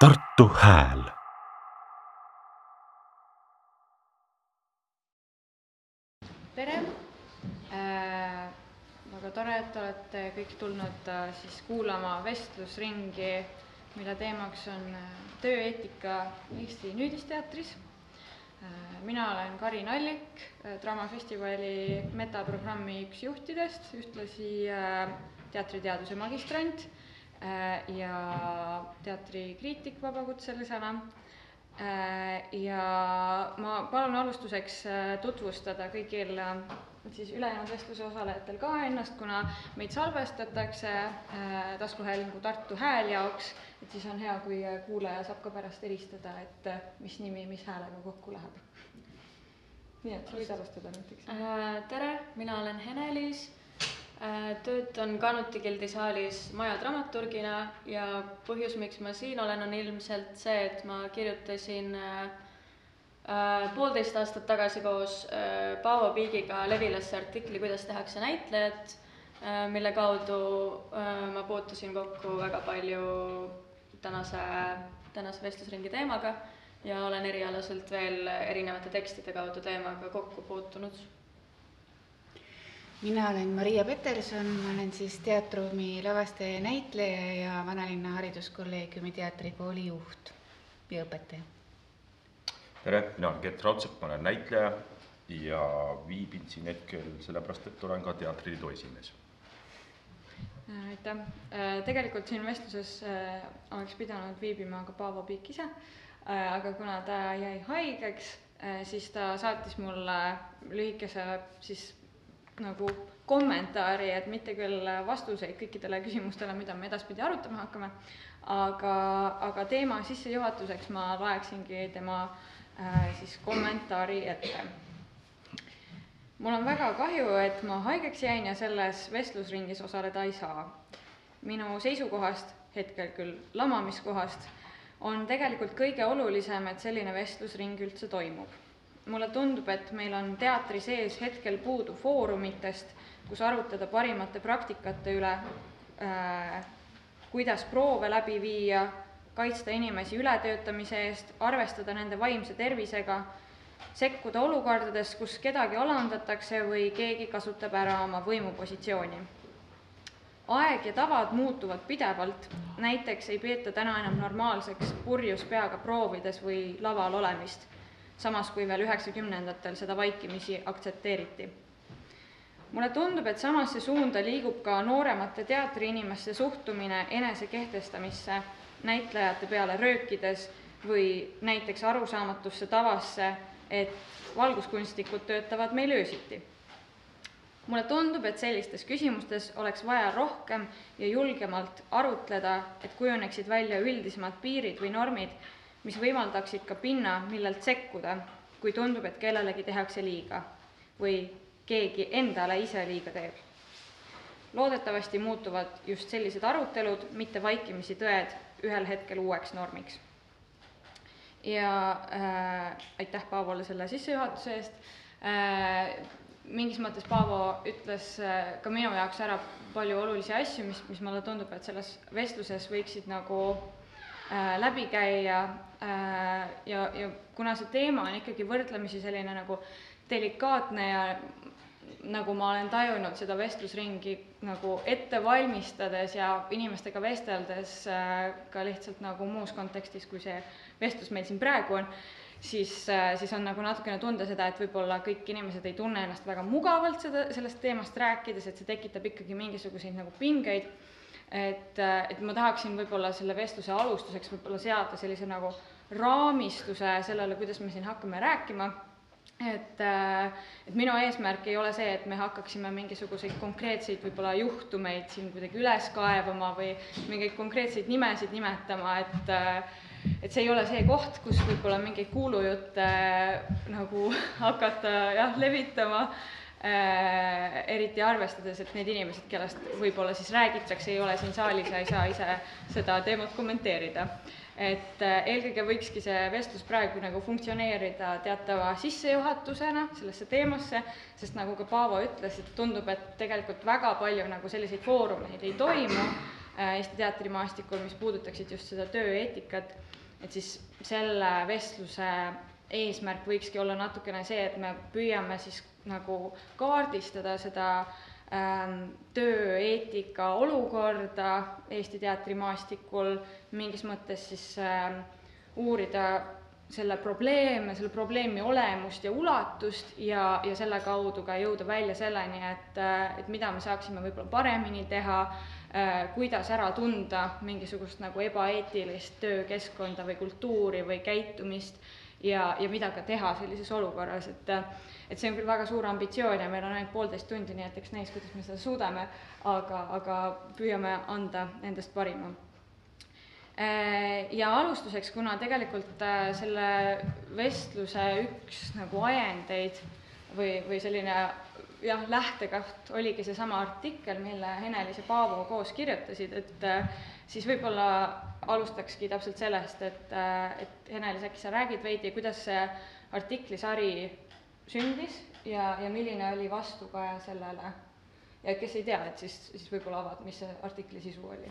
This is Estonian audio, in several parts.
Tartu Hääl tere äh,! väga tore, et olete kõik tulnud äh, siis kuulama vestlusringi, mille teemaks on äh, tööeetika Eesti Nüüdisteatris äh,. mina olen Karin Allik äh,, Draamafestivali metaprogrammi üks juhtidest, ühtlasi äh, teatriteaduse magistrant ja teatrikriitik vabakutselisena Äh, ja ma palun alustuseks äh, tutvustada kõigil äh, siis ülejäänud vestluse osalejatel ka ennast, kuna meid salvestatakse taskuhäälingu Tartu Hääl jaoks, et siis on hea, kui kuulaja saab ka pärast eristada, et mis nimi mis häälega kokku läheb. nii et sa võid alustada näiteks. tere, mina olen Hene-Liis Äh, töötan Kanuti gildi saalis maja dramaturgina ja põhjus, miks ma siin olen, on ilmselt see, et ma kirjutasin äh, äh, poolteist aastat tagasi koos äh, Paavo Piigiga Levilasse artikli Kuidas tehakse näitlejat äh,, mille kaudu äh, ma puutusin kokku väga palju tänase, tänase vestlusringi teemaga ja olen erialaselt veel erinevate tekstide kaudu teemaga kokku puutunud mina olen Maria Peterson, ma olen siis teatriruumi lavastaja ja näitleja ja Vanalinna Hariduskolleegiumi teatrikooli juht ja õpetaja. tere, mina olen Gert Raudsepp, ma olen näitleja ja viibin siin hetkel sellepärast, et olen ka teatriliidu esimees. aitäh, äh, tegelikult siin vestluses äh, oleks pidanud viibima ka Paavo Piik ise, äh, aga kuna ta jäi haigeks, siis ta saatis mulle lühikese siis nagu kommentaari, et mitte küll vastuseid kõikidele küsimustele, mida me edaspidi arutama hakkame, aga, aga teema sissejuhatuseks ma loeksingi tema äh, siis kommentaari ette. mul on väga kahju, et ma haigeks jäin ja selles vestlusringis osaleda ei saa. minu seisukohast, hetkel küll lamamiskohast, on tegelikult kõige olulisem, et selline vestlusring üldse toimub mulle tundub, et meil on teatri sees hetkel puudu foorumitest, kus arutada parimate praktikate üle äh,, kuidas proove läbi viia, kaitsta inimesi ületöötamise eest, arvestada nende vaimse tervisega, sekkuda olukordades, kus kedagi alandatakse või keegi kasutab ära oma võimupositsiooni. aeg ja tavad muutuvad pidevalt, näiteks ei peeta täna enam normaalseks purjus peaga proovides või laval olemist samas kui veel üheksakümnendatel seda vaikimisi aktsepteeriti. mulle tundub, et samasse suunda liigub ka nooremate teatriinimeste suhtumine enesekehtestamisse näitlejate peale röökides või näiteks arusaamatusse tavasse, et valguskunstnikud töötavad meil öösiti. mulle tundub, et sellistes küsimustes oleks vaja rohkem ja julgemalt arutleda, et kujuneksid välja üldisemad piirid või normid, mis võimaldaksid ka pinna, millelt sekkuda, kui tundub, et kellelegi tehakse liiga või keegi endale ise liiga teeb. loodetavasti muutuvad just sellised arutelud, mitte vaikimisi tõed, ühel hetkel uueks normiks. ja äh, aitäh Paavole selle sissejuhatuse eest äh,, mingis mõttes Paavo ütles äh, ka minu jaoks ära palju olulisi asju, mis, mis mulle tundub, et selles vestluses võiksid nagu äh, läbi käia äh, ja, ja kuna see teema on ikkagi võrdlemisi selline nagu delikaatne ja nagu ma olen tajunud seda vestlusringi nagu ette valmistades ja inimestega vesteldes äh, ka lihtsalt nagu muus kontekstis, kui see vestlus meil siin praegu on, siis, äh, siis on nagu natukene tunda seda, et võib-olla kõik inimesed ei tunne ennast väga mugavalt seda, sellest teemast rääkides, et see tekitab ikkagi mingisuguseid nagu pingeid et, et ma tahaksin võib-olla selle vestluse alustuseks võib-olla seada sellise nagu raamistuse sellele, kuidas me siin hakkame rääkima, et, et minu eesmärk ei ole see, et me hakkaksime mingisuguseid konkreetseid võib-olla juhtumeid siin kuidagi üles kaevama või mingeid konkreetseid nimesid nimetama, et et see ei ole see koht, kus võib-olla mingeid kuulujutte nagu hakata jah, levitama. Äh, eriti arvestades, et need inimesed, kellest võib-olla siis räägitakse, ei ole siin saalis ja ei saa ise seda teemat kommenteerida. et äh, eelkõige võikski see vestlus praegu nagu funktsioneerida teatava sissejuhatusena sellesse teemasse, sest nagu ka Paavo ütles, et tundub, et tegelikult väga palju nagu selliseid foorumeid ei toimu äh, Eesti teatrimaastikul, mis puudutaksid just seda tööeetikat, et siis selle vestluse eesmärk võikski olla natukene see, et me püüame siis nagu kaardistada seda ähm, tööeetika olukorda Eesti teatrimaastikul, mingis mõttes siis ähm, uurida selle probleeme, selle probleemi olemust ja ulatust ja, ja selle kaudu ka jõuda välja selleni, et, et mida me saaksime võib-olla paremini teha, kuidas ära tunda mingisugust nagu ebaeetilist töökeskkonda või kultuuri või käitumist ja, ja mida ka teha sellises olukorras, et et see on küll väga suur ambitsioon ja meil on ainult poolteist tundi, nii et eks näis, kuidas me seda suudame, aga, aga püüame anda endast parima. Äh, ja alustuseks, kuna tegelikult äh, selle vestluse üks nagu ajendeid või, või selline jah, lähtekoht oligi seesama artikkel, mille Henelis ja Paavo koos kirjutasid, et siis võib-olla alustakski täpselt sellest, et, et Henelis, äkki sa räägid veidi, kuidas see artiklisari sündis ja, ja milline oli vastukaja sellele? ja kes ei tea, et siis, siis võib-olla avad, mis see artikli sisu oli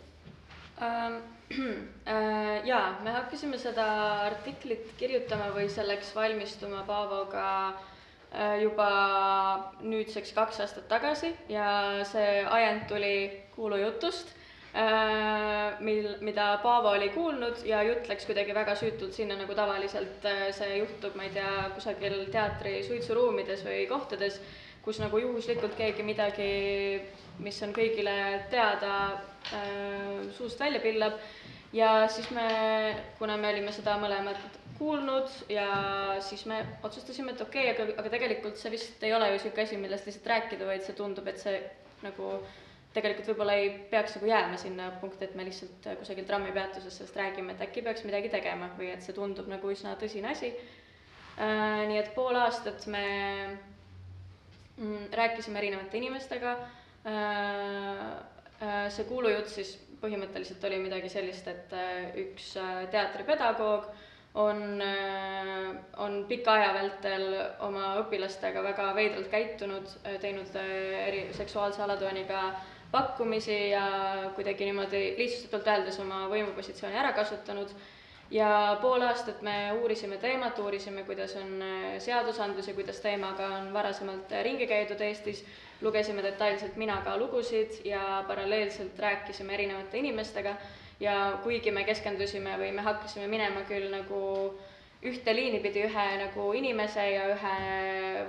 Ähm, äh, jaa, me hakkasime seda artiklit kirjutama või selleks valmistuma Paavoga äh, juba nüüdseks kaks aastat tagasi ja see ajend tuli kuulujutust, äh, mil, mida Paavo oli kuulnud ja jutt läks kuidagi väga süütult sinna, nagu tavaliselt see juhtub, ma ei tea, kusagil teatri suitsuruumides või kohtades, kus nagu juhuslikult keegi midagi, mis on kõigile teada, äh, suust välja pillab. Ja siis me, kuna me olime seda mõlemad kuulnud ja siis me otsustasime, et okei okay,, aga, aga tegelikult see vist ei ole ju niisugune asi, millest lihtsalt rääkida, vaid see tundub, et see nagu tegelikult võib-olla ei peaks nagu jääma sinna punkti, et me lihtsalt kusagil trammipeatuses sellest räägime, et äkki peaks midagi tegema või et see tundub nagu üsna tõsine asi äh,. nii et pool aastat me mm, rääkisime erinevate inimestega äh,, Äh, see kuulujutt siis põhimõtteliselt oli midagi sellist, et äh, üks äh, teatripedagoog on, on pika aja vältel oma õpilastega väga veidralt käitunud, teinud eri, seksuaalse alatooniga pakkumisi ja kuidagi niimoodi lihtsustatult öeldes oma võimupositsiooni ära kasutanud. Ja pool aastat me uurisime teemat, uurisime, kuidas on seadusandlus ja kuidas teemaga on varasemalt ringi käidud Eestis. Lugesime detailselt mina ka lugusid ja paralleelselt rääkisime erinevate inimestega. Ja kuigi me keskendusime või me hakkasime minema küll nagu ühte liini pidi ühe nagu inimese ja ühe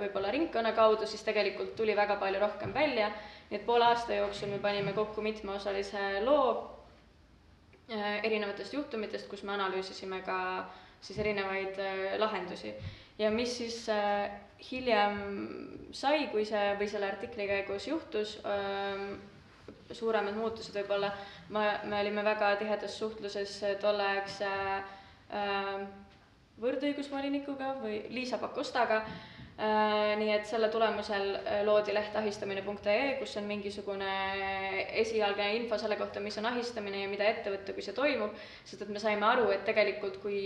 võib-olla ringkonna kaudu, siis tegelikult tuli väga palju rohkem välja, et poole aasta jooksul me panime kokku mitmeosalise loo äh, erinevatest juhtumitest, kus me analüüsisime ka siis erinevaid äh, lahendusi. ja mis siis äh, hiljem sai, kui see või selle artikli käigus juhtus, suuremad muutused võib-olla, ma, me olime väga tihedas suhtluses tolleaegse võrdõigusvolinikuga või Liisa Pakostaga nii et selle tulemusel äh, loodi leht ahistamine.ee, kus on mingisugune esialgne info selle kohta, mis on ahistamine ja mida ette võtta, kui see toimub, sest et me saime aru, et tegelikult kui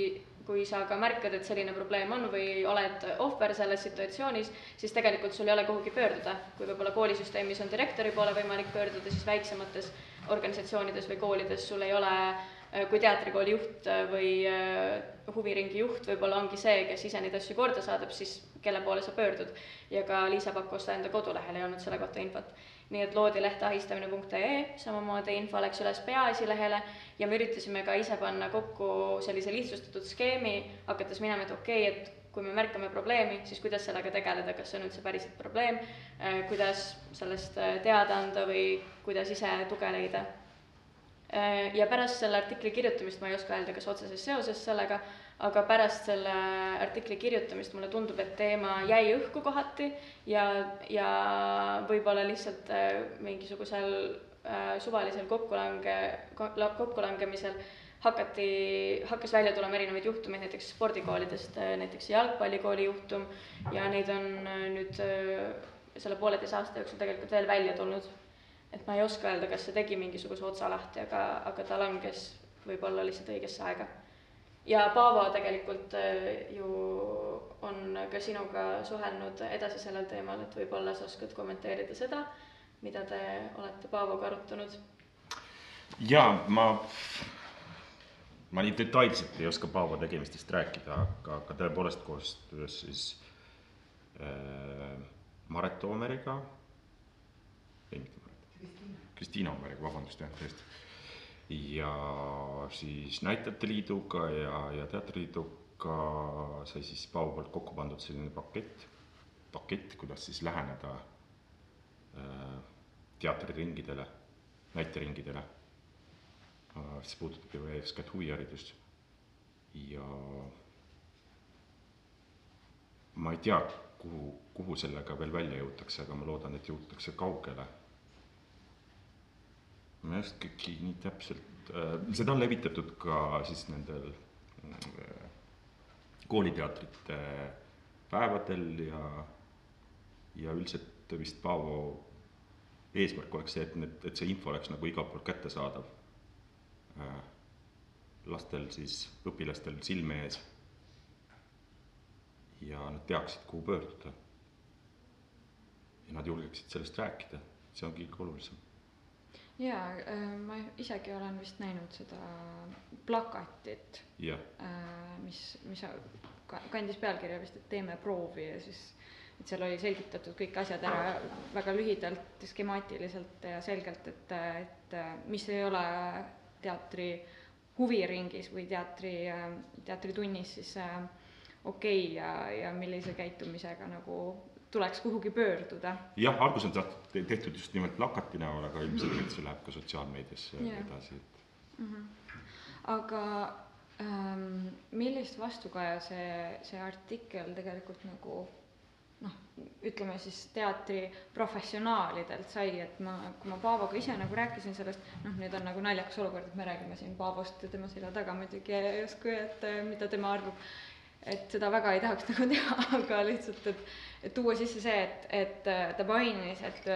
kui sa ka märkad, et selline probleem on või oled ohver selles situatsioonis, siis tegelikult sul ei ole kuhugi pöörduda. kui võib-olla koolisüsteemis on direktori poole võimalik pöörduda, siis väiksemates organisatsioonides või koolides sul ei ole, kui teatrikooli juht või äh, huviringi juht võib-olla ongi see, kes ise neid asju korda saadab, siis kelle poole sa pöördud. ja ka Liisa Pakosta enda kodulehel ei olnud selle kohta infot nii et loodi leht ahistamine.ee, samamoodi info läks üles peaesilehele ja me üritasime ka ise panna kokku sellise lihtsustatud skeemi, hakates minema, et okei okay,, et kui me märkame probleemi, siis kuidas sellega tegeleda, kas see on üldse päriselt probleem, äh, kuidas sellest äh, teada anda või kuidas ise tuge leida. Äh, ja pärast selle artikli kirjutamist ma ei oska öelda, kas otseses seoses sellega, aga pärast selle artikli kirjutamist mulle tundub, et teema jäi õhku kohati ja, ja võib-olla lihtsalt äh, mingisugusel äh, suvalisel kokkulange, kokkulangemisel hakati, hakkas välja tulema erinevaid juhtumeid näiteks spordikoolidest, äh, näiteks jalgpallikooli juhtum ja neid on nüüd äh, selle pooleteise aasta jooksul tegelikult veel välja tulnud. Et ma ei oska öelda, kas see tegi mingisuguse otsa lahti, aga, aga ta langes võib-olla lihtsalt õigesse aega ja Paavo tegelikult äh, ju on ka sinuga suhelnud edasi sellel teemal, et võib-olla sa oskad kommenteerida seda, mida te olete Paavoga arutanud? jaa, ma, ma nii detailselt ei oska Paavo tegemistest rääkida, aga, aga tõepoolest koostöös siis äh, Maret Toomeriga, ei mitte Kristiina Oomeriga, vabandust jah, tõesti. ja siis Näitlejate Liiduga ja, ja Teatriliiduga sai siis Paavo poolt kokku pandud selline pakett, pakett, kuidas siis läheneda äh, teatriringidele, näiteringidele see puudutab ju eeskätt huviharidust. ja ma ei tea, kuhu, kuhu sellega veel välja jõutakse, aga ma loodan, et jõutakse kaugele. Ma ei oskagi nii täpselt äh,, seda on levitatud ka siis nendel äh, kooliteatrite päevadel ja, ja üldiselt vist Paavo eesmärk oleks see, et need, et see info oleks nagu igalt poolt kättesaadav Äh, lastel siis, õpilastel silme ees. ja nad teaksid, kuhu pöörduda. ja nad julgeksid sellest rääkida, see ongi kõige olulisem. Jaa, äh, ma isegi olen vist näinud seda plakatit, äh, mis, mis kandis pealkirja vist, et teeme proovi ja siis et seal oli selgitatud kõik asjad ära väga lühidalt, skemaatiliselt ja selgelt, et, et mis ei ole teatri huviringis või teatri, teatritunnis siis äh, okei okay ja, ja millise käitumisega nagu tuleks kuhugi pöörduda. jah, alguses on tehtud just nimelt plakati näol, aga ilmselgelt see läheb ka sotsiaalmeediasse yeah. edasi, et mm. -hmm. aga ähm, millist vastukaja see, see artikkel tegelikult nagu noh, ütleme siis teatri professionaalidelt sai, et ma, kui ma Paavoga ise nagu rääkisin sellest, noh, nüüd on nagu naljakas olukord, et me räägime siin Paavost ja tema selja taga muidugi justkui, et mida tema arvab. Et seda väga ei tahaks nagu teha, aga lihtsalt, et, et tuua sisse see, et, et ta mainis, et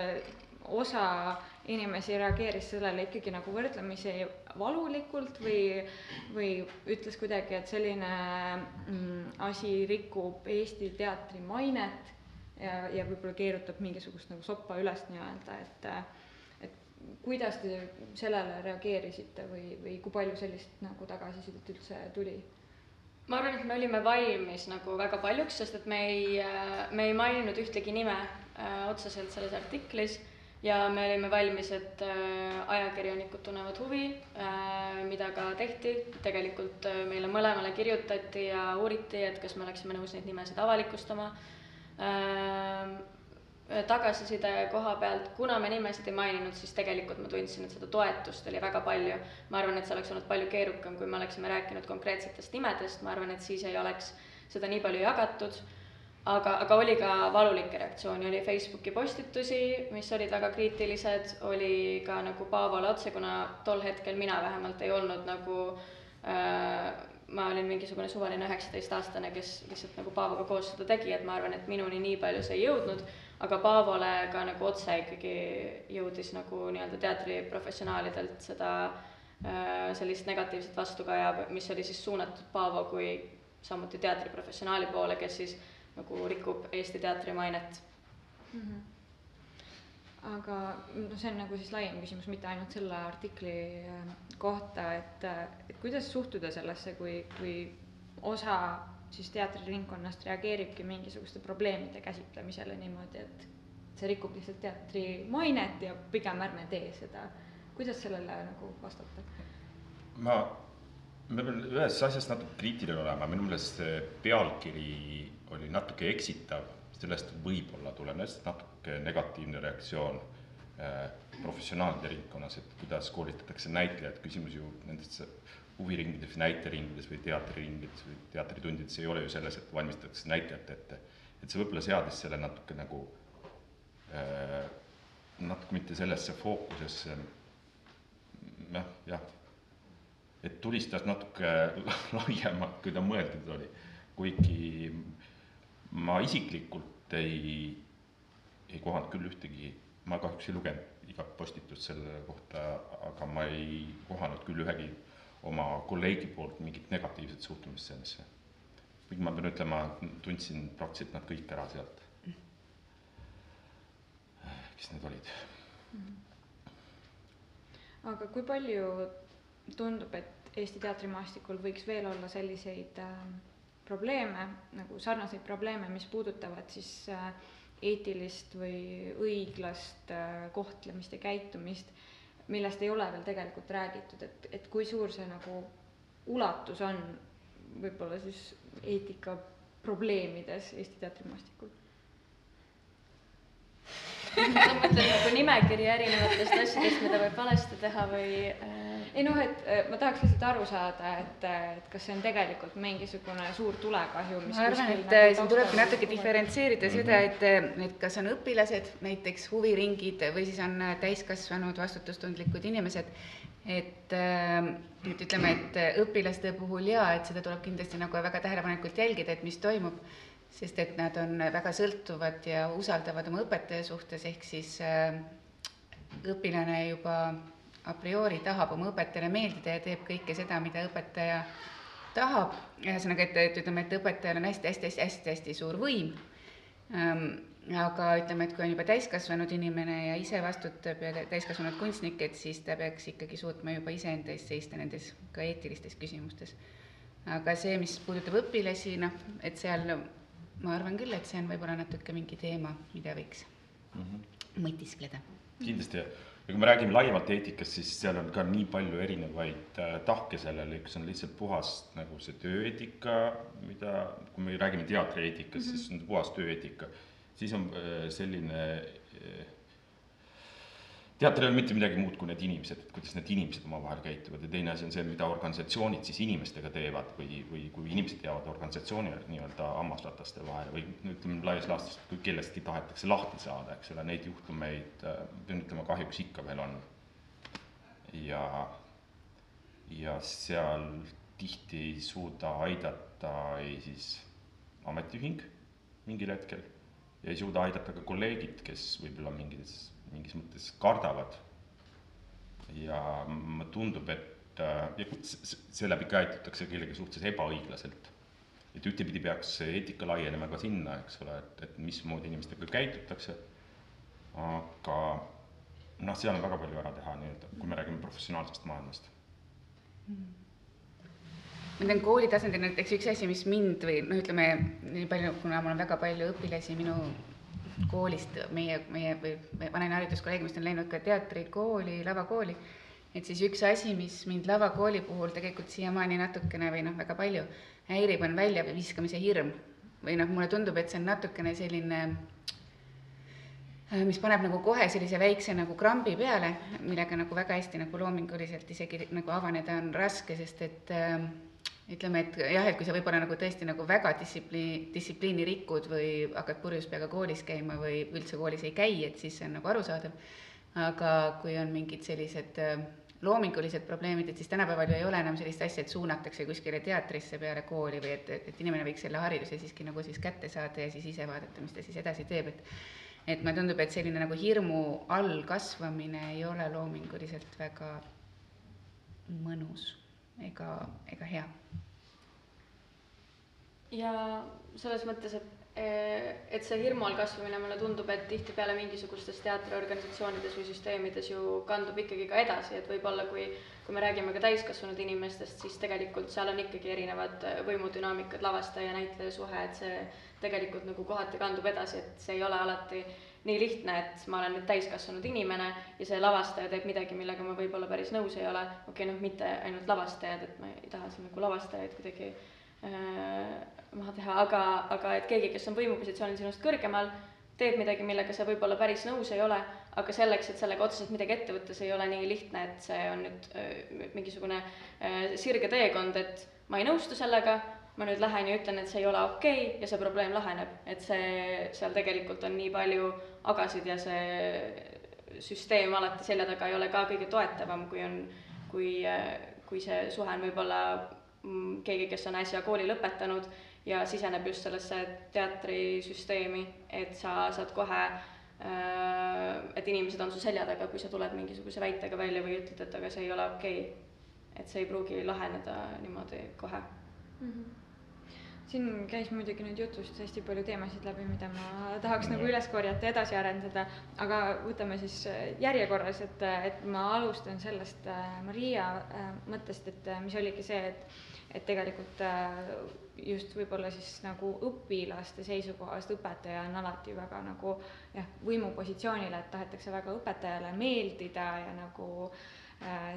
osa inimesi reageeris sellele ikkagi nagu võrdlemisi valulikult või, või ütles kuidagi, et selline mm, asi rikub Eesti teatri mainet ja, ja võib-olla keerutab mingisugust nagu soppa üles nii-öelda, et et kuidas te sellele reageerisite või, või kui palju sellist nagu tagasisidet üldse tuli? Ma arvan, et me olime valmis nagu väga paljuks, sest et me ei, me ei maininud ühtegi nime äh, otseselt selles artiklis. Ja me olime valmis, et äh, ajakirjanikud tunnevad huvi äh,, mida ka tehti, tegelikult äh, meile mõlemale kirjutati ja uuriti, et kas me oleksime nõus neid nimesid avalikustama. Äh, tagasiside koha pealt, kuna me nimesid ei maininud, siis tegelikult ma tundsin, et seda toetust oli väga palju. ma arvan, et see oleks olnud palju keerukam, kui me oleksime rääkinud konkreetsetest nimedest, ma arvan, et siis ei oleks seda nii palju jagatud. aga, aga oli ka valulikke reaktsioone, oli Facebooki postitusi, mis olid väga kriitilised, oli ka nagu Paavole otse, kuna tol hetkel mina vähemalt ei olnud nagu äh, ma olin mingisugune suvaline üheksateistaastane, kes lihtsalt nagu Paavoga koos seda tegi, et ma arvan, et minuni nii palju see ei jõudnud, aga Paavole ka nagu otse ikkagi jõudis nagu nii-öelda teatriprofessionaalidelt seda äh, sellist negatiivset vastukaja, mis oli siis suunatud Paavo kui samuti teatriprofessionaali poole, kes siis nagu rikub Eesti teatri mainet mm. -hmm aga noh, see on nagu siis laiem küsimus, mitte ainult selle artikli äh, kohta, et, äh, et kuidas suhtuda sellesse, kui, kui osa siis teatriringkonnast reageeribki mingisuguste probleemide käsitlemisele niimoodi, et see rikub lihtsalt teatri mainet ja pigem ärme tee seda. kuidas sellele nagu vastata? ma, ma pean ühes asjas natuke kriitiline olema, minu meelest see pealkiri oli natuke eksitav, sellest võib-olla tulenes natuke negatiivne reaktsioon äh, professionaalide ringkonnas, et kuidas koolitatakse näitlejaid, küsimus ju nendes huviringides, näiteringides või teatriringides või teatritundides ei ole ju selles, et valmistatakse näitlejat ette. et see võib-olla seadis selle natuke nagu äh,, natuke mitte sellesse fookusesse, noh, jah, et tulistas natuke laiemalt, kui ta mõeldud oli. kuigi ma isiklikult ei ei kohanud küll ühtegi, ma kahjuks ei lugenud igat postitust selle kohta, aga ma ei kohanud küll ühegi oma kolleegi poolt mingit negatiivset suhtumist sellesse. kuigi ma pean ütlema, tundsin praktiliselt nad kõik ära sealt. kes need olid? aga kui palju tundub, et Eesti teatrimaastikul võiks veel olla selliseid äh, probleeme, nagu sarnaseid probleeme, mis puudutavad siis äh, eetilist või õiglast äh, kohtlemist ja käitumist, millest ei ole veel tegelikult räägitud, et, et kui suur see nagu ulatus on võib-olla siis eetika probleemides Eesti teatrimaastikul? sa mõtled nagu nimekiri erinevatest asjadest, mida võib valesti teha või äh...? Ei noh, et äh, ma tahaks lihtsalt aru saada, et, äh, et kas see on tegelikult mingisugune suur tulekahju, mis ma arvan, et kuskil äh, nagu siin tulebki natuke diferentseerida seda, et, et kas on õpilased, näiteks huviringid või siis on täiskasvanud vastutustundlikud inimesed. et, et ütleme, et õpilaste puhul jaa, et seda tuleb kindlasti nagu väga tähelepanelikult jälgida, et mis toimub, sest et nad on väga sõltuvad ja usaldavad oma õpetaja suhtes, ehk siis õpilane juba a priori tahab oma õpetajale meeldida ja teeb kõike seda, mida õpetaja tahab, ühesõnaga, et, et ütleme, et õpetajal on hästi-hästi-hästi-hästi suur võim ähm,, aga ütleme, et kui on juba täiskasvanud inimene ja ise vastutab ja täiskasvanud kunstnik, et siis ta peaks ikkagi suutma juba iseenda eest seista nendes ka eetilistes küsimustes. aga see, mis puudutab õpilasi, noh, et seal ma arvan küll, et see on võib-olla natuke mingi teema, mida võiks mm -hmm. mõtiskleda. kindlasti ja kui me räägime laiemalt eetikast, siis seal on ka nii palju erinevaid äh, tahke sellele, üks on lihtsalt puhas nagu see tööeetika, mida, kui me räägime teatrieetikast mm, -hmm. siis on puhas tööeetika. siis on äh, selline äh, teatril ei ole mitte midagi muud kui need inimesed, et kuidas need inimesed omavahel käituvad ja teine asi on see, mida organisatsioonid siis inimestega teevad või, või kui inimesed jäävad organisatsiooni nii-öelda hammasrataste vahele või ütleme laias laastus, kui kellestki tahetakse lahti saada, eks ole, neid juhtumeid, pean ütlema, kahjuks ikka veel on. ja, ja seal tihti ei suuda aidata ei siis ametiühing mingil hetkel ja ei suuda aidata ka kolleegid, kes võib-olla mingis mingis mõttes kardavad. ja mulle tundub, et ja seeläbi käitutakse kellegi suhtes ebaõiglaselt. et ühtepidi peaks eetika laienema ka sinna, eks ole, et, et mismoodi inimestega käitutakse. aga noh, seal on väga palju ära teha nii-öelda, kui me räägime professionaalsest maailmast ma tean kooli tasandil näiteks üks asi, mis mind või noh, ütleme nii palju, kuna mul on väga palju õpilasi minu koolist, meie, meie või Vanalinna hariduskolleegiumist on läinud ka teatrikooli, lavakooli, et siis üks asi, mis mind lavakooli puhul tegelikult siiamaani natukene või noh, väga palju häirib, on väljaviskamise hirm. või noh, mulle tundub, et see on natukene selline mis paneb nagu kohe sellise väikse nagu krambi peale, millega nagu väga hästi nagu loominguliselt isegi nagu avaneda on raske, sest et äh, ütleme, et jah, et kui sa võib-olla nagu tõesti nagu väga distsipliini, distsipliini rikud või hakkad purjus peaga koolis käima või üldse koolis ei käi, et siis see on nagu arusaadav. aga kui on mingid sellised äh, loomingulised probleemid, et siis tänapäeval ju ei ole enam sellist asja, et suunatakse kuskile teatrisse peale kooli või et, et inimene võiks selle hariduse siiski nagu siis kätte saada ja siis ise vaadata, mis ta siis edasi teeb, et et mulle tundub, et selline nagu hirmu all kasvamine ei ole loominguliselt väga mõnus ega, ega hea. ja selles mõttes, et, et see hirmu all kasvamine, mulle tundub, et tihtipeale mingisugustes teatriorganisatsioonides või süsteemides ju kandub ikkagi ka edasi, et võib-olla kui, kui me räägime ka täiskasvanud inimestest, siis tegelikult seal on ikkagi erinevad võimudünaamikad, lavastaja, näitleja suhe, et see tegelikult nagu kohati kandub edasi, et see ei ole alati nii lihtne, et ma olen nüüd täiskasvanud inimene ja see lavastaja teeb midagi, millega ma võib-olla päris nõus ei ole, okei okay,, noh, mitte ainult lavastajad, et ma ei taha siin nagu lavastajaid kuidagi äh, maha teha, aga, aga et keegi, kes on võimupositsioonil sinust kõrgemal, teeb midagi, millega sa võib-olla päris nõus ei ole, aga selleks, et sellega otseselt midagi ette võtta, see ei ole nii lihtne, et see on nüüd äh, mingisugune äh, sirge teekond, et ma ei nõustu sellega ma nüüd lähen ja ütlen, et see ei ole okei okay ja see probleem laheneb, et see, seal tegelikult on nii palju agasid ja see süsteem alati selja taga ei ole ka kõige toetavam, kui on, kui, kui see suhe on võib-olla mm, keegi, kes on äsja kooli lõpetanud ja siseneb just sellesse teatrisüsteemi, et sa saad kohe et inimesed on su selja taga, kui sa tuled mingisuguse väitega välja või ütled, et aga see ei ole okei okay.. et see ei pruugi laheneda niimoodi kohe mm. -hmm siin käis muidugi nüüd jutust hästi palju teemasid läbi, mida ma tahaks No. nagu üles korjata ja edasi arendada, aga võtame siis äh, järjekorras, et, et ma alustan sellest äh, Maria äh, mõttest, et äh, mis oligi see, et, et tegelikult äh, just võib-olla siis nagu õpilaste seisukohast õpetaja on alati väga nagu jah, võimupositsioonil, et tahetakse väga õpetajale meeldida ja nagu äh,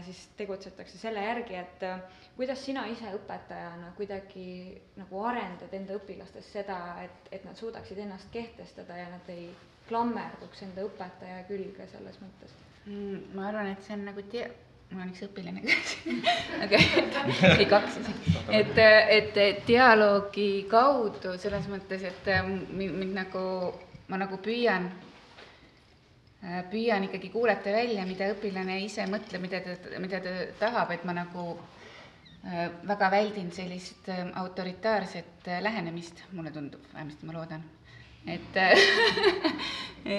siis tegutsetakse selle järgi, et äh, kuidas sina ise õpetajana kuidagi nagu arendad enda õpilastes seda, et, et nad suudaksid ennast kehtestada ja nad ei klammerduks enda õpetaja külge selles mõttes? Mm, ma arvan, et see on nagu dia-, mul on üks õpilane siin, aga ei kaks isegi, et, et dialoogi kaudu selles mõttes, et äh, mind nagu, ma nagu püüan, püüan ikkagi kuulata välja, mida õpilane ise mõtleb, mida ta, mida ta tahab, et ma nagu äh, väga väldin sellist äh, autoritaarset äh, lähenemist, mulle tundub, vähemasti ma loodan. et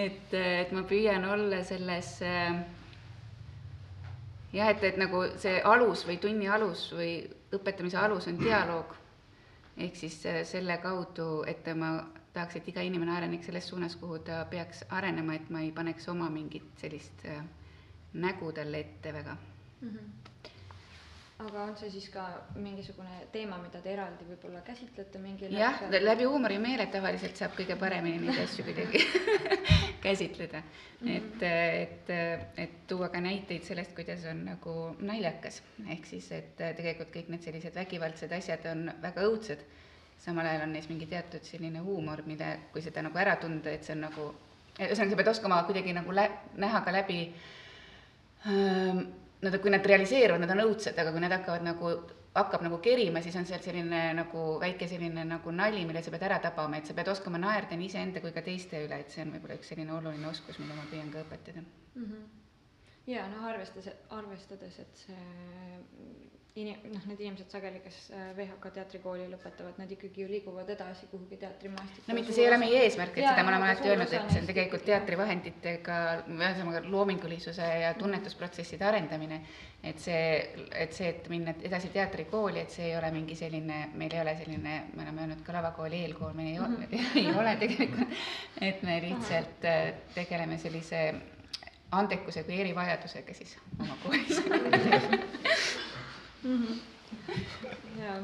et, et ma püüan olla selles äh, jah, et, et nagu see alus või tunni alus või õpetamise alus on dialoog. ehk siis äh, selle kaudu, et ma tahaks, et iga inimene areneks selles suunas, kuhu ta peaks arenema, et ma ei paneks oma mingit sellist äh, nägu talle ette väga. mm. -hmm. aga on see siis ka mingisugune teema, mida te eraldi võib-olla käsitlete mingil jah, läbi huumorimeele tavaliselt saab kõige paremini neid asju kuidagi käsitleda mm. -hmm. et, et, et tuua ka näiteid sellest, kuidas on nagu naljakas, ehk siis, et tegelikult kõik need sellised vägivaldsed asjad on väga õudsed, samal ajal on neis mingi teatud selline huumor, mille, kui seda nagu ära tunda, et see on nagu, ühesõnaga, sa pead oskama kuidagi nagu lä-, näha ka läbi ähm, Nad, kui nad realiseeruvad, nad on õudsed, aga kui nad hakkavad nagu, hakkab nagu kerima, siis on seal selline nagu väike selline nagu nali, mille sa pead ära tabama, et sa pead oskama naerda nii iseenda kui ka teiste üle, et see on võib-olla üks selline oluline oskus, mida ma püüan ka õpetada mm. -hmm. ja noh, arvestades, arvestades, et see inim-, noh, need inimesed sageli, kes äh, VHK teatrikooli lõpetavad, nad ikkagi ju liiguvad edasi kuhugi teatrimaastikku. no mitte see ei ole meie eesmärk, et Jaa, seda me oleme alati öelnud, et see on tegelikult teatrivahenditega, ühesõnaga loomingulisuse ja tunnetusprotsesside arendamine, et see, et see, et minna edasi teatrikooli, et see ei ole mingi selline, meil ei ole selline, me oleme öelnud ka lavakooli eelkool, meil ei ole mm, -hmm. ei ole tegelikult, et me lihtsalt äh, tegeleme sellise andekuse kui erivajadusega siis oma koolis jaa,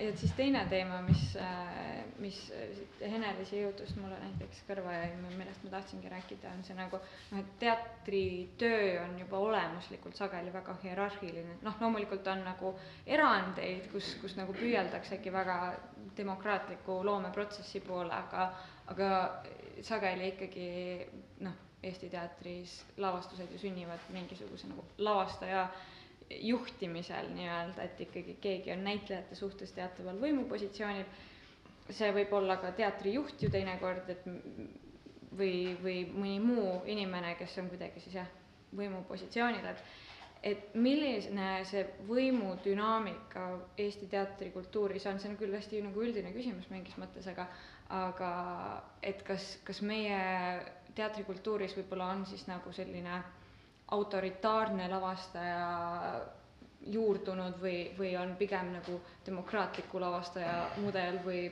ja siis teine teema, mis, mis Henelise jutust mulle näiteks kõrva jäi, millest ma tahtsingi rääkida, on see nagu noh, et teatritöö on juba olemuslikult sageli väga hierarhiline, noh, loomulikult on nagu erandeid, kus, kus nagu püüeldaksegi väga demokraatliku loomeprotsessi poole, aga, aga sageli ikkagi noh, Eesti teatris lavastused ju sünnivad mingisuguse nagu lavastaja juhtimisel nii-öelda, et ikkagi keegi on näitlejate suhtes teataval võimupositsioonil. see võib olla ka teatrijuht ju teinekord, et või, või mõni muu inimene, kes on kuidagi siis jah, võimupositsioonil, et et milline see võimudünaamika Eesti teatrikultuuris on, see on küll hästi nagu üldine küsimus mingis mõttes, aga aga et kas, kas meie teatrikultuuris võib-olla on siis nagu selline autoritaarne lavastaja juurdunud või, või on pigem nagu demokraatliku lavastaja mudel või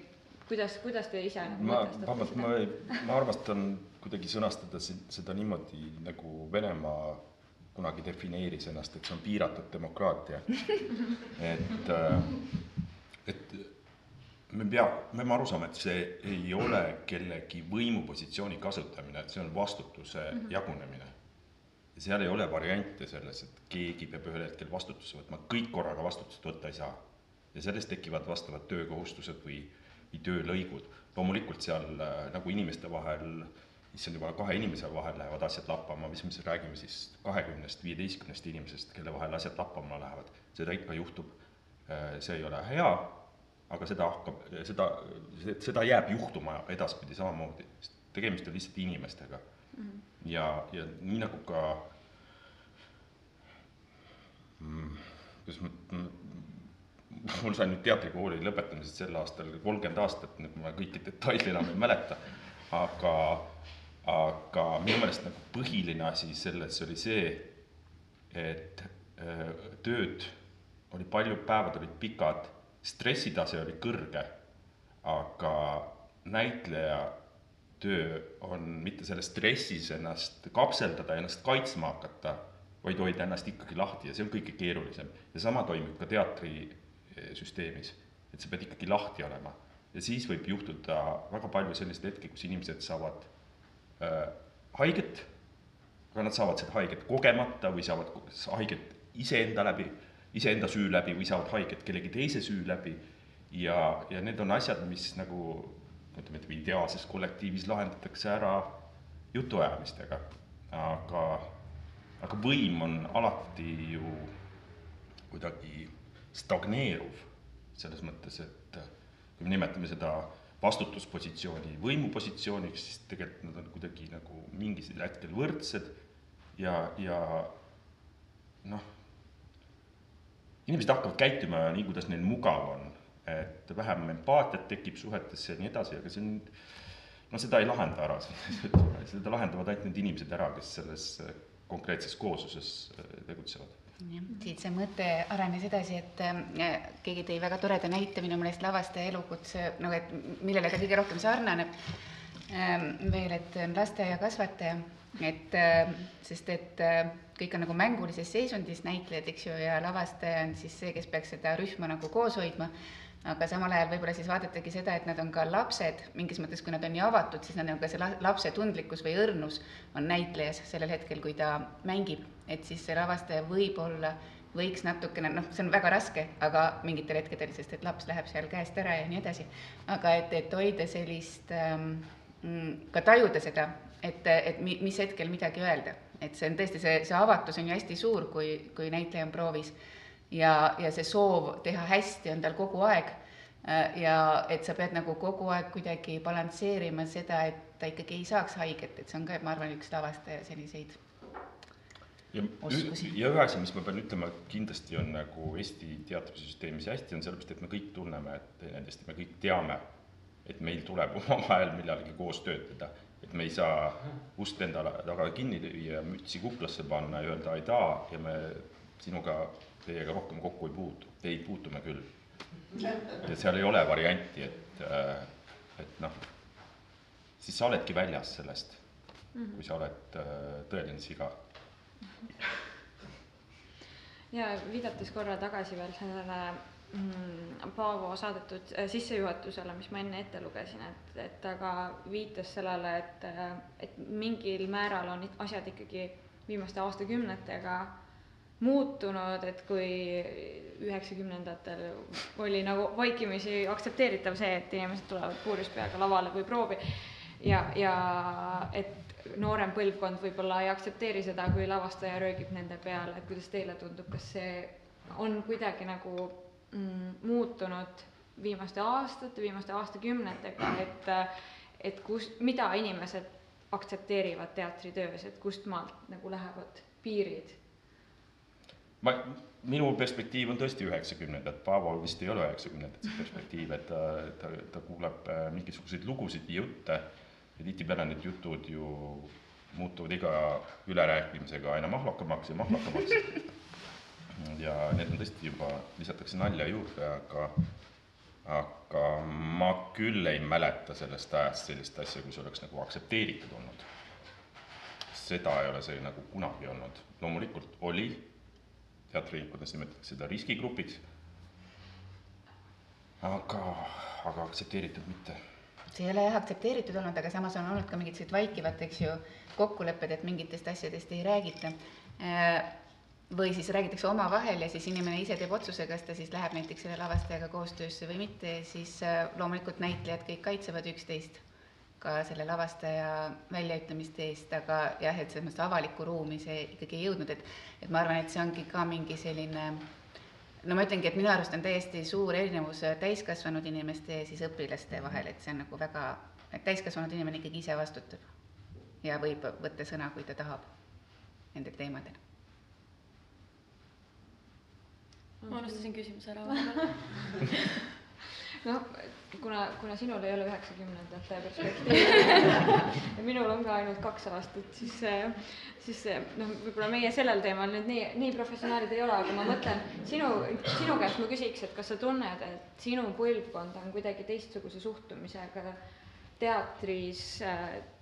kuidas, kuidas te ise nagu ma, vabandust, ma ma armastan kuidagi sõnastada seda niimoodi, nagu Venemaa kunagi defineeris ennast, et see on piiratud demokraatia. et, et me pea, me peame aru saama, et see ei ole kellegi võimupositsiooni kasutamine, et see on vastutuse mm -hmm. jagunemine. Seal ei ole variante selles, et keegi peab ühel hetkel vastutuse võtma, kõik korraga vastutust võtta ei saa. ja sellest tekivad vastavad töökohustused või, või töölõigud. loomulikult seal äh, nagu inimeste vahel, issand juba kahe inimese vahel lähevad asjad lappama, mis me siis räägime siis kahekümnest, viieteistkümnest inimesest, kelle vahel asjad lappama lähevad, seda ikka juhtub. see ei ole hea, aga seda hakkab, seda, seda jääb juhtuma edaspidi samamoodi, sest tegemist on lihtsalt inimestega mm. ja, ja nii nagu ka mm, kuidas ma, mul sai nüüd teatrikooli lõpetamisest sel aastal kolmkümmend aastat, nüüd ma kõiki detaile enam ei mäleta, aga, aga minu meelest nagu põhiline asi selles oli see, et öö, tööd oli palju, päevad olid pikad, stressitase oli kõrge, aga näitleja töö on mitte selles stressis ennast kapseldada, ennast kaitsma hakata, vaid hoida ennast ikkagi lahti ja see on kõige keerulisem. ja sama toimub ka teatrisüsteemis, et sa pead ikkagi lahti olema. ja siis võib juhtuda väga palju selliseid hetki, kus inimesed saavad äh, haiget, aga nad saavad seda haiget kogemata või saavad haiget iseenda läbi, iseenda süü läbi või saavad haiget kellegi teise süü läbi ja, ja need on asjad, mis nagu ütleme, et ideaalses kollektiivis lahendatakse ära jutuajamistega, aga, aga võim on alati ju kuidagi stagneeruv, selles mõttes, et kui me nimetame seda vastutuspositsiooni võimupositsiooniks, siis tegelikult nad on kuidagi nagu mingil hetkel võrdsed ja, ja noh, inimesed hakkavad käituma nii, kuidas neil mugav on et vähem empaatiat tekib suhetesse ja nii edasi, aga see on, no seda ei lahenda ära, seda lahendavad ainult need inimesed ära, kes selles konkreetses koosluses äh, tegutsevad. jah, siit see mõte arenes edasi, et äh, keegi tõi väga toreda näite minu meelest lavastaja elukutse, nagu et millele ta kõige rohkem sarnaneb ähm, veel, et lasteaiakasvataja, et äh, sest et äh, kõik on nagu mängulises seisundis, näitlejad, eks ju, ja lavastaja on siis see, kes peaks seda rühma nagu koos hoidma aga samal ajal võib-olla siis vaadatagi seda, et nad on ka lapsed, mingis mõttes, kui nad on nii avatud, siis nad on ka see lapse tundlikkus või õrnus on näitlejas sellel hetkel, kui ta mängib, et siis see lavastaja võib-olla võiks natukene, noh, see on väga raske, aga mingitel hetkedel, sest et laps läheb seal käest ära ja nii edasi, aga et, et hoida sellist ähm,, mm, ka tajuda seda, et, et mi, mis hetkel midagi öelda, et see on tõesti, see, see avatus on ju hästi suur, kui, kui näitleja on proovis ja, ja see soov teha hästi on tal kogu aeg äh, ja et sa pead nagu kogu aeg kuidagi balansseerima seda, et ta ikkagi ei saaks haiget, et see on ka, ma arvan, üks lavastaja selliseid ja, oskusi. ja ühe asja, mis ma pean ütlema, kindlasti on nagu Eesti teatrisüsteemis hästi, on sellepärast, et me kõik tunneme teineteist ja me kõik teame, et meil tuleb omavahel millalgi koos töötada. et me ei saa ust enda taga kinni lüüa, mütsi kuklasse panna ja öelda aidaa ja me sinuga teiega rohkem kokku ei puutu, teid puutume küll. ja seal ei ole varianti, et, äh, et noh, siis sa oledki väljas sellest, kui sa oled äh, tõeline siga. ja viidates korra tagasi veel sellele mm, Paavo saadetud äh, sissejuhatusele, mis ma enne ette lugesin, et, et ta ka viitas sellele, et, et mingil määral on asjad ikkagi viimaste aastakümnetega muutunud, et kui üheksakümnendatel oli nagu vaikimisi aktsepteeritav see, et inimesed tulevad puurjus peaga lavale või proovi. Ja, ja et noorem põlvkond võib-olla ei aktsepteeri seda, kui lavastaja röögib nende peale, et kuidas teile tundub, kas see on kuidagi nagu mm, muutunud viimaste aastate, viimaste aastakümnetega, et, et kus, mida inimesed aktsepteerivad teatritöös, et kust maalt nagu lähevad piirid ma, minu perspektiiv on tõesti üheksakümnendad, Paavo vist ei ole üheksakümnendate perspektiiv, et ta, ta, ta kuuleb äh, mingisuguseid lugusid ja jutte ja tihtipeale need jutud ju muutuvad iga ülerääkimisega aina mahlakamaks ja mahlakamaks. ja need on tõesti juba, lisatakse nalja juurde, aga, aga ma küll ei mäleta sellest ajast sellist asja, kus oleks nagu aktsepteeritud olnud. seda ei ole see nagu kunagi olnud, loomulikult oli teatriringkondades nimetatakse seda riskigrupiks. aga, aga aktsepteeritud mitte. see ei ole jah aktsepteeritud olnud, aga samas on olnud ka mingid sellised vaikivad, eks ju, kokkulepped, et mingitest asjadest ei räägita. Äh, või siis räägitakse omavahel ja siis inimene ise teeb otsuse, kas ta siis läheb näiteks selle lavastajaga koostöösse või mitte, siis äh, loomulikult näitlejad kõik kaitsevad üksteist ka selle lavastaja väljaütlemiste eest, aga jah, et selles mõttes avalikku ruumi see ikkagi ei jõudnud, et et ma arvan, et see ongi ka mingi selline no ma ütlengi, et minu arust on täiesti suur erinevus täiskasvanud inimeste ja siis õpilaste vahel, et see on nagu väga, et täiskasvanud inimene ikkagi ise vastutab ja võib võtta sõna, kui ta tahab nendel teemadel. ma unustasin küsimuse ära noh, kuna, kuna sinul ei ole üheksakümnendate perspektiivi ja minul on ka ainult kaks aastat, siis, siis noh, võib-olla meie sellel teemal nüüd nii, nii professionaalid ei ole, aga ma mõtlen sinu, sinu käest ma küsiks, et kas sa tunned, et sinu põlvkond on kuidagi teistsuguse suhtumisega teatris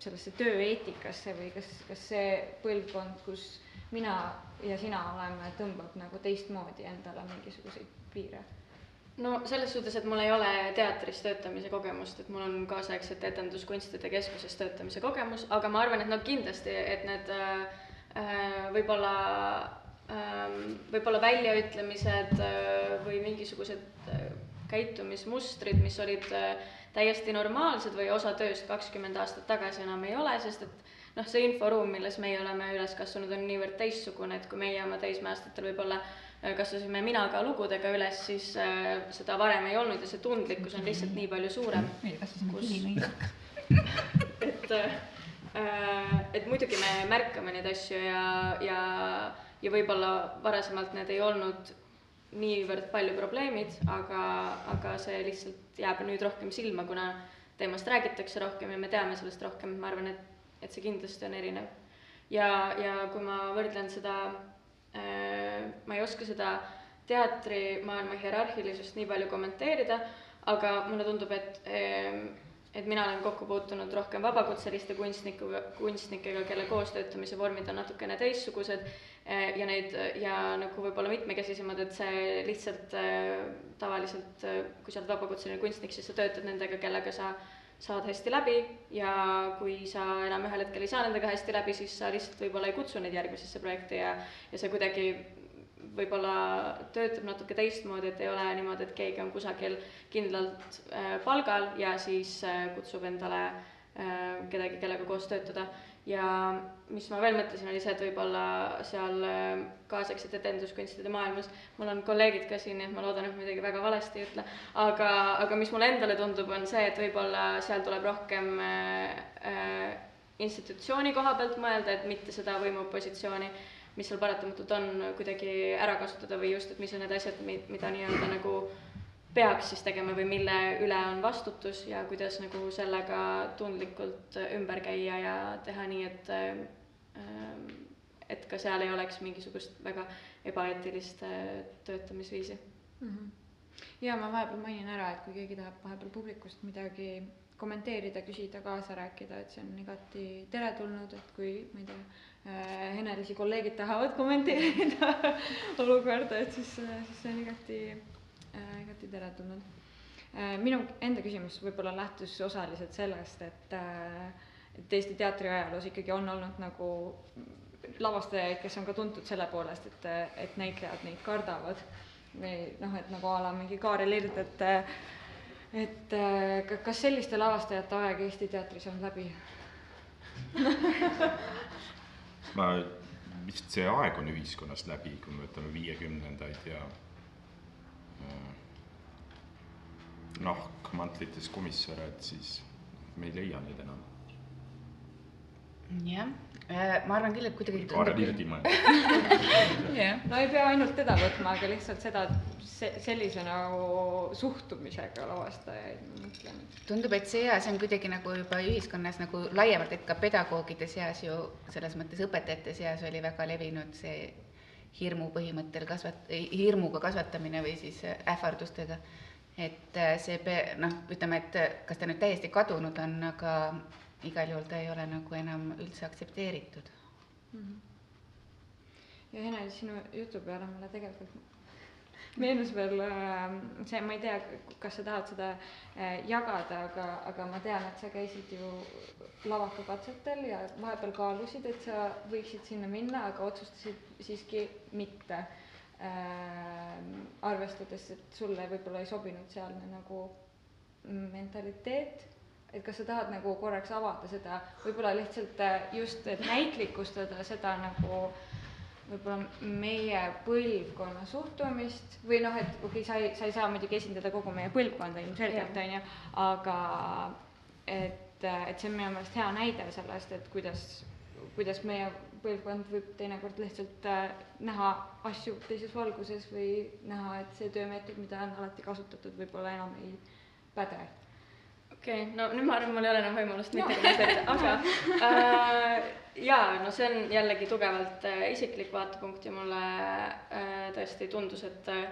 sellesse tööeetikasse või kas, kas see põlvkond, kus mina ja sina oleme, tõmbab nagu teistmoodi endale mingisuguseid piire? No selles suhtes, et mul ei ole teatris töötamise kogemust, et mul on kaasaegsete etenduskunstide keskuses töötamise kogemus, aga ma arvan, et no kindlasti, et need äh, võib-olla äh, võib-olla väljaütlemised äh, või mingisugused äh, käitumismustrid, mis olid äh, täiesti normaalsed või osa tööst kakskümmend aastat tagasi enam ei ole, sest et noh, see inforuum, milles meie oleme üles kasvanud, on niivõrd teistsugune, et kui meie oma teismeaastatel võib-olla äh, kasvasime mina ka lugudega üles, siis äh, seda varem ei olnud ja see tundlikkus on lihtsalt nii palju suurem. meie kasvasime kilimõisaga et äh,, et muidugi me märkame neid asju ja, ja, ja võib-olla varasemalt need ei olnud niivõrd palju probleemid, aga, aga see lihtsalt jääb nüüd rohkem silma, kuna teemast räägitakse rohkem ja me teame sellest rohkem, ma arvan, et et see kindlasti on erinev. ja, ja kui ma võrdlen seda äh,, ma ei oska seda teatrimaailma hierarhilisust nii palju kommenteerida, aga mulle tundub, et äh, et mina olen kokku puutunud rohkem vabakutseliste kunstnikuga, kunstnikega, kelle koostöötamise vormid on natukene teistsugused äh, ja neid ja nagu võib-olla mitmekesisemad, et see lihtsalt äh, tavaliselt, äh, kui sa oled vabakutseline kunstnik, siis sa töötad nendega, kellega sa äh, saad hästi läbi ja kui sa enam ühel hetkel ei saa nendega hästi läbi, siis sa lihtsalt võib-olla ei kutsu neid järgmisesse projekti ja, ja see kuidagi võib-olla töötab natuke teistmoodi, et ei ole niimoodi, et keegi on kusagil kindlalt äh, palgal ja siis äh, kutsub endale äh, kedagi, kellega koos töötada ja mis ma veel mõtlesin, oli see, et võib-olla seal äh, kaasaegsete etenduskunstide maailmas, mul on kolleegid ka siin, nii et ma loodan, et ma midagi väga valesti ei ütle, aga, aga mis mulle endale tundub, on see, et võib-olla seal tuleb rohkem äh, äh, institutsiooni koha pealt mõelda, et mitte seda võimupositsiooni, mis seal paratamatult on, kuidagi ära kasutada või just, et mis on need asjad, mida nii-öelda nagu äh, peaks siis tegema või mille üle on vastutus ja kuidas nagu sellega tundlikult ümber käia ja teha nii, et et ka seal ei oleks mingisugust väga ebaeetilist töötamisviisi mm. -hmm. ja ma vahepeal mainin ära, et kui keegi tahab vahepeal publikust midagi kommenteerida, küsida, kaasa rääkida, et see on igati teretulnud, et kui ma ei tea, äh, Henelisi kolleegid tahavad kommenteerida olukorda, et siis, siis see on igati igati teretulnud äh,. minu enda küsimus võib-olla lähtus osaliselt sellest, et äh,, et Eesti teatri ajaloos ikkagi on olnud nagu lavastajaid, kes on ka tuntud selle poolest, et, et näitlejad neid kardavad. või noh, et nagu a la mingi Kaarel Ird, et et äh, kas selliste lavastajate aeg Eesti teatris on läbi ma, vist see aeg on ühiskonnas läbi, kui me võtame viiekümnendaid ja nahkmantlites komissare, et siis me ei leia neid enam. jah, äh, ma arvan küll, et kuidagi Kaarel Irdi mõelda. jah. no ei pea ainult teda võtma, aga lihtsalt seda, see, sellise nagu suhtumisega lavastajaid, ma mõtlen. tundub, et see ja see on kuidagi nagu juba ühiskonnas nagu laiemalt, et ka pedagoogide seas ju selles mõttes õpetajate seas oli väga levinud see hirmu põhimõttel kasvat-, hirmuga kasvatamine või siis ähvardustega et äh, see pe-, noh, ütleme, et äh, kas ta nüüd täiesti kadunud on, aga igal juhul ta ei ole nagu enam üldse aktsepteeritud mm. -hmm. ja Ene, sinu jutu peale mulle tegelikult meenus veel äh, see, ma ei tea, kas sa tahad seda jagada, aga, aga ma tean, et sa käisid ju lavakakatsetel ja vahepeal kaalusid, et sa võiksid sinna minna, aga otsustasid siiski mitte. Äh, arvestades, et sulle võib-olla ei sobinud sealne nagu mentaliteet, et kas sa tahad nagu korraks avada seda, võib-olla lihtsalt äh, just, et näitlikustada seda nagu võib-olla meie põlvkonna suhtumist või noh, et okei okay,, sa ei, sa ei saa muidugi esindada kogu meie põlvkonda ilmselgelt, on ju, aga et, et see on minu meelest hea näide sellest, et kuidas, kuidas meie põlvkond võib teinekord lihtsalt äh, näha asju teises valguses või näha, et see töömeetod, mida on alati kasutatud, võib-olla enam ei, pädev okei okay,, no nüüd ma arvan, mul ei ole enam võimalust mitte kommenteerida, aga äh, jaa, no see on jällegi tugevalt äh, isiklik vaatepunkt ja mulle äh, tõesti tundus, et äh,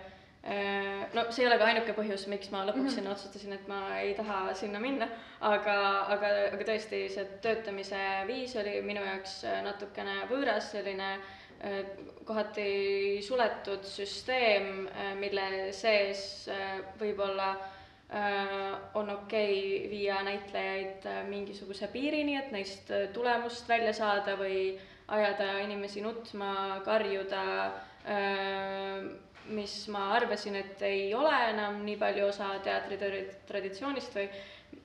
no see ei ole ka ainuke põhjus, miks ma lõpuks mm -hmm. sinna otsustasin, et ma ei taha sinna minna, aga, aga, aga tõesti, see töötamise viis oli minu jaoks äh, natukene võõras, selline äh, kohati suletud süsteem, mille sees äh, võib-olla äh, on okei okay viia näitlejaid äh, mingisuguse piirini, et neist äh, tulemust välja saada või ajada inimesi nutma, karjuda äh,, mis ma arvasin, et ei ole enam nii palju osa teatri tra- traditsioonist või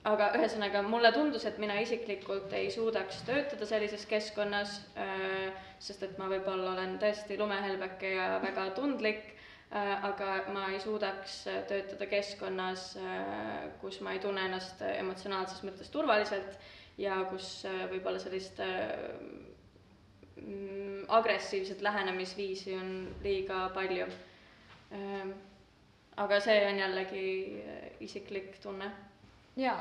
aga ühesõnaga, mulle tundus, et mina isiklikult ei suudaks töötada sellises keskkonnas äh,, sest et ma võib-olla olen tõesti lumehelbeke ja väga tundlik. äh, aga ma ei suudaks äh, töötada keskkonnas, kus ma ei tunne ennast emotsionaalses mõttes turvaliselt ja kus äh, võib-olla sellist äh, mm, agressiivset lähenemisviisi on liiga palju. Ähm, aga see on jällegi äh, isiklik tunne. jaa,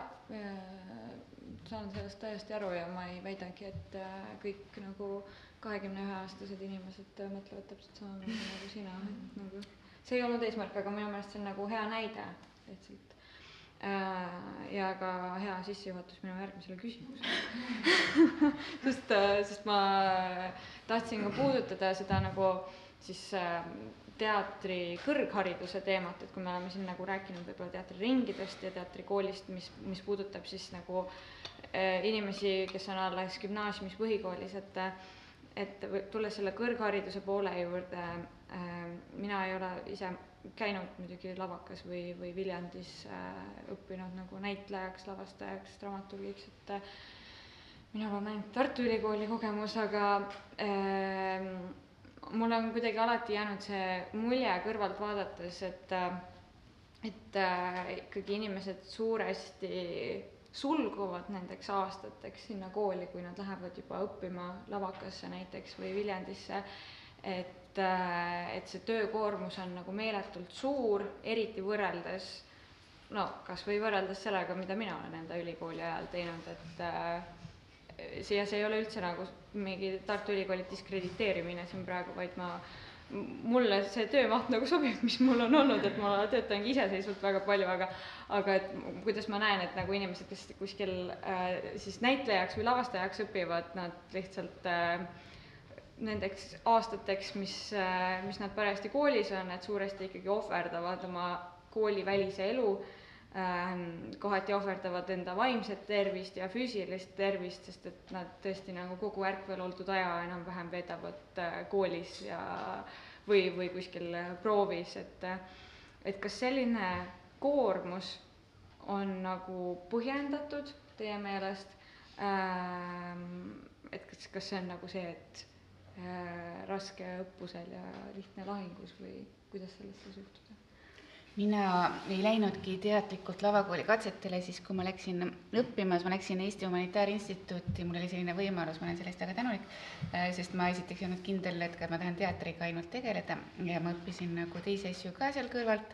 saan sellest täiesti aru ja ma ei väidagi, et äh, kõik nagu kahekümne ühe aastased inimesed äh, mõtlevad täpselt samamoodi nagu sina, et nagu see ei olnud eesmärk, aga minu meelest see on nagu hea näide lihtsalt. Äh, ja ka hea sissejuhatus minu järgmisele küsimusele sest, sest ma tahtsin ka puudutada seda nagu siis teatri kõrghariduse teemat, et kui me oleme siin nagu rääkinud võib-olla teatriringidest ja teatrikoolist, mis, mis puudutab siis nagu äh, inimesi, kes on alles gümnaasiumis, põhikoolis, et et tulles selle kõrghariduse poole juurde äh,, mina ei ole ise käinud muidugi lavakas või, või Viljandis äh, õppinud nagu näitlejaks, lavastajaks, dramaturgiks, et äh, minul on ainult Tartu Ülikooli kogemus, aga äh, mul on kuidagi alati jäänud see mulje kõrvalt vaadates, et, et äh, ikkagi inimesed suuresti sulguvad nendeks aastateks sinna kooli, kui nad lähevad juba õppima lavakasse näiteks või Viljandisse, et, äh, et see töökoormus on nagu meeletult suur, eriti võrreldes no kas või võrreldes sellega, mida mina olen enda ülikooli ajal teinud, et äh, see, see ei ole üldse nagu mingi Tartu Ülikooli diskrediteerimine siin praegu, vaid ma, mulle see töömaht nagu sobib, mis mul on olnud, et ma töötangi iseseisvalt väga palju, aga aga et kuidas ma näen, et nagu inimesed, kes kuskil äh, siis näitlejaks või lavastajaks õpivad, nad lihtsalt äh, nendeks aastateks, mis äh,, mis nad parajasti koolis on, et suuresti ikkagi ohverdavad oma koolivälise elu ähm, kohati ohverdavad enda vaimset tervist ja füüsilist tervist, sest et nad tõesti nagu kogu ärkvel oldud aja enam-vähem veedavad äh, koolis ja või, või kuskil äh, proovis, et äh, et kas selline koormus on nagu põhjendatud teie meelest ähm,, et kas, kas see on nagu see, et äh, raske õppusel ja lihtne lahingus või kuidas sellesse suhtuda? Mina ei läinudki teadlikult lavakooli katsetele siis, kui ma läksin õppimas, ma läksin Eesti Humanitaarinstituuti, mul oli selline võimalus, ma olen selle eest väga tänulik, sest ma esiteks ei olnud kindel, et ma tahan teatriga ainult tegeleda ja ma õppisin nagu teisi asju ka seal kõrvalt,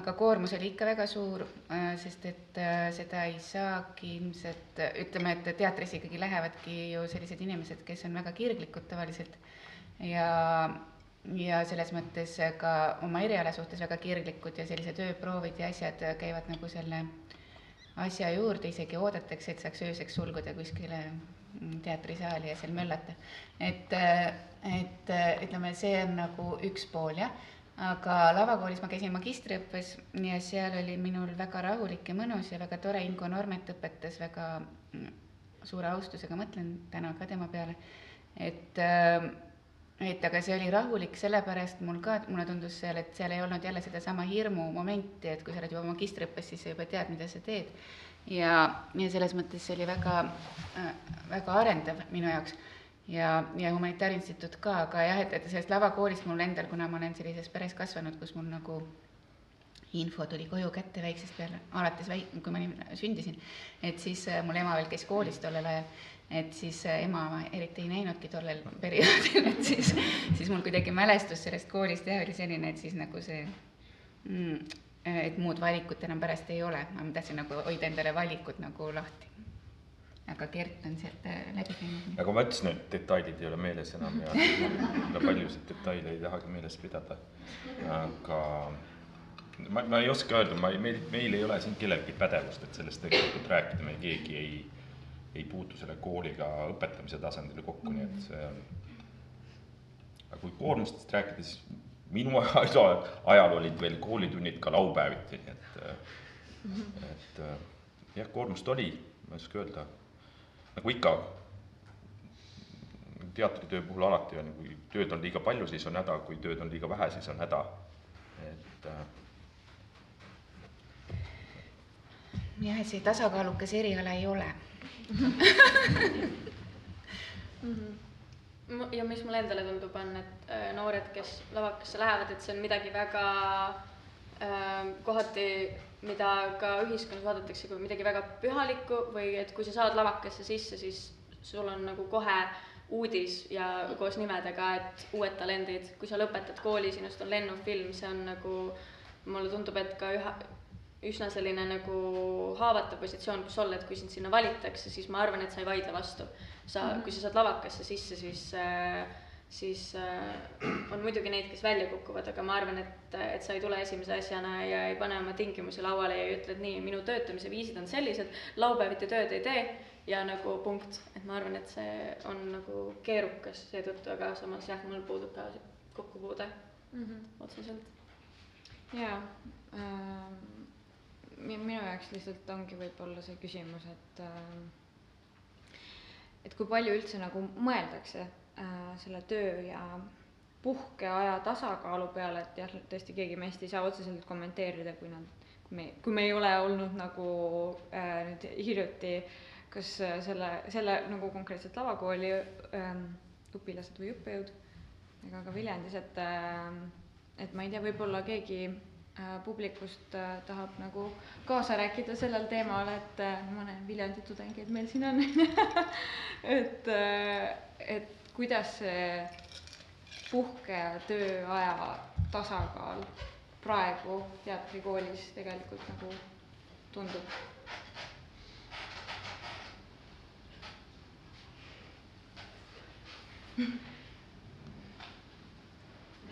aga koormus oli ikka väga suur, sest et seda ei saagi ilmselt, ütleme, et teatrisse ikkagi lähevadki ju sellised inimesed, kes on väga kirglikud tavaliselt. Ja ja selles mõttes ka oma eriala suhtes väga kirglikud ja sellised ööproovid ja asjad käivad nagu selle asja juurde, isegi oodatakse, et saaks ööseks sulguda kuskile teatrisaali ja seal möllata. et, et ütleme, see on nagu üks pool jah, aga lavakoolis ma käisin magistriõppes ja seal oli minul väga rahulik ja mõnus ja väga tore, Ingo Normet õpetas väga suure austusega, mõtlen täna ka tema peale, et et aga see oli rahulik, sellepärast mul ka, mulle tundus seal, et seal ei olnud jälle sedasama hirmu momenti, et kui sa oled juba magistriõppes, siis sa juba tead, mida sa teed. ja, ja selles mõttes see oli väga äh,, väga arendav minu jaoks ja, ja Humanitaarinstituut ka, aga jah, et, et sellest lavakoolist mul endal, kuna ma olen sellises peres kasvanud, kus mul nagu info tuli koju kätte väiksest peale, alates väi-, kui ma sündisin, et siis äh, mul ema veel käis koolis tollel ajal et siis äh, ema ma eriti ei näinudki tollel perioodil, et siis, siis mul kuidagi mälestus sellest koolist jah, oli selline, et siis nagu see mm, et muud valikut enam pärast ei ole, ma tahtsin nagu hoida endale valikut nagu lahti. aga Gert on sealt äh, läbi käinud. nagu ma ütlesin, et detailid ei ole meeles enam ja paljusid detaile ei tahagi meeles pidada. aga ma, ma ei oska öelda, ma ei, meil, meil ei ole siin kellelgi pädevust, et sellest tegelikult rääkida, me keegi ei, ei puutu selle kooliga õpetamise tasandil kokku mm, -hmm. nii et see on. aga kui koormustest rääkida, siis minu ajal, ajal olid veel koolitunnid ka laupäeviti, nii et mm, -hmm. et jah, koormust oli, ma ei oska öelda nagu ikka, teatritöö puhul alati on, kui tööd on liiga palju, siis on häda, kui tööd on liiga vähe, siis on häda, et äh, jah, et see tasakaalukas eriala ei ole ja mis mulle endale tundub, on, et äh, noored, kes lavakasse lähevad, et see on midagi väga äh, kohati mida ka ühiskonnas vaadatakse kui midagi väga pühalikku või et kui sa saad lavakasse sisse, siis sul on nagu kohe uudis ja koos nimedega, et uued talendid, kui sa lõpetad kooli, sinust on lennufilm, see on nagu, mulle tundub, et ka üha, üsna selline nagu haavatav positsioon, kus olla, et kui sind sinna valitakse, siis ma arvan, et sa ei vaidle vastu. sa, kui sa saad lavakasse sisse, siis äh, siis äh, on muidugi neid, kes välja kukuvad, aga ma arvan, et, et sa ei tule esimese asjana ja ei pane oma tingimusi lauale ja ei ütle, et nii, minu töötamise viisid on sellised, laupäeviti tööd ei tee ja nagu punkt, et ma arvan, et see on nagu keerukas seetõttu, aga samas jah, mul puudub ka kokkupuude mm -hmm. otseselt. jaa äh,, minu jaoks lihtsalt ongi võib-olla see küsimus, et äh, et kui palju üldse nagu mõeldakse äh, selle töö ja puhkeaja tasakaalu peale, et jah, tõesti keegi meist ei saa otseselt kommenteerida, kui nad, kui me, kui me ei ole olnud nagu äh, nüüd hiljuti kas äh, selle, selle nagu konkreetselt lavakooli äh, õpilased või õppejõud ega ka Viljandis, et äh, et ma ei tea, võib-olla keegi publikust äh, tahab nagu kaasa rääkida sellel teemal, et äh, ma näen Viljandi tudengeid meil siin on et äh,, et kuidas see puhke- ja tööaja tasakaal praegu teatrikoolis tegelikult nagu tundub?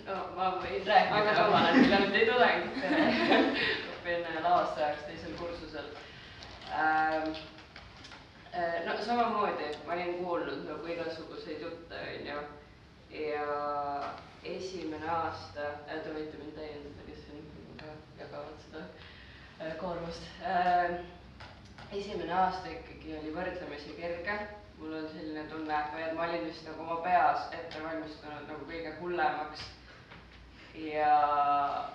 no ma võin rääkida, ma olen Viljandi tudeng õpin lavastajaks teisel kursusel ähm, Äh, no samamoodi, ma olin kuulnud nagu igasuguseid jutte, onju. ja esimene aasta, äh, te võite mind täiendada, kes siin jagavad seda äh, koormust. esimene aasta ikkagi oli võrdlemisi kerge, mul on selline tunne, et ma olin vist nagu oma peas ette valmistunud nagu kõige hullemaks ja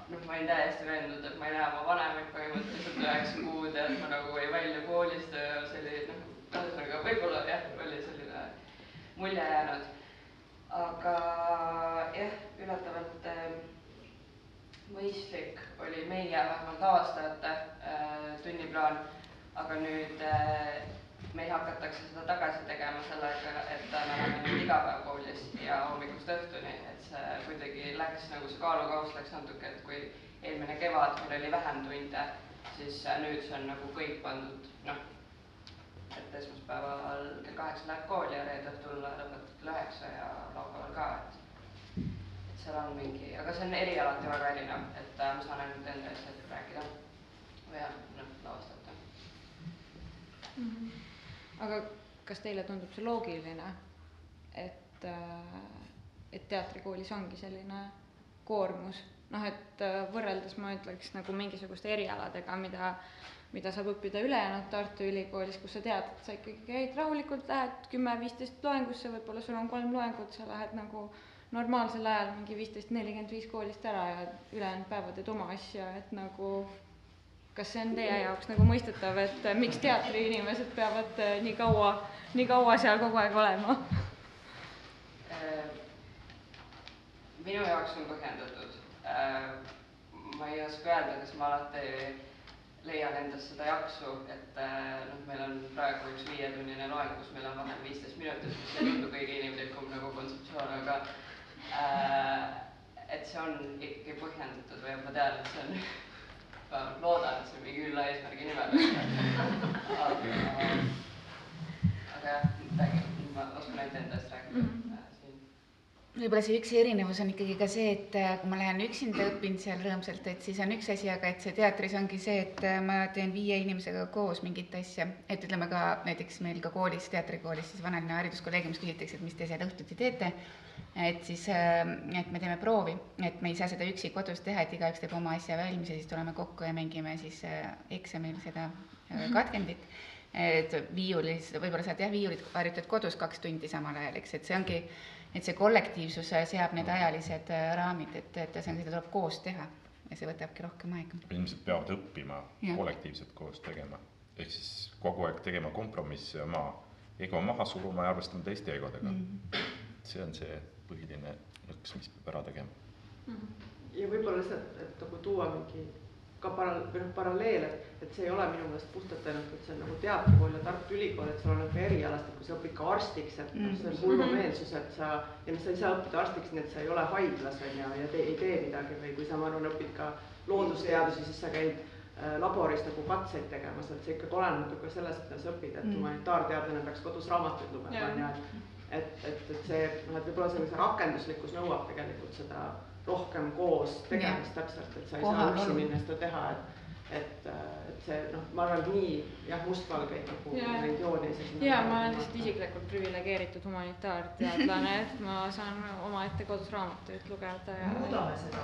noh, ma olin täiesti veendunud, et ma ei näe oma vanemaid põhimõtteliselt üheksa kuud ja et ma nagu ei välju koolist ja see oli noh, ühesõnaga võib-olla jah, oli selline mulje jäänud. aga jah, üllatavalt äh, mõistlik oli meie vähemalt avastajate äh, tunniplaan, aga nüüd äh, meil hakatakse seda tagasi tegema sellega, et me oleme nüüd iga päev koolis ja hommikust õhtuni, et see kuidagi läks nagu see kaalukauss läks natuke, et kui eelmine kevad meil oli vähem tunde, siis nüüd see on nagu kõik pandud noh et esmaspäeval kell kaheksa läheb kooli ja reede õhtul lõpetad kell üheksa ja laupäeval ka, et et seal on mingi, aga see on erialati väga erinev, et äh, ma saan ainult enda eest hetkel rääkida või jah, noh, lavastada mm. -hmm. Aga kas teile tundub see loogiline, et, äh, et teatrikoolis ongi selline koormus, noh et äh, võrreldes ma ütleks nagu mingisuguste erialadega, mida mida saab õppida ülejäänud Tartu Ülikoolis, kus sa tead, et sa ikkagi käid rahulikult, lähed kümme-viisteist loengusse, võib-olla sul on kolm loengut, sa lähed nagu normaalsel ajal mingi viisteist, nelikümmend viis koolist ära ja ülejäänud päevad teed oma asja, et nagu kas see on teie jaoks nagu mõistetav, et miks teatriinimesed peavad äh, nii kaua, nii kaua seal kogu aeg olema? Äh, minu jaoks on põhjendatud. Äh, ma ei oska öelda, kas ma alati leian endas seda jaksu, et äh, noh, meil on praegu üks viietunnine loeng, kus meil on vahem viisteist minutit, mis ei tundu kõige inimlikum nagu kontseptsioon, aga äh, et see on ikkagi põhjendatud või ma tean, et see on loodan, et see mingi ülla eesmärgi nimel. aga, aga jah, midagi, ma oskan ainult enda eest rääkida mm -hmm. Võib-olla see üks erinevus on ikkagi ka see, et äh, kui ma lähen üksinda õpin seal rõõmsalt, et siis on üks asi, aga et see teatris ongi see, et äh, ma teen viie inimesega koos mingit asja, et ütleme ka näiteks meil ka koolis, teatrikoolis siis Vanalinna hariduskolleegiumis küsitakse, et mis te seal õhtuti teete. et siis, et me teeme proovi, et me ei saa seda üksi kodus teha, et igaüks teeb oma asja valmis ja siis tuleme kokku ja mängime siis äh, eksamil seda äh, katkendit. Et viiulis, võib-olla saad jah, viiulit harjutad kodus kaks tundi samal ajal, eks, et see ongi, et see kollektiivsus seab need ajalised äh, raamid, et, et ühesõnaga seda tuleb koos teha ja see võtabki rohkem aega. inimesed peavad õppima Jah. kollektiivselt koos tegema. ehk siis kogu aeg tegema kompromisse, oma ego maha suruma ja arvestama teiste egodega mm.. see on see põhiline nõks, mis peab ära tegema. ja võib-olla lihtsalt, et nagu tuua mingi ka paral-, noh, paralleel, et, et see ei ole minu meelest puhtalt ainult, et see on nagu teatrikool ja Tartu Ülikool, et sul on nagu erialast, et kui sa õpid ka arstiks, et noh, see on hullumeelsus, et sa, ja noh, sa ei saa õppida arstiks nii, et sa ei ole haiglas, on ju, ja te, ei tee midagi või kui sa, ma arvan, õpid ka loodusteadusi, siis sa käid äh, laboris nagu katseid tegemas, et see ikkagi oleneb natuke sellest, mida sa õpid, et Mm. humanitaarteadlane peaks kodus raamatuid lugema, on ju, et et, et, et see noh, et võib-olla see, see rakenduslikkus nõuab tegelikult seda rohkem koos tegemist täpselt, et sa ei saa Kohalolu. üksi minna seda teha, et et, et see noh, ma arvan, et nii jah, mustvalgeid nagu Jaa. neid jooni ei saa sinna jaa, ma olen lihtsalt isiklikult priviligeeritud humanitaarteadlane, et ma saan omaette kodus raamatuid lugeda ja. muudame seda.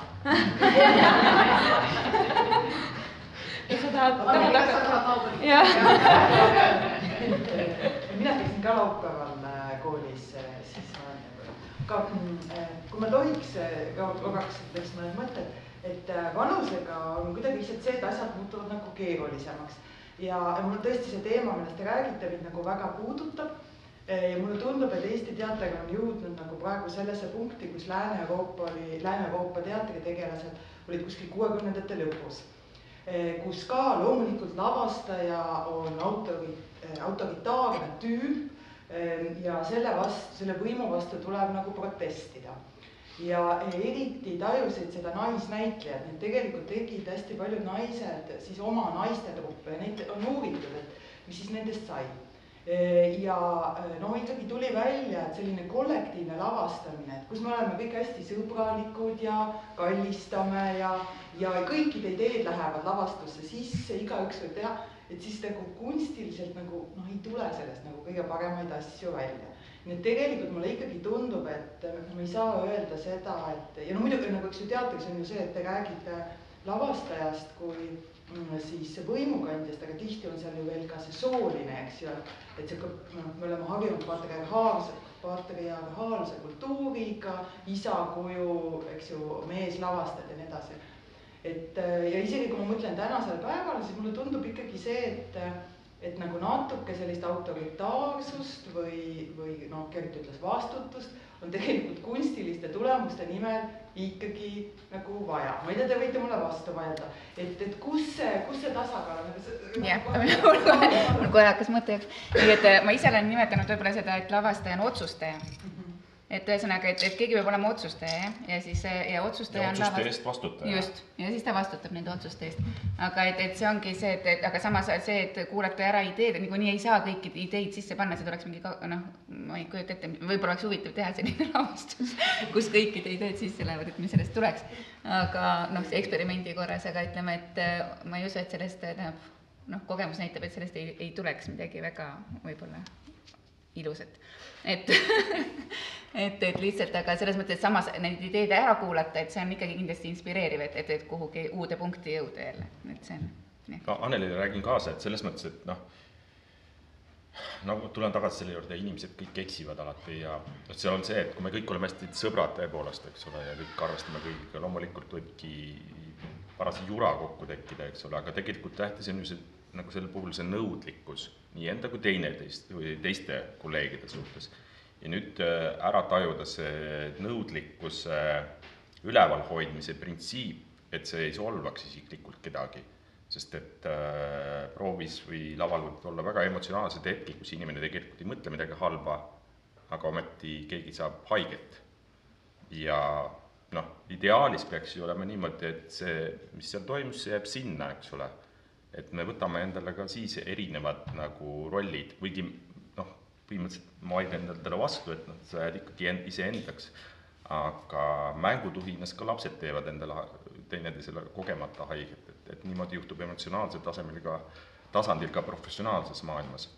ja sa tahad, ega sa hakata? tahad laupäeval? jah, mina käisin ka laupäeval äh, koolis, siis olen mm, äh, kui ma tohiks äh, ka ütleks mõned mõtted, et äh, vanusega on kuidagi lihtsalt see, et asjad muutuvad nagu keerulisemaks. ja, ja mul tõesti see teema, millest te räägite, mind nagu väga puudutab. ja mulle tundub, et Eesti teater on jõudnud nagu praegu sellesse punkti, kus Lääne-Euroopa oli, Lääne-Euroopa teatritegelased olid kuskil kuuekümnendate lõpus kus ka loomulikult lavastaja on autori, autoritaarne tüüp ja selle vastu, selle võimu vastu tuleb nagu protestida. ja eriti tajusid seda naisnäitlejad, need tegelikult tegid hästi paljud naised siis oma naistetruppe ja neid on uuritud, et mis siis nendest sai. ja no ikkagi tuli välja, et selline kollektiivne lavastamine, et kus me oleme kõik hästi sõbralikud ja kallistame ja, ja kõikide ideed lähevad lavastusse sisse, igaüks võib teha, et siis nagu kunstiliselt nagu noh, ei tule sellest nagu kõige paremaid asju välja. nii et tegelikult mulle ikkagi tundub, et me ei saa öelda seda, et ja no muidugi nagu eks ju teatris on ju see, et te räägite lavastajast kui mm, siis võimukandjast, aga tihti on seal ju veel ka see sooline, eks ju, et see, noh, me oleme harjunud patriarhaalse, patriarhaalse kultuuriga, isa kuju, eks ju, meeslavastajad ja nii edasi. Et äh, ja isegi kui ma mõtlen tänasele päevale, siis mulle tundub ikkagi see, et et nagu natuke sellist autoritaarsust või, või noh, Gert ütles vastutust, on tegelikult kunstiliste tulemuste nimel ikkagi nagu vaja. ma ei tea, te võite mulle vastu vaielda, et, et kus see, kus see tasakaal on? jah, mul kohe, mul kohe hakkas mõte jooksma. nii et äh, ma ise olen nimetanud võib-olla seda, et lavastaja on otsustaja. Et ühesõnaga, et, et keegi peab olema otsustaja jah, ja siis äh, ja otsustaja ja otsuste eest vastutaja. just, ja siis ta vastutab nende otsuste eest. aga et, et see ongi see, et, et aga samas see, et kuulata ära ideed, niikuinii ei saa kõiki ideid sisse panna, see tuleks mingi noh, ma ei kujuta ette, võib-olla oleks huvitav teha selline lavastus, kus kõikide ideed sisse lähevad, et mis sellest tuleks. aga noh, eksperimendi korras, aga ütleme, et äh, ma ei usu, et sellest tähendab noh, kogemus näitab, et sellest ei, ei tuleks midagi väga võib-olla ilusat. et, et, et lihtsalt, aga selles mõttes samas neid ideid ära kuulata, et see on ikkagi kindlasti inspireeriv, et, et, et kuhugi uude punkti jõuda jälle, et see on ka Annelile räägin kaasa, et selles mõttes, et noh, nagu tulen tagasi selle juurde, inimesed kõik eksivad alati ja et seal on see, et kui me kõik oleme hästi sõbrad tõepoolest, eks ole, ja kõik arvestame kõigiga, loomulikult võibki paras jura kokku tekkida, eks ole, aga tegelikult tähtis on ju see nagu sel puhul see nõudlikkus nii enda kui teineteist või teiste kolleegide suhtes. ja nüüd äh, ära tajuda see nõudlikkuse ülevalhoidmise printsiip, et see ei solvaks isiklikult kedagi sest et äh, proovis või laval võib olla väga emotsionaalsed hetked, kus inimene tegelikult ei mõtle midagi halba, aga ometi keegi saab haiget. ja noh, ideaalis peaks ju olema niimoodi, et see, mis seal toimus, see jääb sinna, eks ole. Et me võtame endale ka siis erinevad nagu rollid, kuigi noh, põhimõtteliselt ma vaidlen endale vastu, et noh, sa jääd ikkagi end, iseendaks, aga mängutuhinas ka lapsed teevad endale teineteisele kogemata haiget, et, et niimoodi juhtub emotsionaalsel tasemel ka, tasandil ka professionaalses maailmas.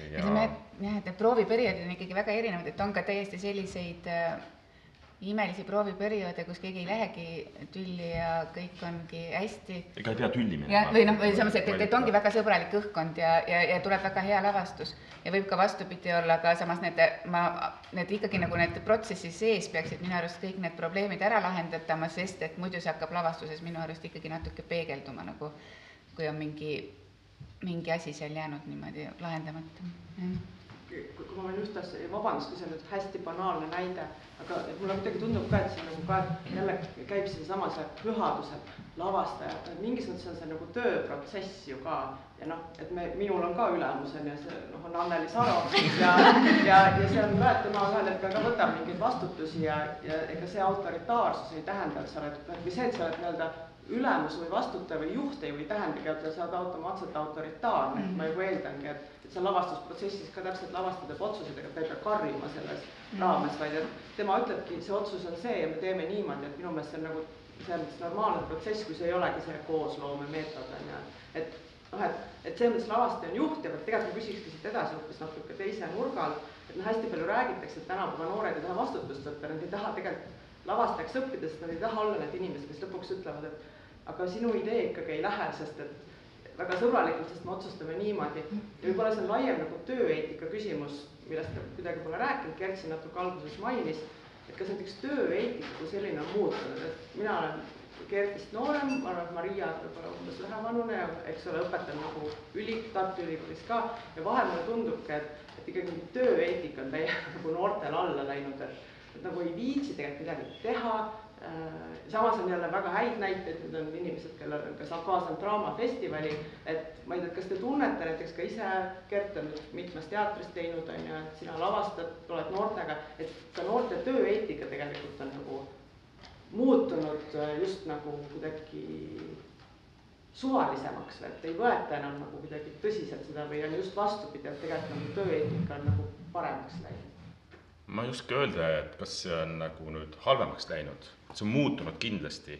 ütleme, et jah, et need prooviperioodid on ikkagi väga erinevad, et on ka täiesti selliseid äh, imelisi prooviperioode, kus keegi ei lähegi tülli ja kõik ongi hästi. ega ei pea tülli minema. või noh, või samas, et, et, et ongi väga sõbralik õhkkond ja, ja, ja tuleb väga hea lavastus. ja võib ka vastupidi olla, aga samas need, ma, need ikkagi nagu need protsessi sees peaksid minu arust kõik need probleemid ära lahendatama, sest et muidu see hakkab lavastuses minu arust ikkagi natuke peegelduma nagu, kui on mingi, mingi asi seal jäänud niimoodi lahendamata. Kui ma just asja, vabandust, kui see on nüüd hästi banaalne näide, aga et mulle kuidagi tundub ka, et see nagu ka jälle käib siinsama see pühaduse lavastaja, mingis mõttes on see nagu tööprotsess ju ka. Ja noh, et me, minul on ka ülemus on ju, see noh, on Anneli Saro ja, ja, ja see on ka, et tema ühel hetkel ka võtab mingeid vastutusi ja, ja ega see autoritaarsus ei tähenda, et sa oled, või see, et sa oled nii-öelda ülemus või vastutaja või juht ei, või tähendagi, et sa oled automaatselt autoritaarne mm, -hmm. ma juba eeldangi, et, et sa lavastusprotsessis ka täpselt lavastaja teeb otsuseid, ega ta ei pea karjuma selles mm -hmm. raames, vaid et tema ütlebki, see otsus on see ja me teeme niimoodi, et minu meelest see on nagu selles mõttes normaalne protsess, kui see ei olegi see koosloome meetod on ju, et noh, et, et selles mõttes lavastaja on juht ja tegelikult ma küsikski siit edasi hoopis natuke teise nurga alt, et noh, hästi palju räägitakse, et tänapäeva noored ei taha vastutust võtta, nad ei taha tegelikult lavastajaks õppida, sest nad ei taha olla need inimesed, kes lõpuks ütlevad, et aga sinu idee ikkagi ei lähe, sest et väga sõbralikult, sest me otsustame niimoodi. ja võib-olla see on laiem nagu tööeetika küsimus, millest ta kuidagi pole rääkinud, Gert siin natuke alguses mainis, et kas näiteks tööeetika kui selline on muutunud, et mina olen Gertist noorem, ma arvan, et Maria on võib-olla umbes ühevanune ja eks ole, õpetan nagu üli, Tartu Ülikoolis ka ja vahel mulle tundubki, et, et ikkagi mingi tööeetika on täiesti nagu noortel alla läinud, et, et nagu ei viitsi tegelikult midagi teha Äh, samas on jälle väga häid näiteid, need on inimesed, kellel on ka kaasanud Draamafestivali, et ma ei tea, kas te tunnete näiteks ka ise, Gert on mitmes teatris teinud, on ju, et sina lavastad, oled noortega, et ka noorte tööeetika tegelikult on nagu muutunud äh, just nagu kuidagi suvalisemaks või et ei võeta enam nagu kuidagi tõsiselt seda või on just vastupidi, et tegelikult nagu tööeetika on nagu paremaks läinud? Ma ei oska öelda, et kas see on nagu nüüd halvemaks läinud, see on muutunud kindlasti,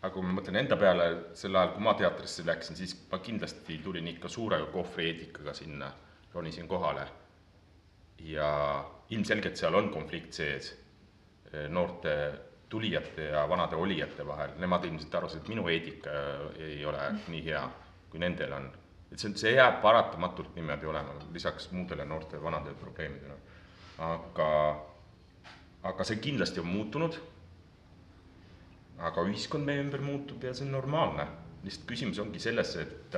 aga kui ma mõtlen enda peale, sel ajal, kui ma teatrisse läksin, siis ma kindlasti tulin ikka suure kohvri eetikaga sinna, ronisin kohale. ja ilmselgelt seal on konflikt sees eh, noorte tulijate ja vanade olijate vahel, nemad ilmselt arvasid, et minu eetika ei ole nii hea, kui nendel on. et see on, see jääb paratamatult niimoodi olema, lisaks muudele noorte vanade probleemidele aga, aga see kindlasti on muutunud. aga ühiskond meie ümber muutub ja see on normaalne. lihtsalt küsimus ongi selles, et,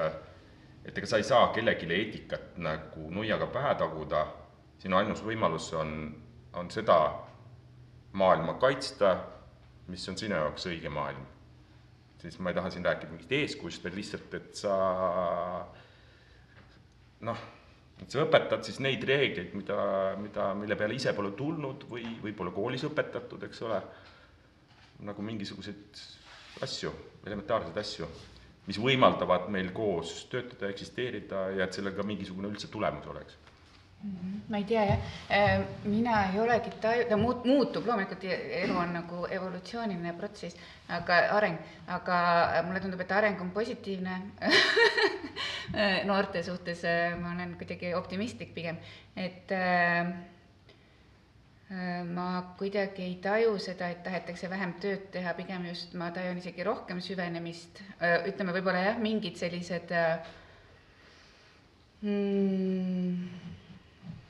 et ega sa ei saa kellelegi eetikat nagu nuiaga pähe taguda, sinu ainus võimalus on, on seda maailma kaitsta, mis on sinu jaoks õige maailm. siis ma ei taha siin rääkida mingist eeskujust, vaid lihtsalt, et sa noh et sa õpetad siis neid reegleid, mida, mida, mille peale ise pole tulnud või, või pole koolis õpetatud, eks ole, nagu mingisuguseid asju, elementaarseid asju, mis võimaldavad meil koos töötada, eksisteerida ja et sellel ka mingisugune üldse tulemus oleks. Ma ei tea jah, äh, mina ei olegi taju-, ta muut-, muutub, loomulikult elu on nagu evolutsiooniline protsess, aga areng, aga mulle tundub, et areng on positiivne noorte suhtes. Äh, ma olen kuidagi optimistlik pigem, et äh, ma kuidagi ei taju seda, et tahetakse vähem tööd teha, pigem just ma tajun isegi rohkem süvenemist, ütleme võib-olla jah, mingid sellised mm,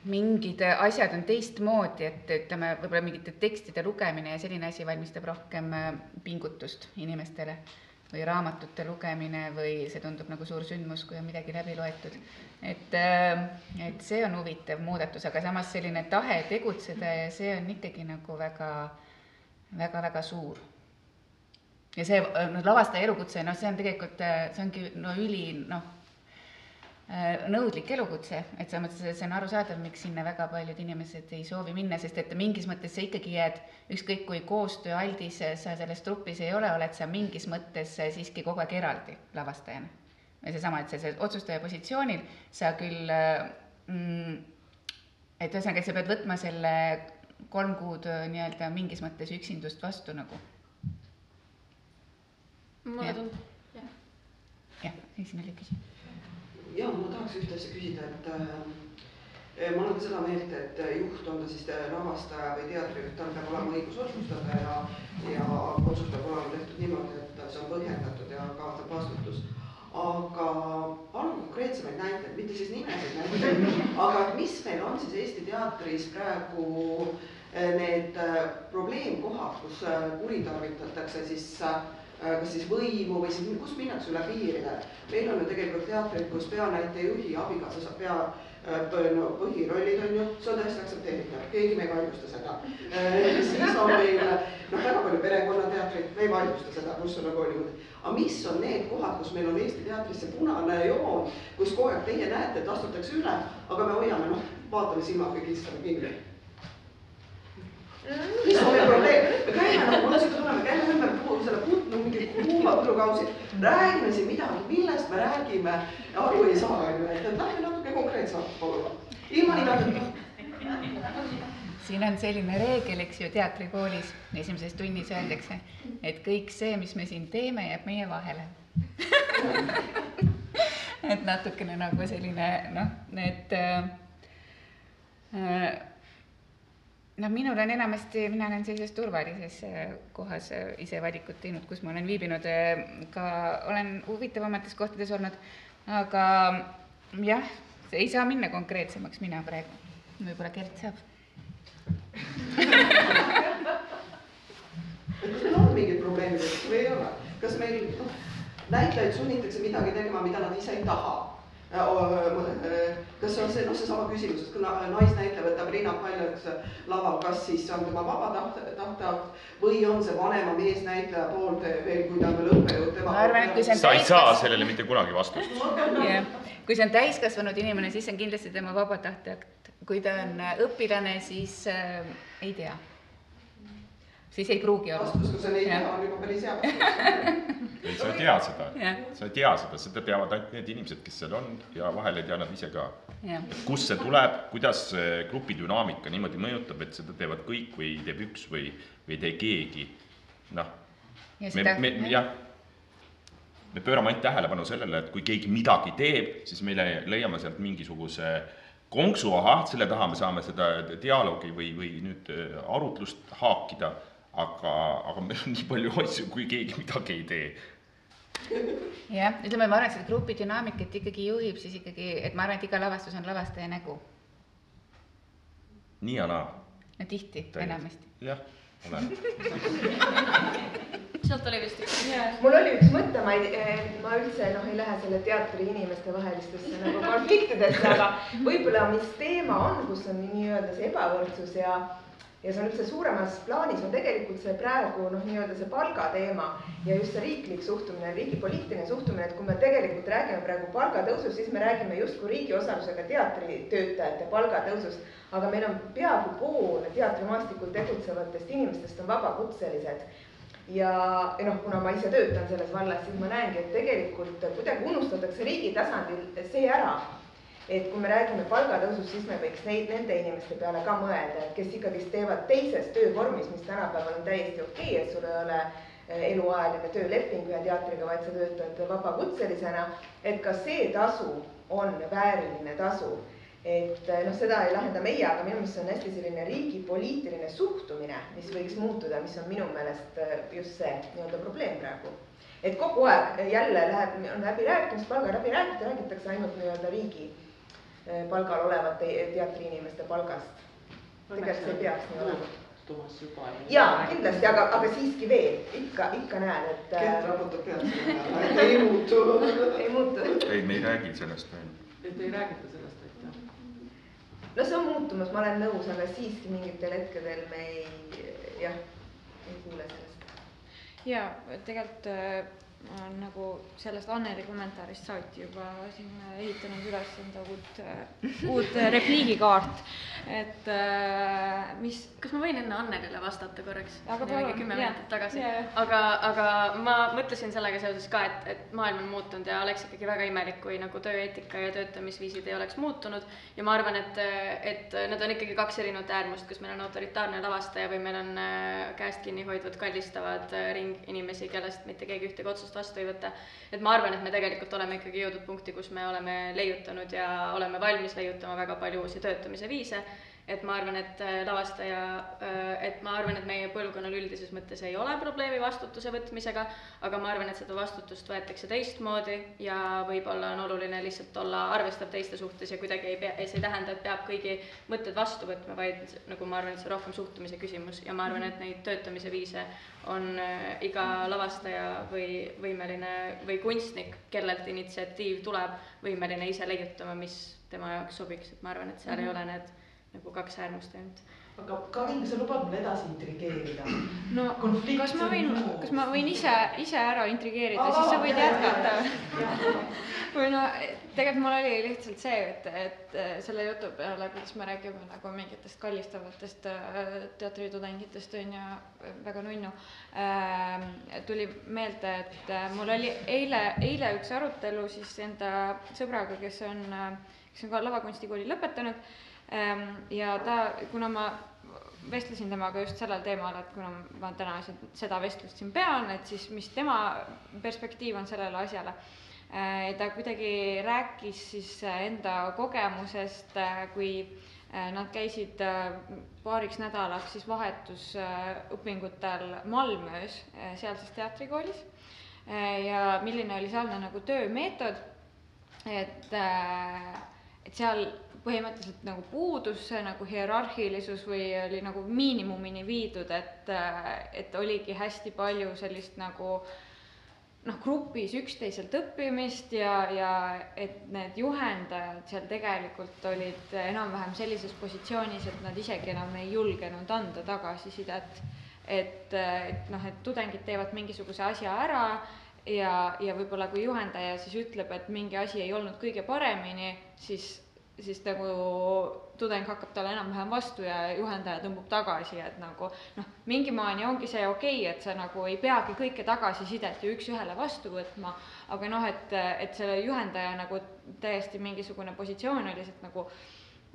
mingid asjad on teistmoodi, et ütleme, võib-olla mingite tekstide lugemine ja selline asi valmistab rohkem äh, pingutust inimestele või raamatute lugemine või see tundub nagu suur sündmus, kui on midagi läbi loetud. et, äh, et see on huvitav muudatus, aga samas selline tahe tegutseda ja see on ikkagi nagu väga, väga-väga suur. ja see, noh, lavastaja elukutse, noh, see on tegelikult, see ongi no üli, noh nõudlik elukutse, et selles mõttes, see on arusaadav, miks sinna väga paljud inimesed ei soovi minna, sest et mingis mõttes sa ikkagi jääd, ükskõik kui koostööaldis sa selles trupis ei ole, oled sa mingis mõttes siiski kogu aeg eraldi lavastajana. ja seesama, et sa selles otsustaja positsioonil, sa küll mm, et ühesõnaga, et sa pead võtma selle kolm kuud äh, nii-öelda mingis mõttes üksindust vastu nagu. mulle tundub, jah. jah, oli küsimus. Ja ma tahaks ühte asja küsida, et äh, ma olen ka seda meelt, et juht, on ta siis lavastaja või teatrijuht, tal peab olema õigus otsustada ja, ja otsus peab olema tehtud niimoodi, et see on põhjendatud ja kaasneb vastutus. aga palun konkreetsemaid näiteid, mitte siis nimesid näiteid, aga mis meil on siis Eesti teatris praegu äh, need äh, probleemkohad, kus kuritarvitatakse siis äh, kas siis võimu või siis kus minnakse üle piiride. meil on ju tegelikult teatrid, kus peanäitejuhi abikaasa saab pea, äh, no põhirollid on ju, see on täiesti aktsepteeritav, keegi me ei vaidlusta seda. siis on meil noh, väga palju perekonnateatrit, me ei vaidlusta seda, kus on nagu niimoodi. aga mis on need kohad, kus meil on Eesti teatris see punane joon, kus kogu aeg teie näete, et astutakse üle, aga me hoiame noh, vaatame silmad kõik lihtsalt kinni mis on meie probleem, me käime nagu, mul on siuke tunne, me käime ümber puu, selle puu, no mingi kuuma põllukausi, räägime siin midagi, millest me räägime, aru ei saa, onju, et lähme natuke konkreetsemalt palun. ilma nimedeta. siin on selline reegel, eks ju, teatrikoolis esimeses tunnis öeldakse, et kõik see, mis me siin teeme, jääb meie vahele et natukene nagu selline noh, need äh, äh, noh, minul on enamasti, mina olen sellises turvalises äh, kohas äh, ise valikut teinud, kus ma olen viibinud, ka olen huvitavamates kohtades olnud, aga jah, ei saa minna konkreetsemaks mina praegu, võib-olla Gert saab. kas meil on mingid probleemid või ei ole, kas meil noh, näitlejaid sunnitakse midagi tegema, mida nad ise ei taha kas see on see, noh, seesama küsimus, et kui naisnäitleja võtab rinnapaljaks laval, kas siis see on tema vaba tahte, tahteakt või on see vanema meesnäitleja poolt veel, kui ta on veel õppejõud, tema ma arvan, et kui see on sa ei saa sellele mitte kunagi vastust. jah, kui see on täiskasvanud inimene, siis see on kindlasti tema vaba tahteakt. kui ta on äh, õpilane, siis äh, ei tea. Siis ei pruugi olla. vastus, kui sa ei tea, on juba päris hea vastus. ei, sa ei tea seda sa ei tea seda, seda teavad ainult need inimesed, kes seal on ja vahel ei tea nad ise ka. et kust see tuleb, kuidas see grupi dünaamika niimoodi mõjutab, et seda teevad kõik või teeb üks või, või ei tee keegi. noh, ja me, seda, me jah, me pöörame ainult tähelepanu sellele, et kui keegi midagi teeb, siis me le- leiame sealt mingisuguse konksu, ahah, selle taha me saame seda dialoogi või, või nüüd äh, arutlust haakida, aga, aga meil on nii palju asju, kui keegi midagi ei tee. jah, ütleme, ma arvan, et seda grupi dünaamikat ikkagi juhib siis ikkagi, et ma arvan, et iga lavastus on lavastaja nägu. nii ja naa. no tihti, enamasti. jah, olen. sealt oli vist üks mul oli üks mõte, ma ei, ma üldse noh, ei lähe selle teatri inimeste vahelistesse nagu konfliktidesse, aga võib-olla mis teema on, kus on nii-öelda see ebavõrdsus ja ja see on üldse suuremas plaanis on tegelikult see praegu noh, nii-öelda see palgateema ja just see riiklik suhtumine, riigi poliitiline suhtumine, et kui me tegelikult räägime praegu palgatõusust, siis me räägime justkui riigi osalusega teatritöötajate palgatõusust, aga meil on peaaegu pool teatrimaastikul tegutsevatest inimestest on vabakutselised. Ja, ja noh, kuna ma ise töötan selles vallas, siis ma näengi, et tegelikult kuidagi unustatakse riigi tasandil see ära, et kui me räägime palgatõusust, siis me võiks neid, nende inimeste peale ka mõelda, et kes ikkagist teevad teises töövormis, mis tänapäeval on täiesti okei okay,, et sul ei ole eh, eluajaline tööleping ühe teatriga, vaid sa töötad vabakutselisena, et ka see tasu on vääriline tasu et eh, noh, seda ei lahenda meie, aga minu meelest see on hästi selline riigi poliitiline suhtumine, mis võiks muutuda, mis on minu meelest eh, just see nii-öelda probleem praegu. et kogu aeg jälle läheb, on läbirääkimised, palga läbirääkimised, räägitakse ainult nii-öelda riigi palgal olevate teatriinimeste palgast. tegelikult see peaks nii olema. Toomas juba. jaa, kindlasti, aga, aga siiski veel ikka, ikka näen, et Kert äh, raputab pead ei muutu. ei muutu. ei, me ei räägi sellest veel. et ei räägita sellest, et jah. no see on muutumas, ma olen nõus, aga siiski mingitel hetkedel me ei, jah, ei kuule sellest. ja tegelikult äh, nagu sellest Anneli kommentaarist saati juba siin ehitanud üles enda uut, uut repliigikaart, et äh, mis. kas ma võin enne Annelile vastata korraks? Aga palun, kümme minutit tagasi aga, aga ma mõtlesin sellega seoses ka, et, et maailm on muutunud ja oleks ikkagi väga imelik, kui nagu tööeetika ja töötamisviisid ei oleks muutunud. ja ma arvan, et, et need on ikkagi kaks erinevat äärmust, kus meil on autoritaarne lavastaja või meil on äh, käest kinni hoidvad, kallistavad äh, ring inimesi, kellest mitte keegi ühtegi otsust vastu ei võta. et ma arvan, et me tegelikult oleme ikkagi jõudnud punkti, kus me oleme leiutanud ja oleme valmis leiutama väga palju uusi töötamise viise et ma arvan, et äh, lavastaja, et ma arvan, et meie põlvkonnal üldises mõttes ei ole probleemi vastutuse võtmisega, aga ma arvan, et seda vastutust võetakse teistmoodi ja võib-olla on oluline lihtsalt olla arvestav teiste suhtes ja kuidagi ei pea, see ei tähenda, et peab kõigi mõtted vastu võtma, vaid nagu ma arvan, et see on rohkem suhtumise küsimus ja ma arvan, et neid töötamise viise on äh, iga lavastaja või võimeline või kunstnik, kellelt initsiatiiv tuleb, võimeline ise leiutama, mis tema jaoks sobiks, et ma arvan, et seal mm -hmm. ei ole need nagu kaks äärmust ainult. aga Karin, sa lubad mul edasi intrigeerida? no Konflikt kas ma võin kas ma võin ise, ise ära intrigeerida siis sa võid jaa, jätkata või no tegelikult mul oli lihtsalt see, et, et äh, selle jutu peale, kuidas me räägime nagu mingitest kallistavatest äh, teatritudengitest on ju, väga nunnu äh,. tuli meelde, et äh, mul oli eile, eile üks arutelu siis enda sõbraga, kes on, kes on ka lavakunstikooli lõpetanud ähm, ja ta, kuna ma vestlesin temaga just sellel teemal, et kuna ma täna seda vestlust siin pean, et siis mis tema perspektiiv on sellele asjale. ta kuidagi rääkis siis enda kogemusest, kui äh, nad käisid äh, paariks nädalaks siis vahetusõpingutel Malmöös, sealses teatrikoolis. ja milline oli sealne nagu töömeetod, et, et seal põhimõtteliselt nagu puudus see nagu hierarhilisus või oli nagu miinimumini viidud, et, et oligi hästi palju sellist nagu noh, grupis üksteiselt õppimist ja, ja et need juhendajad seal tegelikult olid enam-vähem sellises positsioonis, et nad isegi enam ei julgenud anda tagasisidet. et, et noh, et tudengid teevad mingisuguse asja ära ja, ja võib-olla kui juhendaja siis ütleb, et mingi asi ei olnud kõige paremini, siis siis nagu tudeng hakkab talle enam-vähem vastu ja juhendaja tõmbub tagasi, et nagu noh, mingi maani ongi see okei okay,, et sa nagu ei peagi kõike tagasisidet ju üks-ühele vastu võtma, aga noh, et, et selle juhendaja nagu täiesti mingisugune positsioon oli lihtsalt nagu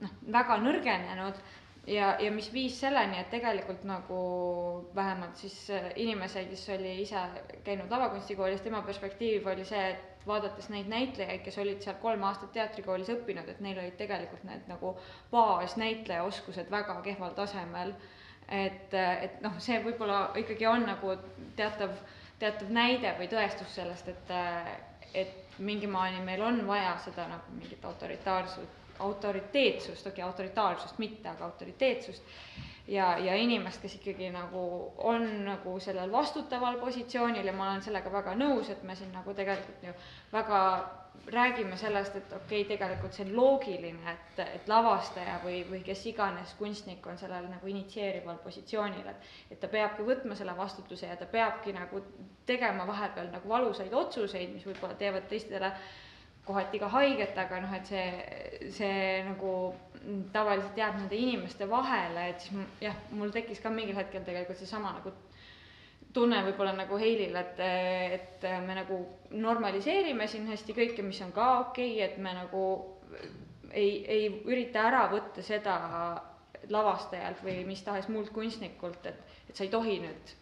noh, väga nõrgenenud ja, ja mis viis selleni, et tegelikult nagu vähemalt siis inimese, kes oli ise käinud lavakunstikoolis, tema perspektiiv oli see, et vaadates neid näitlejaid, kes olid seal kolm aastat teatrikoolis õppinud, et neil olid tegelikult need nagu baasnäitlejaoskused väga kehval tasemel. et, et noh, see võib-olla ikkagi on nagu teatav, teatav näide või tõestus sellest, et, et mingi maani meil on vaja seda nagu mingit autoritaarsust, autoriteetsust, okei okay,, autoritaarsust mitte, aga autoriteetsust. Ja, ja inimest, kes ikkagi nagu on nagu sellel vastutaval positsioonil ja ma olen sellega väga nõus, et me siin nagu tegelikult ju väga räägime sellest, et okei okay,, tegelikult see on loogiline, et, et lavastaja või, või kes iganes kunstnik on sellel nagu initsieerival positsioonil, et et ta peabki võtma selle vastutuse ja ta peabki nagu tegema vahepeal nagu valusaid otsuseid, mis võib-olla teevad teistele kohati ka haiget, aga noh, et see, see nagu tavaliselt jääb nende inimeste vahele, et siis jah, mul tekkis ka mingil hetkel tegelikult seesama nagu tunne võib-olla nagu Heilil, et, et me nagu normaliseerime siin hästi kõike, mis on ka okei okay,, et me nagu ei, ei ürita ära võtta seda lavastajalt või mis tahes muult kunstnikult, et, et sa ei tohi nüüd,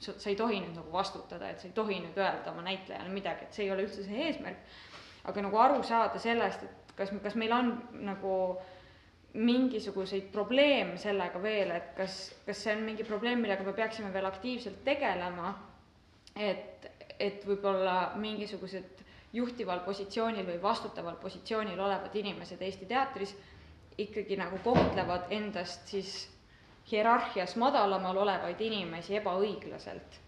sa, sa ei tohi nüüd nagu vastutada, et sa ei tohi nüüd öelda oma näitlejale midagi, et see ei ole üldse see eesmärk. Aga nagu aru saada sellest, et kas, kas meil on nagu mingisuguseid probleeme sellega veel, et kas, kas see on mingi probleem, millega me peaksime veel aktiivselt tegelema, et, et võib-olla mingisugused juhtival positsioonil või vastutaval positsioonil olevad inimesed Eesti teatris ikkagi nagu kohtlevad endast siis hierarhias madalamal olevaid inimesi ebaõiglaselt.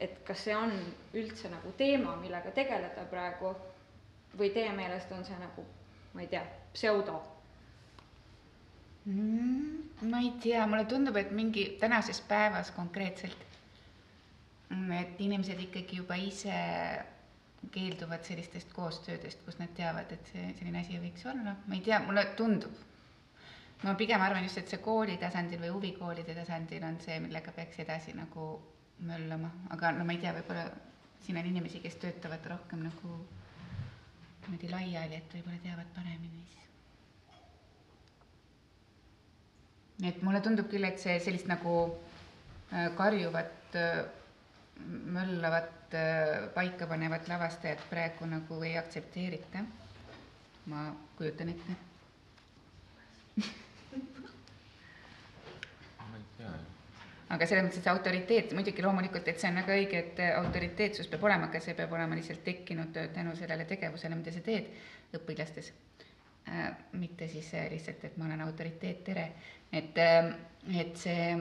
et kas see on üldse nagu teema, millega tegeleda praegu või teie meelest on see nagu, ma ei tea, pseudo mm,? ma ei tea, mulle tundub, et mingi tänases päevas konkreetselt et inimesed ikkagi juba ise keelduvad sellistest koostöödest, kus nad teavad, et see, selline asi võiks olla, ma ei tea, mulle tundub. ma pigem arvan just, et see kooli tasandil või huvikoolide tasandil on see, millega peaks edasi nagu möllama, aga no ma ei tea, võib-olla siin on inimesi, kes töötavad rohkem nagu niimoodi laiali, et võib-olla teavad paremini siis. et mulle tundub küll, et see sellist nagu äh, karjuvat, äh, möllavat, äh, paikapanevat lavastajat praegu nagu ei aktsepteerita. ma kujutan ette ma ei tea jah aga selles mõttes, et see autoriteet, muidugi loomulikult, et see on väga õige, et autoriteetsus peab olema, aga see peab olema lihtsalt tekkinud tänu sellele tegevusele, mida sa teed õpilastes äh,. mitte siis äh, lihtsalt, et ma olen autoriteet, tere. et äh,, et see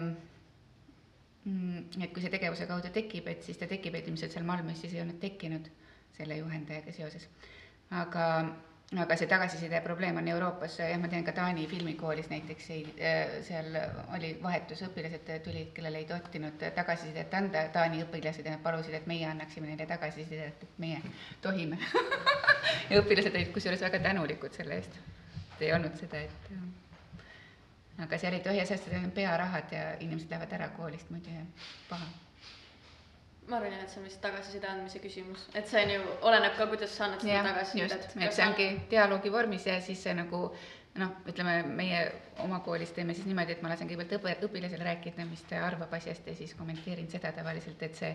mm,, et kui see tegevuse kaudu tekib, et siis ta tekib, et ilmselt seal Malmös siis ei olnud tekkinud selle juhendajaga seoses. aga aga see tagasiside probleem on Euroopas, jah, ma tean ka Taani filmikoolis näiteks ei, äh, seal oli vahetusõpilased tulid, kellele ei tohtinud tagasisidet anda, Taani õpilased ja nad palusid, et meie annaksime neile tagasisidet, et meie tohime. Ja õpilased olid kusjuures väga tänulikud selle eest, et ei olnud seda, et aga seal ei tohi säästada pearahad ja inimesed lähevad ära koolist, muidu jääb paha ma arvan jah, et see on vist tagasiside andmise küsimus, et see on ju, oleneb ka, kuidas sa annad seda tagasisidet. et see ongi dialoogi vormis ja siis see nagu noh, ütleme meie oma koolis teeme siis niimoodi, et ma lasen kõigepealt õpe, õpilasel rääkida, mis ta arvab asjast ja siis kommenteerin seda tavaliselt, et see,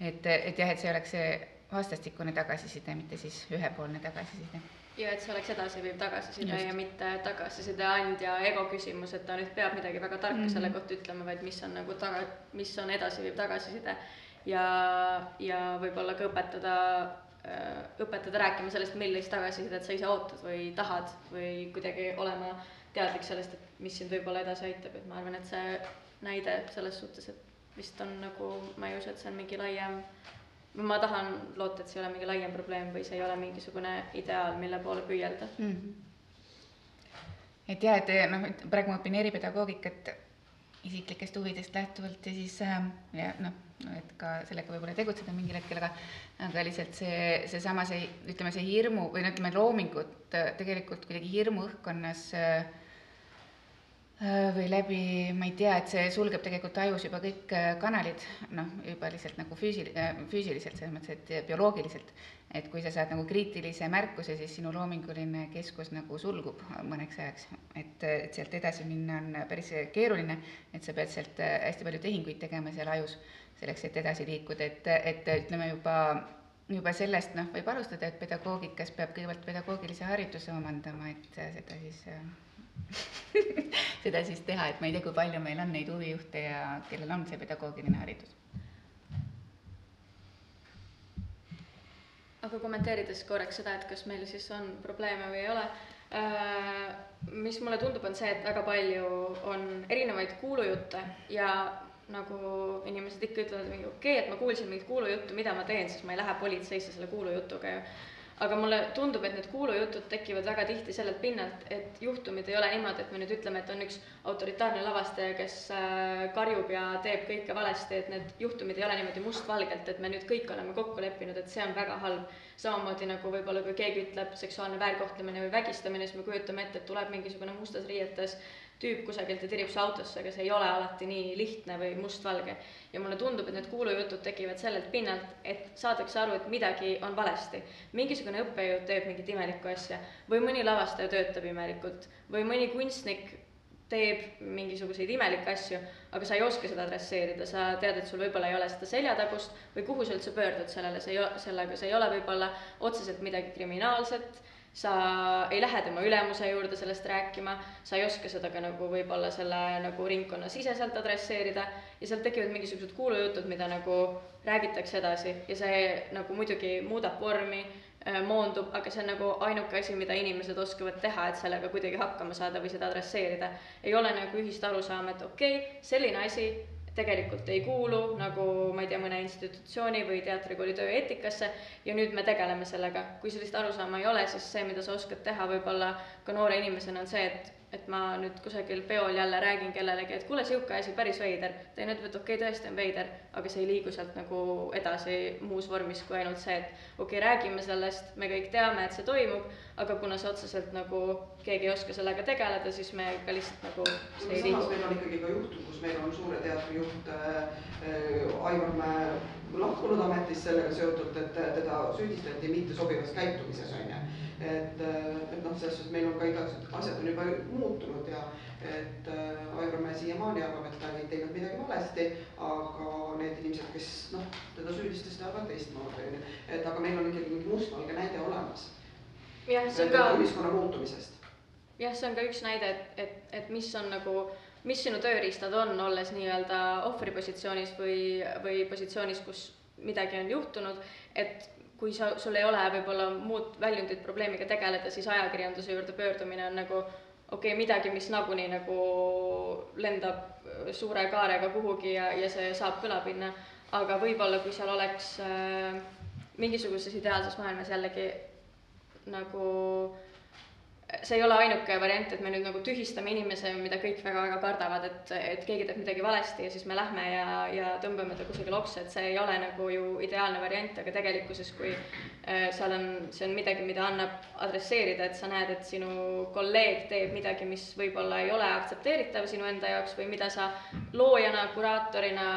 et, et jah, et see oleks see vastastikune tagasiside, mitte siis ühepoolne tagasiside ja et see oleks edasiviiv tagasiside Just. ja mitte tagasiside andja ego küsimus, et ta nüüd peab midagi väga tarka mm -hmm. selle kohta ütlema, vaid mis on nagu taga, mis on edasiviiv tagasiside ja, ja võib-olla ka õpetada, äh, õpetada rääkima sellest, millist tagasisidet sa ise ootad või tahad või kuidagi olema teadlik sellest, et mis sind võib-olla edasi aitab, et ma arvan, et see näide selles suhtes, et vist on nagu, ma ei usu, et see on mingi laiem, ma tahan loota, et see ei ole mingi laiem probleem või see ei ole mingisugune ideaal, mille poole püüelda mm. -hmm. et jah, et noh, praegu ma õpin eripedagoogikat isiklikest huvidest lähtuvalt ja siis äh, ja noh, et ka sellega võib-olla tegutseda mingil hetkel, aga aga lihtsalt see, seesama, see ütleme, see hirmu või no ütleme, loomingut äh, tegelikult kuidagi hirmuõhkkonnas äh, äh, või läbi, ma ei tea, et see sulgeb tegelikult ajus juba kõik kanalid, noh, juba lihtsalt nagu füüsil-, füüsiliselt, selles mõttes, et bioloogiliselt et kui sa saad nagu kriitilise märkuse, siis sinu loominguline keskus nagu sulgub mõneks ajaks. et, et sealt edasi minna on päris keeruline, et sa pead sealt hästi palju tehinguid tegema seal ajus, selleks, et edasi liikuda, et, et ütleme juba, juba sellest noh, võib alustada, et pedagoogikas peab kõigepealt pedagoogilise hariduse omandama, et seda siis seda siis teha, et ma ei tea, kui palju meil on neid huvijuhte ja kellel on see pedagoogiline haridus. Aga kommenteerides korraks seda, et kas meil siis on probleeme või ei ole, äh, mis mulle tundub, on see, et väga palju on erinevaid kuulujutte ja nagu inimesed ikka ütlevad mingi okei okay,, et ma kuulsin mingit kuulujuttu, mida ma teen, siis ma ei lähe politseisse selle kuulujutuga ju aga mulle tundub, et need kuulujutud tekivad väga tihti sellelt pinnalt, et juhtumid ei ole niimoodi, et me nüüd ütleme, et on üks autoritaarne lavastaja, kes äh, karjub ja teeb kõike valesti, et need juhtumid ei ole niimoodi mustvalgelt, et me nüüd kõik oleme kokku leppinud, et see on väga halb. samamoodi nagu võib-olla, kui keegi ütleb seksuaalne väärkohtlemine või vägistamine, siis me kujutame ette, et tuleb mingisugune mustas riietes tüüp kusagilt ja tirib su autosse, aga see ei ole alati nii lihtne või mustvalge. ja mulle tundub, et need kuulujutud tekivad sellelt pinnalt, et saadakse aru, et midagi on valesti. mingisugune õppejõud teeb mingit imelikku asja või mõni lavastaja töötab imelikult või mõni kunstnik teeb mingisuguseid imelikke asju, aga sa ei oska seda adresseerida, sa tead, et sul võib-olla ei ole seda seljatagust või kuhu sa üldse pöördud sellele, see ei ole, sellega, see ei ole võib-olla otseselt midagi kriminaalset sa ei lähe tema ülemuse juurde sellest rääkima, sa ei oska seda ka nagu võib-olla selle nagu ringkonna siseselt adresseerida ja sealt tekivad mingisugused kuulujutud, mida nagu räägitakse edasi ja see nagu muidugi muudab vormi, äh, moondub, aga see on nagu ainuke asi, mida inimesed oskavad teha, et sellega kuidagi hakkama saada või seda adresseerida. ei ole nagu ühist arusaama, et okei okay,, selline asi tegelikult ei kuulu nagu ma ei tea, mõne institutsiooni või teatrikooli tööeetikasse ja nüüd me tegeleme sellega. kui sellist arusaama ei ole, siis see, mida sa oskad teha võib-olla ka noore inimesena, on see, et et ma nüüd kusagil peol jälle räägin kellelegi, et kuule, sihuke asi päris veider, teine ütleb, et okei okay,, tõesti on veider, aga see ei liigu sealt nagu edasi muus vormis kui ainult see, et okei okay,, räägime sellest, me kõik teame, et see toimub, aga kuna see otseselt nagu keegi ei oska sellega tegeleda, siis me ka lihtsalt nagu see ei samas liigu. meil on ikkagi ka juhtum, kus meil on Suure Teatri juht äh, äh, Aivar Mäe lahkunud ametist sellega seotult, et teda süüdistati mittesobivas käitumises, on ju. Et, et noh, selles suhtes meil on ka igasugused asjad on juba muutunud ja et äh, Aivar Mäe siiamaani arvab, et ta ei teinud midagi valesti, aga need inimesed, kes noh, teda süüdistasid, arvavad teistmoodi, on ju. et aga meil on ikkagi mingi mustvalge näide olemas. jah, see on ka ühiskonna muutumisest. jah, see on ka üks näide, et, et, et mis on nagu, mis sinu tööriistad on, olles nii-öelda ohvri positsioonis või, või positsioonis, kus midagi on juhtunud, et kui sa, sul ei ole võib-olla muud väljundit probleemiga tegeleda, siis ajakirjanduse juurde pöördumine on nagu okei okay,, midagi, mis nagunii nagu lendab suure kaarega kuhugi ja, ja see saab kõlapinna, aga võib-olla kui seal oleks äh, mingisuguses ideaalses maailmas jällegi nagu see ei ole ainuke variant, et me nüüd nagu tühistame inimese, mida kõik väga-väga kardavad, et, et keegi teeb midagi valesti ja siis me lähme ja, ja tõmbame ta kusagile oksa, et see ei ole nagu ju ideaalne variant, aga tegelikkuses, kui äh, seal on, see on midagi, mida annab adresseerida, et sa näed, et sinu kolleeg teeb midagi, mis võib-olla ei ole aktsepteeritav sinu enda jaoks või mida sa loojana, kuraatorina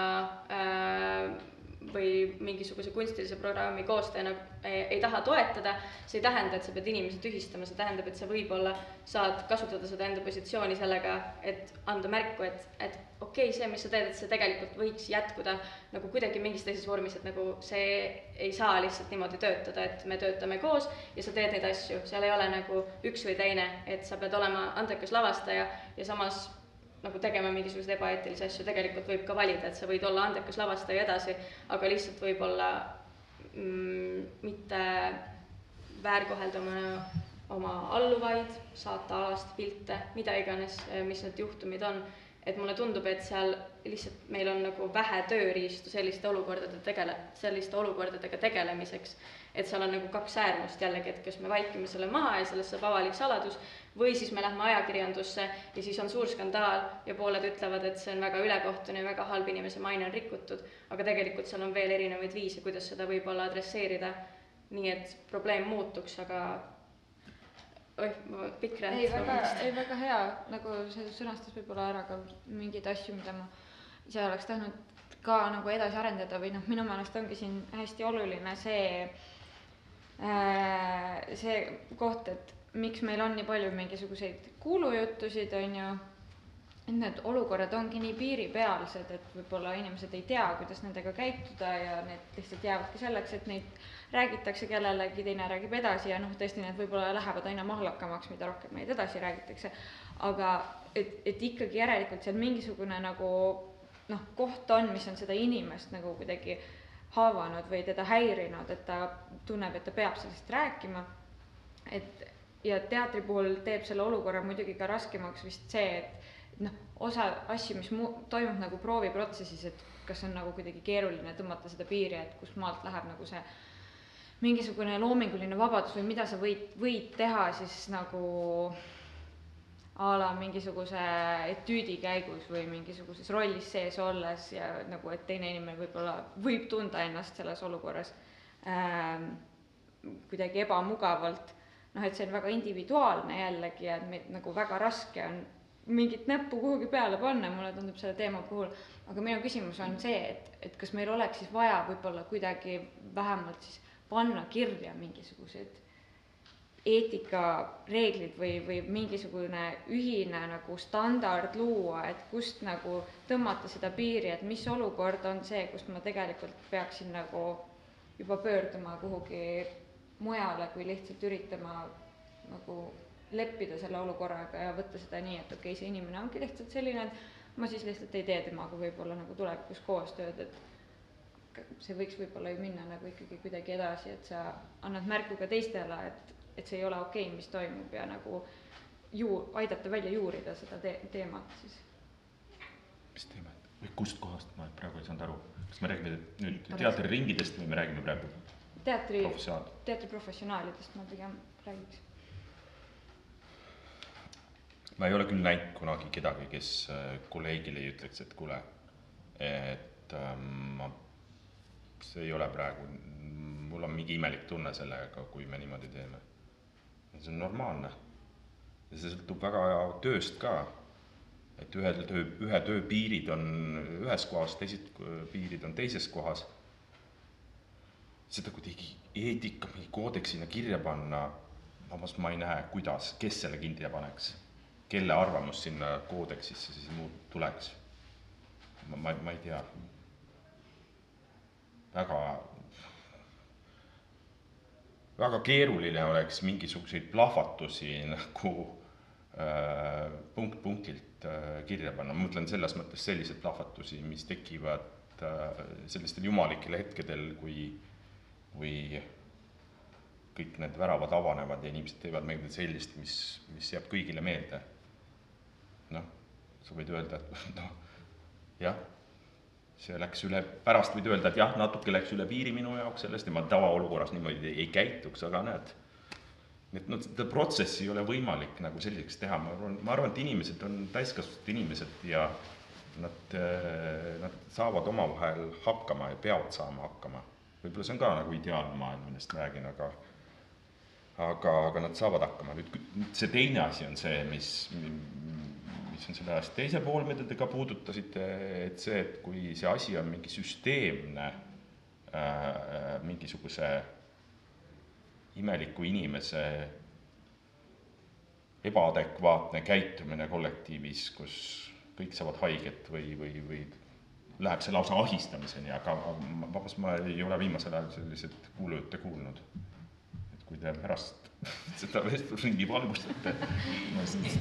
äh, või mingisuguse kunstilise programmi koostajana ei, ei taha toetada, see ei tähenda, et sa pead inimesi tühistama, see tähendab, et sa võib-olla saad kasutada seda enda positsiooni sellega, et anda märku, et, et okei okay,, see, mis sa teed, et see tegelikult võiks jätkuda nagu kuidagi mingis teises vormis, et nagu see ei saa lihtsalt niimoodi töötada, et me töötame koos ja sa teed neid asju, seal ei ole nagu üks või teine, et sa pead olema andekas lavastaja ja samas nagu tegema mingisuguseid ebaeetilisi asju, tegelikult võib ka valida, et sa võid olla andekas lavastaja edasi, aga lihtsalt võib-olla mm, mitte väärkoheldama oma alluvaid, saata alast pilte, mida iganes, mis need juhtumid on. et mulle tundub, et seal lihtsalt meil on nagu vähe tööriistu selliste olukordade tegele-, selliste olukordadega tegelemiseks. Et seal on nagu kaks äärmust jällegi, et kas me vaikime selle maha ja sellest saab avalik saladus või siis me lähme ajakirjandusse ja siis on suur skandaal ja pooled ütlevad, et see on väga ülekohtune ja väga halb, inimese maine on rikutud, aga tegelikult seal on veel erinevaid viise, kuidas seda võib-olla adresseerida, nii et probleem muutuks, aga oih, pikk räät. ei, väga, ei väga hea, nagu see sõnastas võib-olla ära ka mingeid asju, mida ma ise oleks tahtnud ka nagu edasi arendada või noh, minu meelest ongi siin hästi oluline see see koht, et miks meil on nii palju mingisuguseid kuulujuttusid, on ju, et need olukorrad ongi nii piiripealsed, et võib-olla inimesed ei tea, kuidas nendega käituda ja need lihtsalt jäävadki selleks, et neid räägitakse kellelegi, teine räägib edasi ja noh, tõesti need võib-olla lähevad aina mahlakamaks, mida rohkem neid edasi räägitakse. aga et, et ikkagi järelikult seal mingisugune nagu noh, koht on, mis on seda inimest nagu kuidagi haavanud või teda häirinud, et ta tunneb, et ta peab sellest rääkima. et ja teatri puhul teeb selle olukorra muidugi ka raskemaks vist see, et noh, osa asju, mis mu-, toimub nagu prooviprotsessis, et kas on nagu kuidagi keeruline tõmmata seda piiri, et kust maalt läheb nagu see mingisugune loominguline vabadus või mida sa võid, võid teha siis nagu a la mingisuguse etüüdi käigus või mingisuguses rollis sees olles ja nagu, et teine inimene võib-olla võib tunda ennast selles olukorras ähm, kuidagi ebamugavalt. Noh, et see on väga individuaalne jällegi et meid nagu väga raske on mingit näppu kuhugi peale panna, mulle tundub selle teema puhul, aga minu küsimus on see, et, et kas meil oleks siis vaja võib-olla kuidagi vähemalt siis panna kirja mingisugused eetikareeglid või, või mingisugune ühine nagu standard luua, et kust nagu tõmmata seda piiri, et mis olukord on see, kust ma tegelikult peaksin nagu juba pöörduma kuhugi mujale, kui lihtsalt üritama nagu leppida selle olukorraga ja võtta seda nii, et okei okay,, see inimene ongi lihtsalt selline, et ma siis lihtsalt ei tee temaga võib-olla nagu tulevikus koostööd, et see võiks võib-olla ju minna nagu ikkagi kuidagi edasi, et sa annad märku ka teistele, et, et see ei ole okei okay,, mis toimub ja nagu ju aidata välja juurida seda te teemat siis. mis teemat või kust kohast, ma praegu ei saanud aru, kas me räägime nüüd teatriringidest või me räägime praegu teatri, professionaal. teatriprofessionaalidest ma pigem räägiks. ma ei ole küll näinud kunagi kedagi, kes äh, kolleegile ei ütleks, et kuule, et ähm, ma, see ei ole praegu, mul on mingi imelik tunne sellega, kui me niimoodi teeme. See on normaalne. ja see sõltub väga tööst ka. et ühel töö, ühe töö piirid on ühes kohas, teised piirid on teises kohas. seda kuidagi eetika mingi koodeksina kirja panna, vabandust, ma ei näe, kuidas, kes selle kirja paneks kelle arvamus sinna koodeksisse siis muud tuleks? ma, ma, ma ei tea. väga, väga keeruline oleks mingisuguseid plahvatusi nagu äh, punkt punktilt äh, kirja panna, ma mõtlen selles mõttes selliseid plahvatusi, mis tekivad äh, sellistel jumalikel hetkedel, kui, kui kõik need väravad avanevad ja inimesed teevad midagi sellist, mis, mis jääb kõigile meelde. Noh, sa võid öelda, et noh, jah, see läks üle, pärast võid öelda, et jah, natuke läks üle piiri minu jaoks sellest ja ma tavaolukorras niimoodi ei, ei käituks, aga näed, et noh, seda protsessi ei ole võimalik nagu selliseks teha, ma arvan, ma arvan, et inimesed on täiskasvanud inimesed ja nad, nad saavad omavahel hakkama ja peavad saama hakkama. võib-olla see on ka nagu ideaalmaailm, millest ma räägin, aga aga, aga nad saavad hakkama, nüüd see teine asi on see, mis, mis on selle asja teise pool, mida te ka puudutasite, et see, et kui see asi on mingi süsteemne äh, mingisuguse imeliku inimese ebaadekvaatne käitumine kollektiivis, kus kõik saavad haiget või, või, või läheb see lausa ahistamiseni, aga vabandust, ma ei ole viimasel ajal selliseid kuulujutte kuulnud. et kui te pärast seda vestlusringi valgustate no siis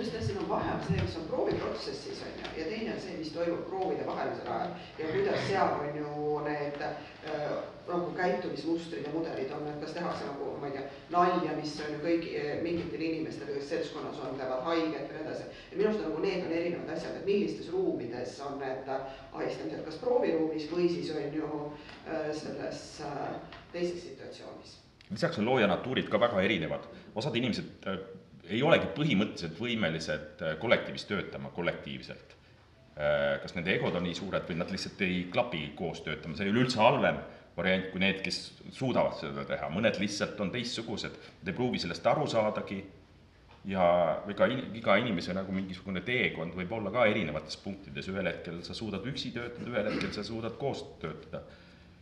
just tahtsin, on vahe on see, mis on prooviprotsessis on ju, ja teine on see, mis toimub proovide vahelisel ajal ja kuidas seal on ju need äh, nagu käitumismustrid ja mudelid on, et kas tehakse nagu ma ei tea, nalja, mis on ju kõigi mingitel inimestel, kes seltskonnas on, teevad haiget ja nii edasi. ja minu arust nagu need on erinevad asjad, et millistes ruumides on need ahistamised, kas prooviruumis või siis on ju äh, selles äh, teises situatsioonis. Lisaks on looja natuurid ka väga erinevad, osad inimesed äh, ei olegi põhimõtteliselt võimelised äh, kollektiivis töötama kollektiivselt. Äh, kas nende egod on nii suured või nad lihtsalt ei klapi koos töötama, see ei ole üldse halvem variant kui need, kes suudavad seda teha, mõned lihtsalt on teistsugused, nad ei pruugi sellest aru saadagi ja ega iga inimese nagu mingisugune teekond võib olla ka erinevates punktides, ühel hetkel sa suudad üksi töötada, ühel hetkel sa suudad koos töötada.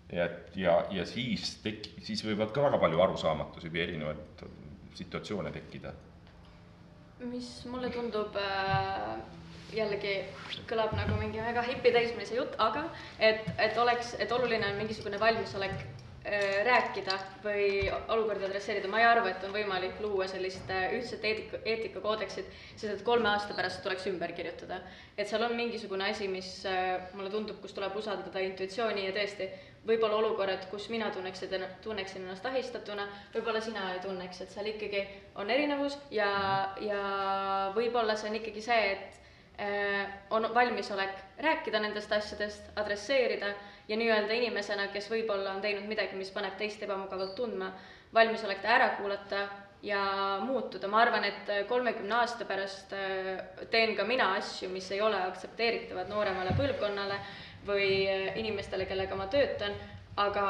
et ja, ja siis tek-, siis võivad ka väga palju arusaamatusi või erinevaid situatsioone tekkida mis mulle tundub äh, jällegi kõlab nagu mingi väga hipi teismelise jutt, aga et, et oleks, et oluline on mingisugune valmisolek äh, rääkida või olukordi adresseerida, ma ei arva, et on võimalik luua sellist äh, ühtset eetika, eetikakoodeksit, sest et kolme aasta pärast tuleks ümber kirjutada. et seal on mingisugune asi, mis mulle tundub, kus tuleb usaldada intuitsiooni ja tõesti võib-olla olukorrad, kus mina tunneksin, tunneksin ennast ahistatuna, võib-olla sina ei tunneks, et seal ikkagi on erinevus ja, ja võib-olla see on ikkagi see, et äh, on valmisolek rääkida nendest asjadest, adresseerida ja nii-öelda inimesena, kes võib-olla on teinud midagi, mis paneb teist ebamugavalt tundma, valmisolek ta ära kuulata ja muutuda, ma arvan, et kolmekümne aasta pärast äh, teen ka mina asju, mis ei ole aktsepteeritavad nooremale põlvkonnale või äh, inimestele, kellega ma töötan, aga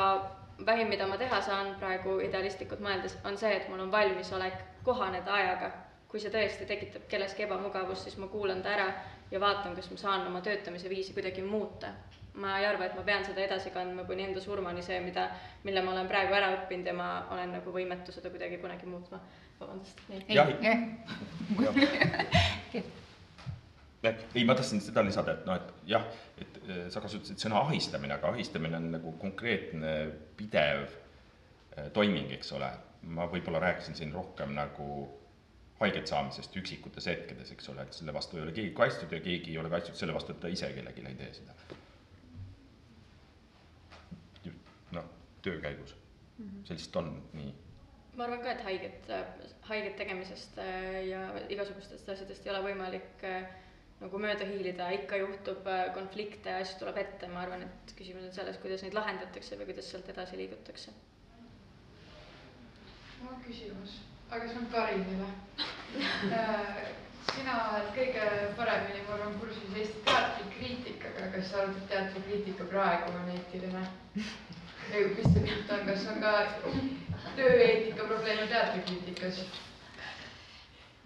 vähim, mida ma teha saan praegu idealistlikult mõeldes, on see, et mul on valmisolek kohaneda ajaga. kui see tõesti tekitab kelleski ebamugavust, siis ma kuulan ta ära ja vaatan, kas ma saan oma töötamise viisi kuidagi muuta. ma ei arva, et ma pean seda edasi kandma kuni enda surmani, see, mida, mille ma olen praegu ära õppinud ja ma olen nagu võimetu seda kuidagi kunagi muutma. vabandust, nii. jah, ei, ma tahtsin seda lisada, et noh, et jah, et eh, sa kasutasid sõna ahistamine, aga ahistamine on nagu konkreetne pidev eh, toiming, eks ole. ma võib-olla rääkisin siin rohkem nagu haiget saamisest üksikutes hetkedes, eks ole, et selle vastu ei ole keegi kaitstud ja keegi ei ole kaitstud selle vastu, et ta ise kellelegi ei tee seda. noh, töö käigus mm, -hmm. see lihtsalt on nii ma arvan ka, et haiget, haiget tegemisest ja igasugustest asjadest ei ole võimalik nagu mööda hiilida, ikka juhtub äh, konflikte, asju tuleb ette, ma arvan, et küsimus on selles, kuidas neid lahendatakse või kuidas sealt edasi liigutakse. mul on küsimus, aga see on Karinile sina oled kõige paremini, ma arvan, kursis Eesti teatrikriitikaga, kas sa arvad, et teatrikriitika praegu on eetiline? mis see pilt on, kas on ka tööeetika probleeme teatrikriitikas?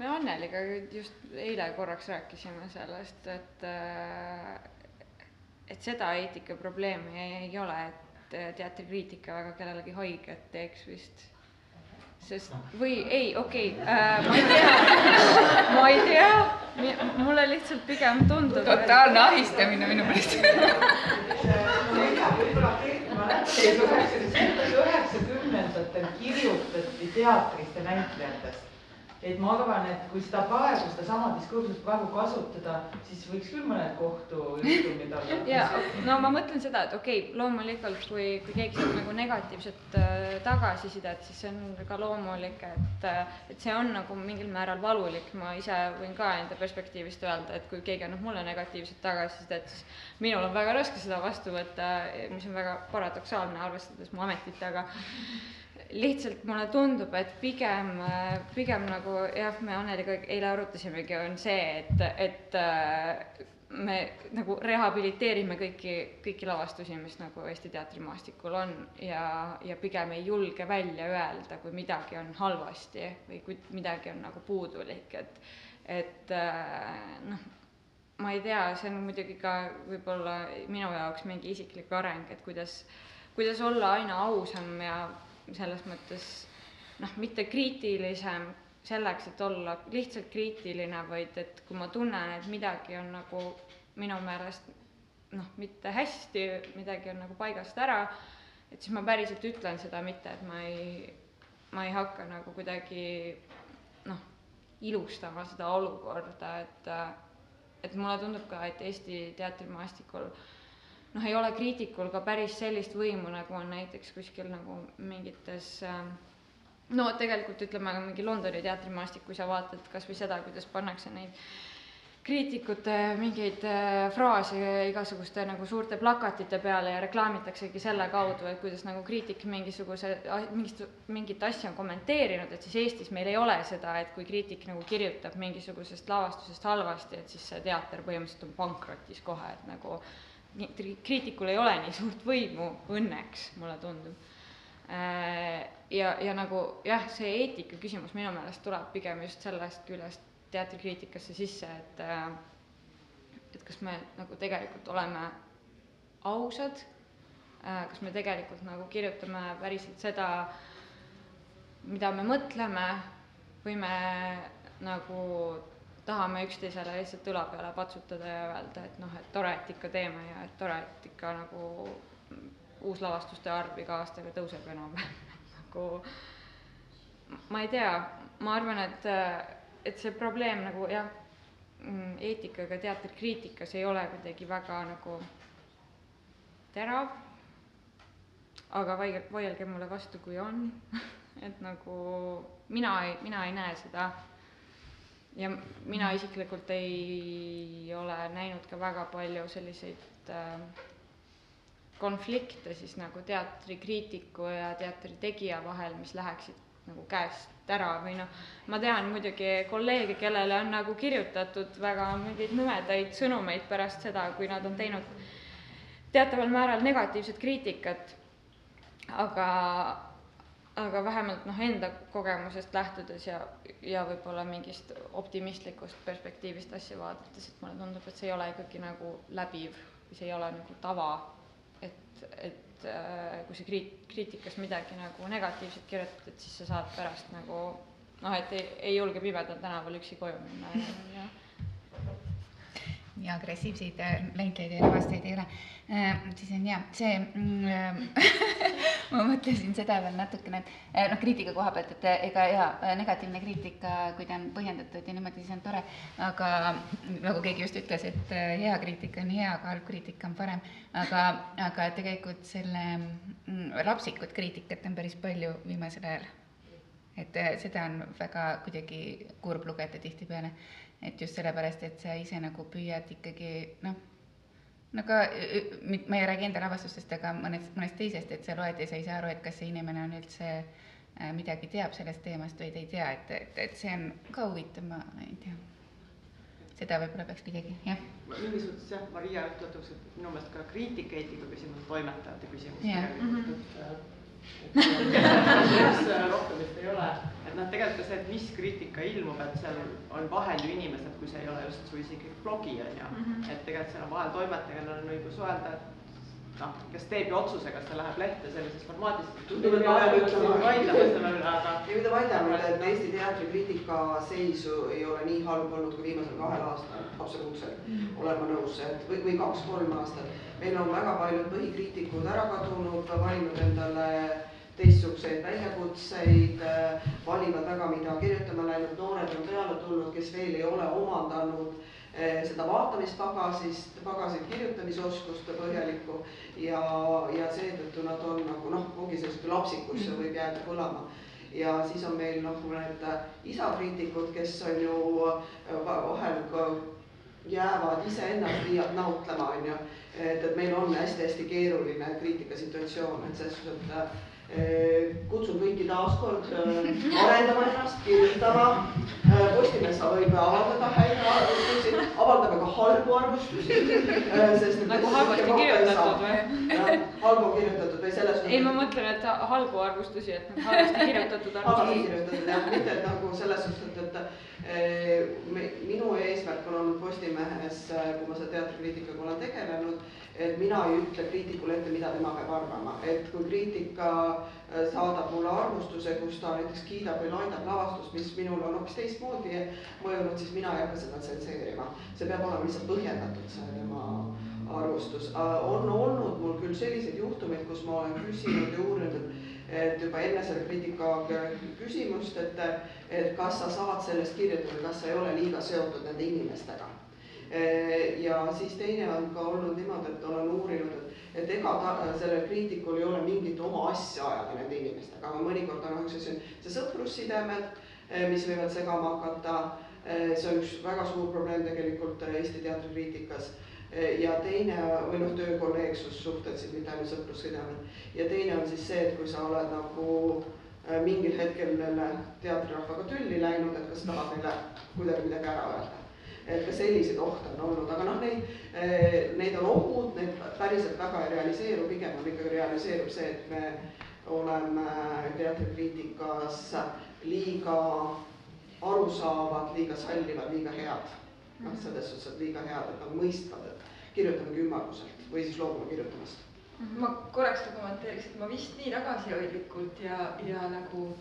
Me Anneliga just eile korraks rääkisime sellest, et et seda eetikaprobleemi ei ole, et teatrikriitika väga kellelegi haiget teeks vist sest või ei, okei okay, äh,, ma ei tea, ma ei tea, mulle lihtsalt pigem tundub. totaalne et... ahistamine minu meelest. üheksakümnendatel kirjutati teatrist ja näitlejatest et ma arvan, et kui seda praegu, sedasama diskursust praegu kasutada, siis võiks küll mõned kohtujuhtumid olla. ja no ma mõtlen seda, et okei okay,, loomulikult kui, kui keegi saab nagu negatiivset äh, tagasisidet, siis see on ka loomulik, et äh, et see on nagu mingil määral valulik, ma ise võin ka enda perspektiivist öelda, et kui keegi annab mulle negatiivset tagasisidet, siis minul on väga raske seda vastu võtta, mis on väga paradoksaalne, arvestades mu ametit, aga lihtsalt mulle tundub, et pigem, pigem nagu jah, me Anneliga eile arutasimegi, on see, et, et äh, me nagu rehabiliteerime kõiki, kõiki lavastusi, mis nagu Eesti teatrimaastikul on ja, ja pigem ei julge välja öelda, kui midagi on halvasti või kui midagi on nagu puudulik, et, et äh, noh, ma ei tea, see on muidugi ka võib-olla minu jaoks mingi isiklik areng, et kuidas, kuidas olla aina ausam ja selles mõttes noh, mitte kriitilisem selleks, et olla lihtsalt kriitiline, vaid et kui ma tunnen, et midagi on nagu minu meelest noh, mitte hästi, midagi on nagu paigast ära, et siis ma päriselt ütlen seda, mitte et ma ei, ma ei hakka nagu kuidagi noh, ilustama seda olukorda, et et mulle tundub ka, et Eesti teatrimaastikul äh, noh, ei ole kriitikul ka päris sellist võimu, nagu on näiteks kuskil nagu mingites äh, no tegelikult ütleme, mingi Londoni teatrimaastik, kui sa vaatad kas või seda, kuidas pannakse neid kriitikute mingeid äh, fraase igasuguste nagu suurte plakatite peale ja reklaamitaksegi selle kaudu, et kuidas nagu kriitik mingisuguse, mingit, mingit asja on kommenteerinud, et siis Eestis meil ei ole seda, et kui kriitik nagu kirjutab mingisugusest lavastusest halvasti, et siis see teater põhimõtteliselt on pankrotis kohe, et nagu kriitikul ei ole nii suurt võimu, õnneks, mulle tundub. Äh, ja, ja nagu jah, see eetika küsimus minu meelest tuleb pigem just sellest küljest teatrikriitikasse sisse, et äh, et kas me nagu tegelikult oleme ausad, äh, kas me tegelikult nagu kirjutame päriselt seda, mida me mõtleme, või me nagu tahame üksteisele lihtsalt õla peale patsutada ja öelda, et noh, et tore, et ikka teeme ja et tore, et ikka nagu uuslavastuste arv iga aastaga tõuseb enam-vähem nagu ma ei tea, ma arvan, et, et see probleem nagu jah, eetikaga teatrikriitikas ei ole kuidagi väga nagu terav, aga vaige, vaielge mulle vastu, kui on. Et nagu mina ei, mina ei näe seda ja mina isiklikult ei ole näinud ka väga palju selliseid äh, konflikte siis nagu teatrikriitiku ja teatri tegija vahel, mis läheksid nagu käest ära või noh, ma tean muidugi kolleege, kellele on nagu kirjutatud väga mingeid nõmedaid sõnumeid pärast seda, kui nad on teinud teataval määral negatiivset kriitikat, aga aga vähemalt noh, enda kogemusest lähtudes ja, ja võib-olla mingist optimistlikust perspektiivist asja vaadates, et mulle tundub, et see ei ole ikkagi nagu läbiv või see ei ole nagu tava, et, et äh, kui sa kriit-, kriitikas midagi nagu negatiivset kirjutad, et siis sa saad pärast nagu noh, et ei, ei julge pimedal tänaval üksi koju minna ja, ja nii agressiivseid äh, näitlejaid ja lavastajaid ei ole äh,. siis on hea, see mm, ma mõtlesin seda veel natukene, et äh, noh, kriitika koha pealt, et äh, ega jaa, negatiivne kriitika, kui ta on põhjendatud ja niimoodi, siis on tore, aga nagu keegi just ütles, et hea kriitika on hea, aga halb kriitika on parem, aga, aga tegelikult selle mm, rapsikut kriitikat on päris palju viimasel ajal. et seda on väga kuidagi kurb lugeda tihtipeale et just sellepärast, et sa ise nagu püüad ikkagi noh, no ka, ma ei räägi enda lavastustest, aga mõnest, mõnest teisest, et sa loed ja sa ei saa aru, et kas see inimene on üldse äh, midagi teab sellest teemast või ta ei tea, et, et, et see on ka huvitav, ma ei tea. seda võib-olla peaks kuidagi, jah. mingis mõttes jah, Maria ütletakse, et minu meelest ka kriitikaeetika küsimus on toimetajate küsimus Jah. tegelikult, et äh, et üks rohkem vist ei ole, et noh, tegelikult ka see, et mis kriitika ilmub, et seal on vahel ju inimesed, kui see ei ole just su isegi blogi on ju, et tegelikult seal on vahel toimetaja, kellel on õigus öelda, et noh, kes teeb ju otsuse, kas ta läheb lehte sellises formaadis. Aga. ei, mida vaidleme, et Eesti teatrikriitika seisu ei ole nii halb olnud kui viimasel kahel aastal, absoluutselt olen ma nõus, et või, või kaks-kolm aastat. meil on väga paljud põhikriitikud ära kadunud, valinud endale teistsuguseid väljakutseid, valivad väga, mida kirjutama läinud noored on peale tulnud, kes veel ei ole omandanud seda vaatamispagasist, pagasit kirjutamisoskust põhjalikku ja, ja seetõttu nad on nagu noh, ongi sellist lapsikusse võib jääda kõlama ja siis on meil noh, need isakriitikud, kes on ju äh, va- vahel ka jäävad iseennast liialt nautlema, on ju. et, et meil on hästi-hästi keeruline kriitikasituatsioon, et selles suhtes, et äh, kutsun kõiki taaskord äh, arendama ennast, kirjutama. Postimees võib avaldada häid arvustusi, avaldame ka halbu arvustusi. Nagu halvasti kirjutatud või? halbu kirjutatud või selles ei, ma mõtlen, et halbu arvustusi, et halvasti kirjutatud halvasti arvustusi. kirjutatud jah, mitte et nagu selles suhtes, et, me, minu eesmärk on olnud Postimehes, eh, kui ma selle teatrikriitikaga olen tegelenud, et mina ei ütle kriitikule ette, mida tema peab arvama, et kui kriitika eh, saadab mulle arvustuse, kus ta näiteks kiidab või laidab lavastust, mis minule on hoopis teistmoodi mõjunud, siis mina ei hakka seda tsenseerima. see peab olema lihtsalt põhjendatud, see tema arvustus. on olnud mul küll selliseid juhtumeid, kus ma olen küsinud ja uurinud, et juba enne selle kriitika küsimust, et, et kas sa saad sellest kirjutada, kas sa ei ole liiga seotud nende inimestega. Ja siis teine on ka olnud niimoodi, et olen uurinud, et, et ega ta, sellel kriitikul ei ole mingit oma asja ajada nende inimestega, aga mõnikord on üks asi, see sõprussidemed, mis võivad segama hakata. see on üks väga suur probleem tegelikult Eesti teatrikriitikas ja teine või noh, töökolleegsussuhted siis, mitte ainult sõprussidemed. ja teine on siis see, et kui sa oled nagu mingil hetkel jälle teatrirahvaga tülli läinud, et kas tahad neile kuidagi midagi ära öelda. Et ka selliseid ohte on olnud, aga noh, neid, neid on ohud, need päriselt väga ei realiseeru, pigem on ikkagi realiseerub see, et me oleme teatrikriitikas liiga arusaavad, liiga sallivad, liiga head noh, selles suhtes, et liiga head, et nad mõistvad, et kirjutamegi ümmarguselt või siis loobume kirjutamast. ma korraks kommenteeriks, et ma vist nii tagasihoidlikult ja, ja nagu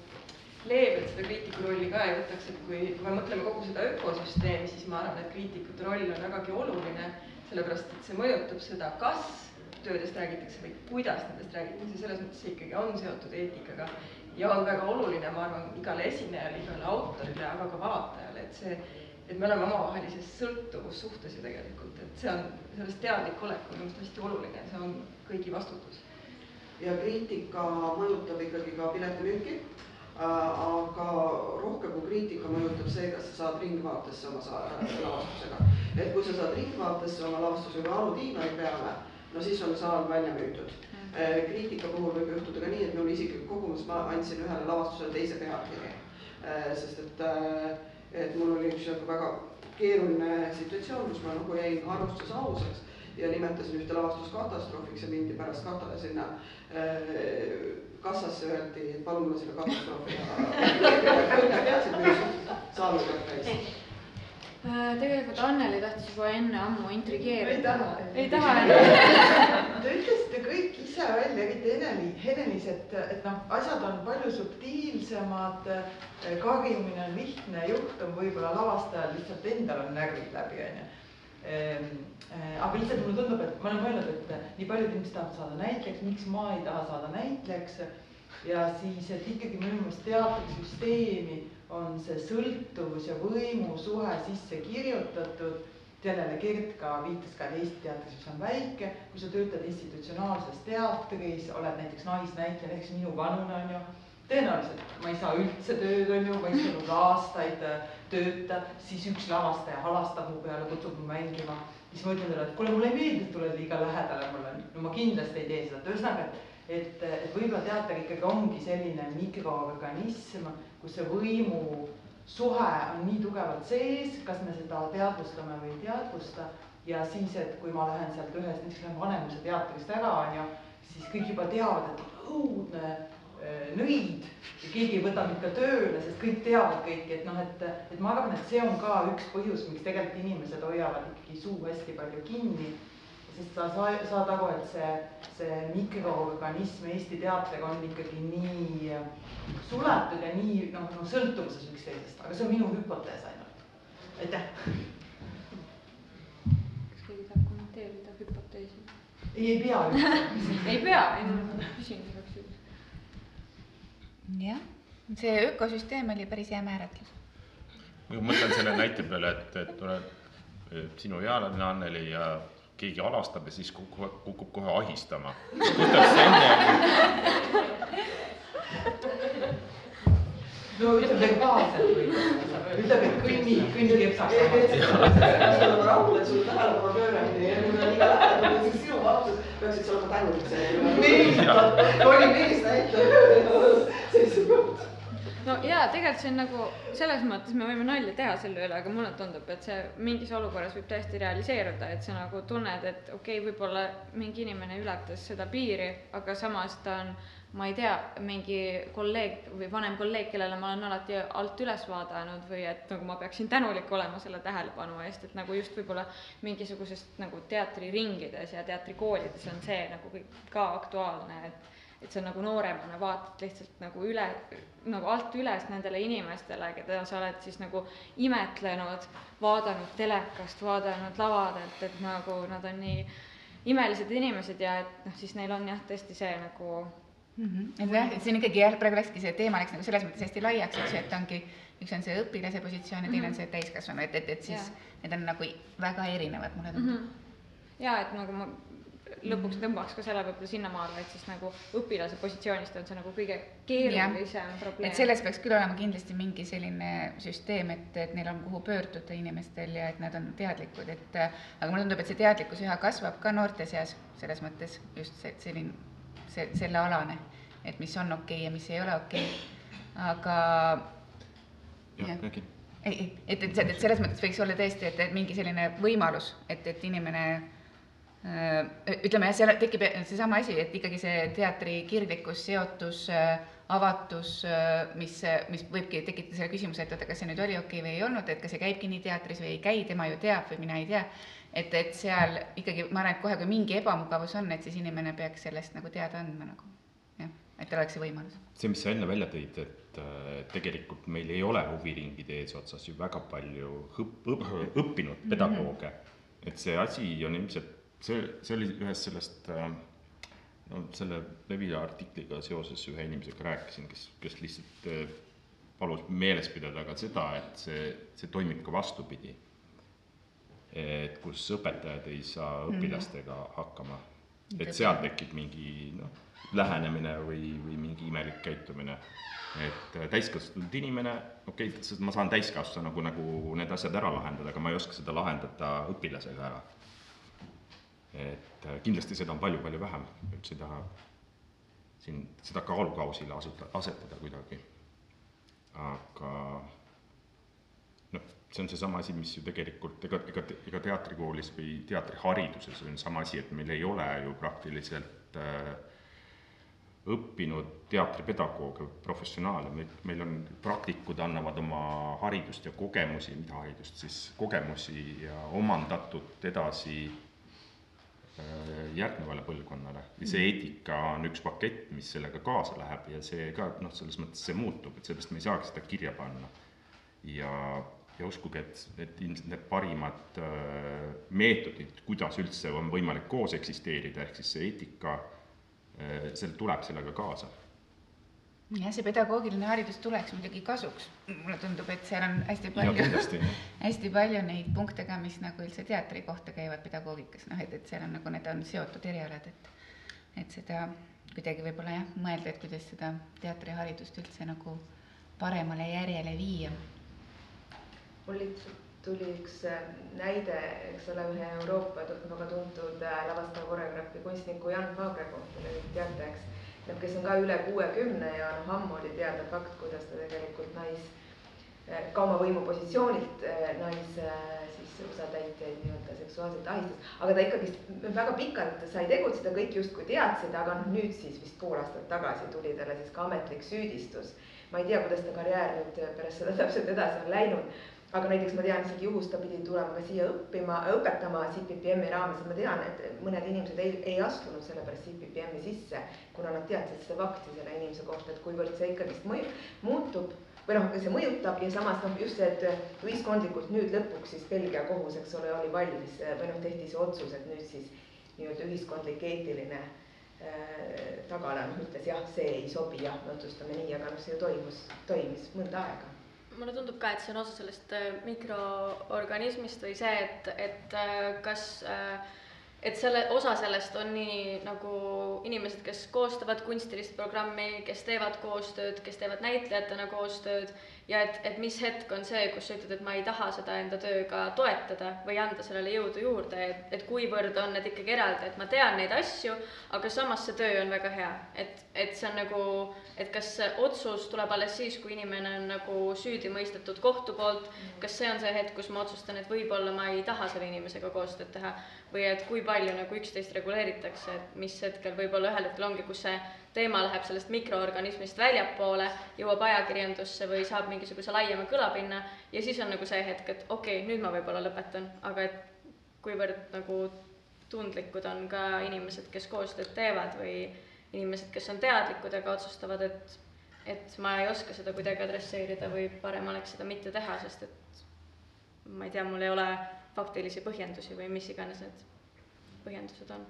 leebelt seda kriitiku rolli ka ei võtaks, et kui, kui me mõtleme kogu seda ökosüsteemi, siis ma arvan, et kriitikute roll on vägagi oluline, sellepärast et see mõjutab seda, kas töödest räägitakse või kuidas nendest räägitakse, selles mõttes see ikkagi on seotud eetikaga ja on väga oluline, ma arvan, igale esinejale, igale autorile, aga ka vaatajale, et see et me oleme omavahelises sõltuvussuhtes ju tegelikult, et see on, sellest teadlik olek on minu meelest hästi oluline, see on kõigi vastutus. ja kriitika mõjutab ikkagi ka piletimüüki, aga rohkem kui kriitika mõjutab see, kas sa saad Ringvaatesse oma sa- lavastusega. et kui sa saad Ringvaatesse oma lavastusega Anu Tiivari peale, no siis on saal välja müüdud. kriitika puhul võib juhtuda ka nii, et mul isiklik kogemus, ma andsin ühele lavastusele teise pealkirja. sest et äh, et mul oli üks nagu väga keeruline situatsioon, kus ma nagu jäin arvustuses ausaks ja nimetasin ühte lavastust katastroofiks ja mindi pärast katale sinna äh, kassasse, öeldi, et palun mulle selle katastroofi saanud kätte. Äh, tegelikult Anneli tahtis juba enne ammu intrigeerida. ei taha. ei taha Te ütlesite kõik ise välja, eriti Eneli, Henelis, et, et noh, asjad on palju subtiilsemad, karjumine on lihtne, juht on võib-olla lavastajal lihtsalt endal on närvid läbi, onju. Aga lihtsalt mulle tundub, et ma olen mõelnud, et nii paljud inimesed tahavad saada näitlejaks, miks ma ei taha saada näitlejaks. ja siis, et ikkagi minu meelest teatrisüsteemi on see sõltuvus ja võimusuhe sisse kirjutatud sellele Gert ka viitas ka, et Eesti teatris, mis on väike, kui sa töötad institutsionaalses teatris, oled näiteks naisnäitleja, näiteks minu vanune on ju, tõenäoliselt ma ei saa üldse tööd, on ju, ma ei saanud aastaid äh, tööta, siis üks lavastaja halastab mu peale, kutsub mu mängima, siis ma ütlen talle, et kuule, mulle ei meeldi, et tuled liiga lähedale mulle, no ma kindlasti ei tee seda, et ühesõnaga, et et, et võib-olla teater ikkagi ongi selline mikroorganism, kus see võimu suhe on nii tugevalt sees, kas me seda teadvustame või ei teadvusta. Ja siis, et kui ma lähen sealt ühest, näiteks lähen Vanemuise teatrist ära, on ju, siis kõik juba teavad, et õudne nõid ja keegi ei võta mind ka tööle, sest kõik teavad kõiki, et noh, et, et ma arvan, et see on ka üks põhjus, miks tegelikult inimesed hoiavad ikkagi suu hästi palju kinni. sest sa saa-, saad aru, et see, see mikroorganism Eesti teatriga on ikkagi nii suletud ja nii noh, noh sõltuvuses üksteisest, aga see on minu hüpotees ainult. aitäh. kas keegi tahab kommenteerida hüpoteesi? ei, ei pea üldse ei pea, ei jah, see ökosüsteem oli päris hea määratlus. ma mõtlen selle näite peale, et, et tuleb sinu ealine Anneli ja keegi alastab ja siis kukub, kukub kohe ahistama. kuidas see enne no ütleb verbaalselt võib-olla, ütleb, et kõnni, kõnni kepsaks. peaks olema rahul, et sul tähelepanu pööramine ja kui on liiga lähedal, siis sinu vastus peaksid sa olema tänulik selle üle. oli mees näitab seisukoht. no jaa, tegelikult see on nagu selles mõttes me võime nalja teha selle üle, aga mulle tundub, et see mingis olukorras võib täiesti realiseeruda, et sa nagu tunned, et okei okay,, võib-olla mingi inimene ületas seda piiri, aga samas ta on ma ei tea, mingi kolleeg või vanem kolleeg, kellele ma olen alati alt üles vaadanud või et nagu ma peaksin tänulik olema selle tähelepanu eest, et nagu just võib-olla mingisugusest nagu teatriringides ja teatrikoolides on see nagu kõik ka aktuaalne, et et sa nagu nooremana vaatad lihtsalt nagu üle, nagu alt üles nendele inimestele, keda sa oled siis nagu imetlenud, vaadanud telekast, vaadanud lavadelt, et nagu nad on nii imelised inimesed ja et noh, siis neil on jah, tõesti see nagu mm. -hmm. et siin ikkagi jah, praegu läkski see teema läks nagu selles mõttes hästi laiaks, eks ju, et ongi, üks on see õpilase positsioon ja teine on see täiskasvanu, et, et, et siis ja. need on nagu väga erinevad, mulle tundub mm. -hmm. ja et nagu ma lõpuks tõmbaks ka selle võib-olla sinnamaale, et siis nagu õpilase positsioonist on see nagu kõige keerulisem probleem. et selles peaks küll olema kindlasti mingi selline süsteem, et, et neil on kuhu pöörduda inimestel ja et nad on teadlikud, et aga mulle tundub, et see teadlikkus üha kasvab ka noorte seas, selles mõttes just see selline, see, sellealane, et mis on okei okay ja mis ei ole okei okay., aga jah, räägi. ei, ei, et, et, et selles mõttes võiks olla tõesti, et, et mingi selline võimalus, et, et inimene ütleme jah, seal tekib seesama asi, et ikkagi see teatri kirglikkus, seotus, avatus, mis, mis võibki tekitada selle küsimuse, et oota, kas see nüüd oli okei okay või ei olnud, et kas see käibki nii teatris või ei käi, tema ju teab või mina ei tea. Et, et seal ikkagi ma arvan, et kohe, kui mingi ebamugavus on, et siis inimene peaks sellest nagu teada andma nagu jah, et tal oleks see võimalus. see, mis sa enne välja tõid, et tegelikult meil ei ole huviringide eesotsas ju väga palju õpp, õpp, õppinud pedagooge mm. -hmm. et see asi on ilmselt see, see oli ühest sellest no selle Levila artikliga seoses ühe inimesega rääkisin, kes, kes lihtsalt palus meeles pidada ka seda, et see, see toimib ka vastupidi. Et kus õpetajad ei saa mhm. õpilastega hakkama, et seal tekib mingi noh, lähenemine või, või mingi imelik käitumine. et täiskasvanud inimene, okei okay,, ma saan täiskasvanu nagu, nagu need asjad ära lahendada, aga ma ei oska seda lahendada õpilasega ära et äh, kindlasti seda on palju-palju vähem, üldse ei taha siin seda kaalukausile asuta, asetada kuidagi. aga see on seesama asi, mis ju tegelikult ega, ega, ega teatrikoolis või teatrihariduses on sama asi, et meil ei ole ju praktiliselt äh, õppinud teatripedagooge, professionaale, meil, meil on, praktikud annavad oma haridust ja kogemusi, mida haridust siis, kogemusi ja omandatud edasi Äh, järgnevale põlvkonnale ja see eetika on üks pakett, mis sellega kaasa läheb ja see ka noh, selles mõttes see muutub, et sellest me ei saagi seda kirja panna. ja, ja uskuge, et, et ilmselt need parimad äh, meetodid, kuidas üldse on võimalik koos eksisteerida, ehk siis see eetika äh,, see tuleb sellega kaasa. Jah, see pedagoogiline haridus tuleks muidugi kasuks, mulle tundub, et seal on hästi palju, hästi palju neid punkte ka, mis nagu üldse teatri kohta käivad pedagoogikas, noh et, et seal on nagu need on seotud erialad, et et seda kuidagi võib-olla jah, mõelda, et kuidas seda teatriharidust üldse nagu paremale järjele viia. Mul lihtsalt tuli üks äh, näide, eks ole, ühe Euroopa väga tuntud äh, lavastaja, koreograafi, kunstniku Jan Vagre kohta, teate, eks. noh, kes on ka üle kuuekümne ja noh, ammu oli teada fakt, kuidas ta tegelikult nais, ka oma võimupositsioonilt äh, nais äh, siis osatäitjaid nii-öelda seksuaalselt ahistas. aga ta ikkagist väga pikalt sai tegutseda, kõik justkui teadsid, aga noh, nüüd siis vist pool aastat tagasi tuli talle siis ka ametlik süüdistus. ma ei tea, kuidas ta karjäär nüüd pärast seda täpselt edasi on läinud aga näiteks ma tean isegi juhust, ta pidi tulema ka siia õppima, õpetama CPPM-i raames ma tean, et mõned inimesed ei, ei astunud sellepärast CPPM-i sisse, kuna nad teadsid seda fakti selle inimese kohta, et kuivõrd see ikkagist mõju, muutub või noh, see mõjutab ja samas noh, just see, et ühiskondlikult nüüd lõpuks siis Belgia kohus, eks ole, oli valmis või noh, tehti see otsus, et nüüd siis nii-öelda ühiskondlik eetiline äh, tagala noh, ütles jah, see ei sobi, jah, me otsustame nii, aga noh, see ju toimus, toimis mõnda aega mulle tundub ka, et see on osa sellest äh, mikroorganismist või see, et, et äh, kas, äh, et selle, osa sellest on nii nagu inimesed, kes koostavad kunstilist programmi, kes teevad koostööd, kes teevad näitlejatena koostööd ja et, et mis hetk on see, kus sa ütled, et ma ei taha seda enda tööga toetada või anda sellele jõudu juurde, et, et kuivõrd on need ikkagi eraldi, et ma tean neid asju, aga samas see töö on väga hea, et, et see on nagu, et kas otsus tuleb alles siis, kui inimene on nagu süüdi mõistetud kohtu poolt, kas see on see hetk, kus ma otsustan, et võib-olla ma ei taha selle inimesega koostööd teha? Või et kui palju nagu üksteist reguleeritakse, et mis hetkel võib-olla ühel hetkel ongi, kus see teema läheb sellest mikroorganismist väljapoole, jõuab ajakirjandusse või saab mingisuguse laiema kõlapinna ja siis on nagu see hetk, et okei okay,, nüüd ma võib-olla lõpetan, aga et kuivõrd nagu tundlikud on ka inimesed, kes koostööd teevad või inimesed, kes on teadlikud, aga otsustavad, et et ma ei oska seda kuidagi adresseerida või parem oleks seda mitte teha, sest et ma ei tea, mul ei ole faktilisi põhjendusi või mis iganes need põhjendused on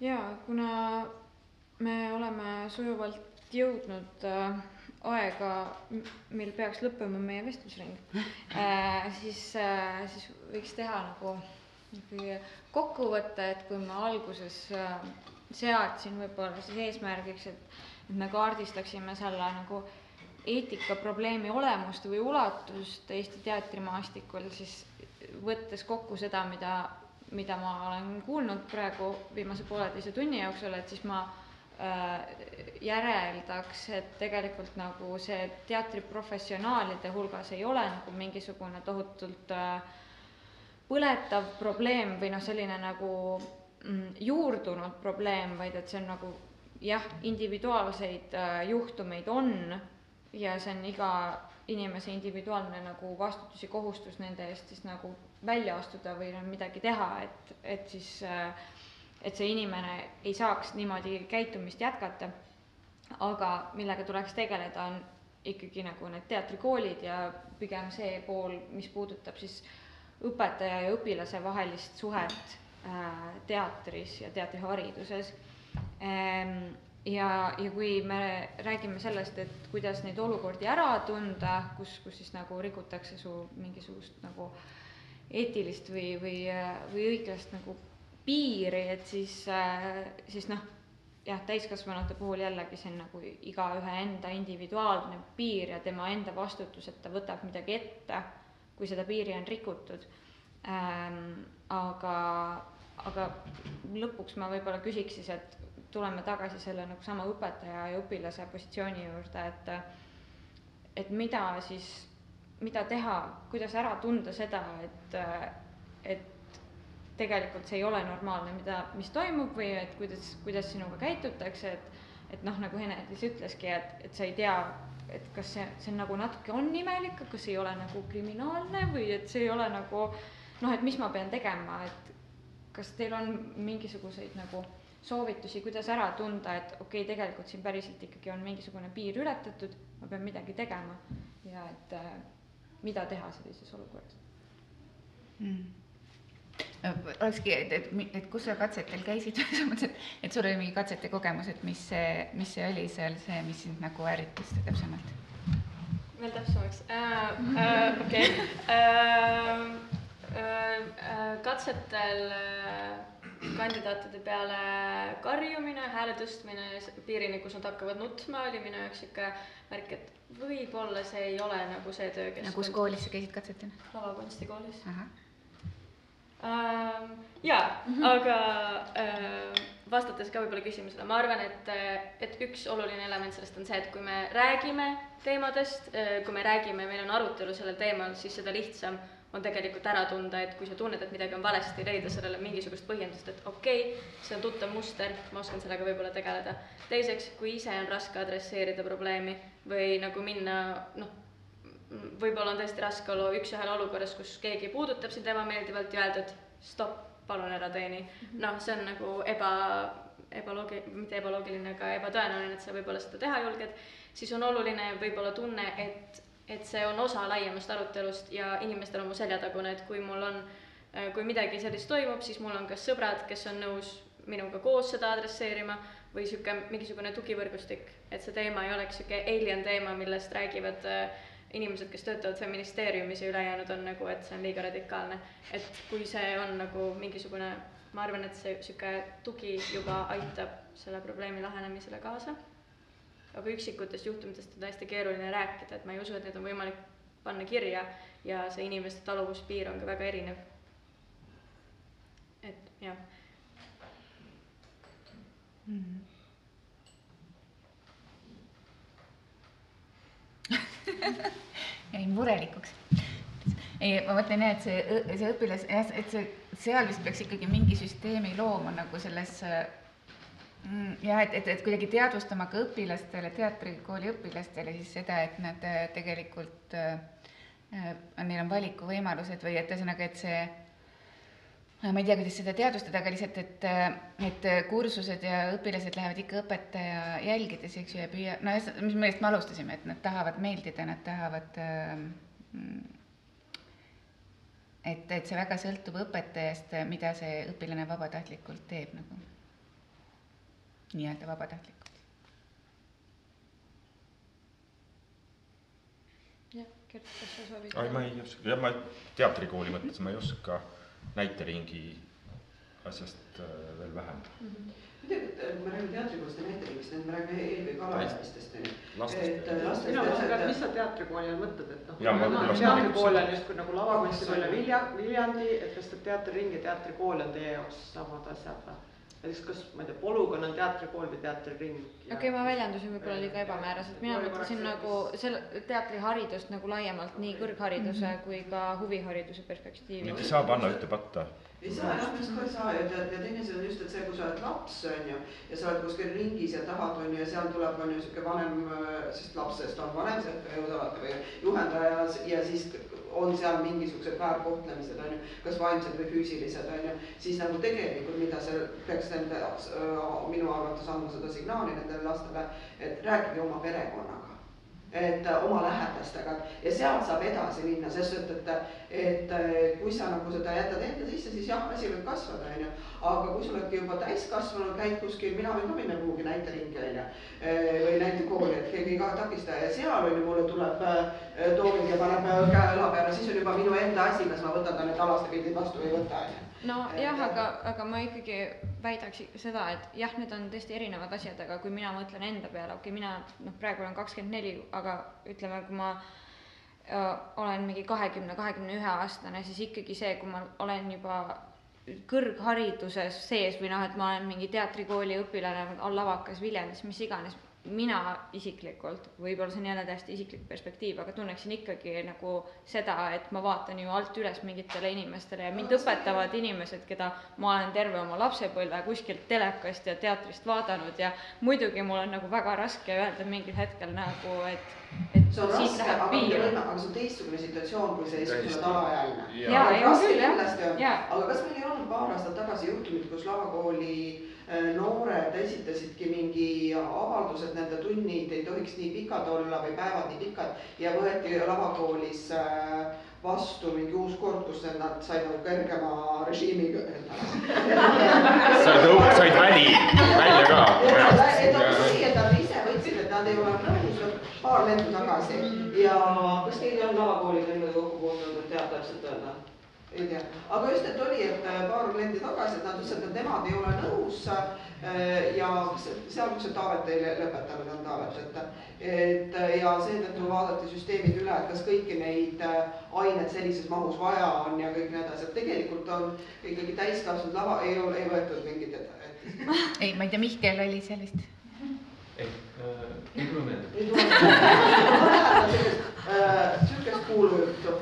jaa, kuna me oleme sujuvalt jõudnud äh, aega, mil peaks lõppema meie vestlusring äh,, siis äh,, siis võiks teha nagu ikkagi kokkuvõtte, et kui ma alguses äh, seadsin võib-olla siis eesmärgiks, et, et me kaardistaksime selle nagu eetikaprobleemi olemust või ulatust Eesti teatrimaastikul, siis võttes kokku seda, mida mida ma olen kuulnud praegu viimase pooleteise tunni jooksul, et siis ma äh, järeldaks, et tegelikult nagu see teatriprofessionaalide hulgas ei ole nagu mingisugune tohutult äh, põletav probleem või noh, selline nagu mm, juurdunud probleem, vaid et see on nagu jah, individuaalseid äh, juhtumeid on ja see on iga inimese individuaalne nagu vastutus ja kohustus nende eest siis nagu välja astuda või midagi teha, et, et siis, et see inimene ei saaks niimoodi käitumist jätkata. aga millega tuleks tegeleda, on ikkagi nagu need teatrikoolid ja pigem see pool, mis puudutab siis õpetaja ja õpilase vahelist suhet äh, teatris ja teatrihariduses ähm, ja, ja kui me räägime sellest, et kuidas neid olukordi ära tunda, kus, kus siis nagu rikutakse su mingisugust nagu eetilist või, või, või õiglast nagu piiri, et siis, siis noh, jah, täiskasvanute puhul jällegi see on nagu igaühe enda individuaalne piir ja tema enda vastutus, et ta võtab midagi ette, kui seda piiri on rikutud ähm,. aga, aga lõpuks ma võib-olla küsiks siis, et tuleme tagasi selle nagu sama õpetaja ja õpilase positsiooni juurde, et et mida siis, mida teha, kuidas ära tunda seda, et, et tegelikult see ei ole normaalne, mida, mis toimub või et kuidas, kuidas sinuga käitutakse, et et noh, nagu Ene-Liis ütleski, et, et sa ei tea, et kas see, see nagu natuke on imelik, kas ei ole nagu kriminaalne või et see ei ole nagu noh, et mis ma pean tegema, et kas teil on mingisuguseid nagu soovitusi, kuidas ära tunda, et okei okay,, tegelikult siin päriselt ikkagi on mingisugune piir ületatud, ma pean midagi tegema ja et äh, mida teha sellises olukorras mm.? olekski, et, et, et kus sa katsetel käisid selles mõttes, et, et sul oli mingi katsete kogemus, et mis see, mis see oli seal see, mis sind nagu ärritas täpsemalt? veel täpsemaks äh,, äh, okei okay. äh, äh, äh, katsetel äh, kandidaatide peale karjumine, hääle tõstmine piirini, kus nad hakkavad nutma, oli minu jaoks sihuke märk, et võib-olla see ei ole nagu see töökeskkond. kus koolis sa käisid katsetamas? lavakunstikoolis. Ähm, jaa, aga äh, vastates ka võib-olla küsimusele, ma arvan, et, et üks oluline element sellest on see, et kui me räägime teemadest, kui me räägime, meil on arutelu sellel teemal, siis seda lihtsam on tegelikult ära tunda, et kui sa tunned, et midagi on valesti, leida sellele mingisugust põhjendust, et okei okay,, see on tuttav muster, ma oskan sellega võib-olla tegeleda. teiseks, kui ise on raske adresseerida probleemi või nagu minna noh, võib-olla on tõesti raske olla üks-ühele olukorras, kus keegi puudutab sind ebameeldivalt ja öelda, et stopp, palun ära teeni. noh, see on nagu eba, ebaloogi-, mitte ebaloogiline, aga ebatõenäoline, et sa võib-olla seda teha julged, siis on oluline võib-olla tunne, et, et see on osa laiemast arutelust ja inimestel on mu seljatagune, et kui mul on, kui midagi sellist toimub, siis mul on kas sõbrad, kes on nõus minuga koos seda adresseerima või niisugune mingisugune tugivõrgustik, et see teema ei oleks niisugune alien teema, millest räägivad äh, inimesed, kes töötavad feministeeriumis ja ülejäänud on nagu, et see on liiga radikaalne. et kui see on nagu mingisugune, ma arvan, et see niisugune tugi juba aitab selle probleemi lahenemisele kaasa. Aga üksikutest juhtumitest on täiesti keeruline rääkida, et ma ei usu, et need on võimalik panna kirja ja see inimeste taluvuspiir on ka väga erinev. et jah mm. -hmm jäin murelikuks. ei, ma mõtlen jah, et see, see õpilas, jah, et see, seal vist peaks ikkagi mingi süsteemi looma nagu selles mm, jah, et, et, et kuidagi teadvustama ka õpilastele, teatrikooli õpilastele siis seda, et nad äh, tegelikult äh,, neil on valikuvõimalused või et ühesõnaga, et see ma ei tea, kuidas seda teadvustada, aga lihtsalt, et, et kursused ja õpilased lähevad ikka õpetaja jälgides, eks ju, ja püüa, no mis millest me alustasime, et nad tahavad meeldida, nad tahavad et, et see väga sõltub õpetajast, mida see õpilane vabatahtlikult teeb nagu, nii-öelda vabatahtlikult. jah, Gert, kas sa soovid? ei, ma ei oska, jah, ma teatrikooli mõttes ma ei oska näiteringi asjast äh, veel vähem mm. -hmm tegelikult kui me räägime teatrikoolist ja näiteringist, et me räägime eelkõige alaealistest onju. et lastest. mina mõtlen ka, et mis sa teatrikooli all mõtled, et noh. teatrikool on justkui nagu lavakunstikool ja Vilja, Viljandi, et kas teatriring ja teatrikool on teie jaoks samad asjad või? Näiteks kas, ma ei tea, polügoon on teatrikool või teatriring. okei okay,, ma väljendusin võib-olla liiga ebamääraselt, mina mõtlesin nagu selle teatriharidust nagu laiemalt nii kõrghariduse mm -hmm. kui ka huvihariduse perspektiivi. Ei saa panna ühte patta ei saa jah, arust ka ei saa ja tead, ja teine asi on just, et see, kui sa oled laps, on ju, ja sa oled kuskil ringis ja tahad, on ju, ja seal tuleb, on ju, sihuke vanem, sest lapsest on vanem, või juhendaja ja siis on seal mingisugused väärkohtlemised, on ju, kas vaimsed või füüsilised, on ju, siis nagu tegelikult, mida see peaks nende, minu arvates andma seda signaali nendele lastele, et rääkige oma perekonnaga et äh, oma lähedastega. Ja sealt saab edasi minna, sest et, et, et äh, kui sa nagu seda jätad enda sisse, siis jah, asi võib kasvada, onju. aga kui sa oledki juba täiskasvanu, käid kuskil, mina võin ka minna kuhugi näiteringi onju äh, või näitekooli, et keegi ei takista ja seal onju mulle tuleb tooming ja paneb käe õla peale, siis on juba minu enda asi, kas ma võtan ta need alaste pildid vastu või ei võta onju nojah, aga, aga ma ikkagi väidaks seda, et jah, need on tõesti erinevad asjad, aga kui mina mõtlen enda peale, okei okay,, mina noh, praegu olen kakskümmend neli, aga ütleme, kui ma öö, olen mingi kahekümne, kahekümne ühe aastane, siis ikkagi see, kui ma olen juba kõrghariduses sees või noh, et ma olen mingi teatrikooli õpilane lavakas Viljandis, mis iganes, mina isiklikult, võib-olla see on jälle täiesti isiklik perspektiiv, aga tunneksin ikkagi nagu seda, et ma vaatan ju alt üles mingitele inimestele ja mind õpetavad inimesed, keda ma olen terve oma lapsepõlve kuskilt telekast ja teatrist vaadanud ja muidugi mul on nagu väga raske öelda mingil hetkel nagu, et et see on raske, aga, aga see on teistsugune situatsioon, kui see sa oled alaealine. jaa, ei on küll jah. aga kas meil ei olnud paar aastat tagasi juhtumit, kus lavakooli noored esitasidki mingi avalduse, et nende tunnid ei tohiks nii pikad olla või päevad nii pikad ja võeti lavakoolis äh, vastu mingi uus kord, kus nad said nagu kergema režiimiga said, said väli, välja ka. et nad tuli, et nad ise võtsid, et nad ei ole nõus, paar lendu tagasi ja kas teil on lavakooliga niimoodi kokku puutunud, et teab täpselt öelda? Ei tea, aga just, et oli, et äh, paar kliendi tagasi, et nad ütlesid, et nemad ei ole nõus äh, ja seal, see Taavet ei lõpetanud, on Taavet, et et ja seetõttu vaadati süsteemid üle, et kas kõiki neid äh, aineid sellises mahus vaja on ja kõik nii edasi, et tegelikult on ikkagi täiskasvanud lava, ei ole, ei võetud mingit ette. ei, ma ei tea, Mihkel oli see vist. ei äh,, ei tule meelde. ei tule meelde, sihukest kuulujuttu,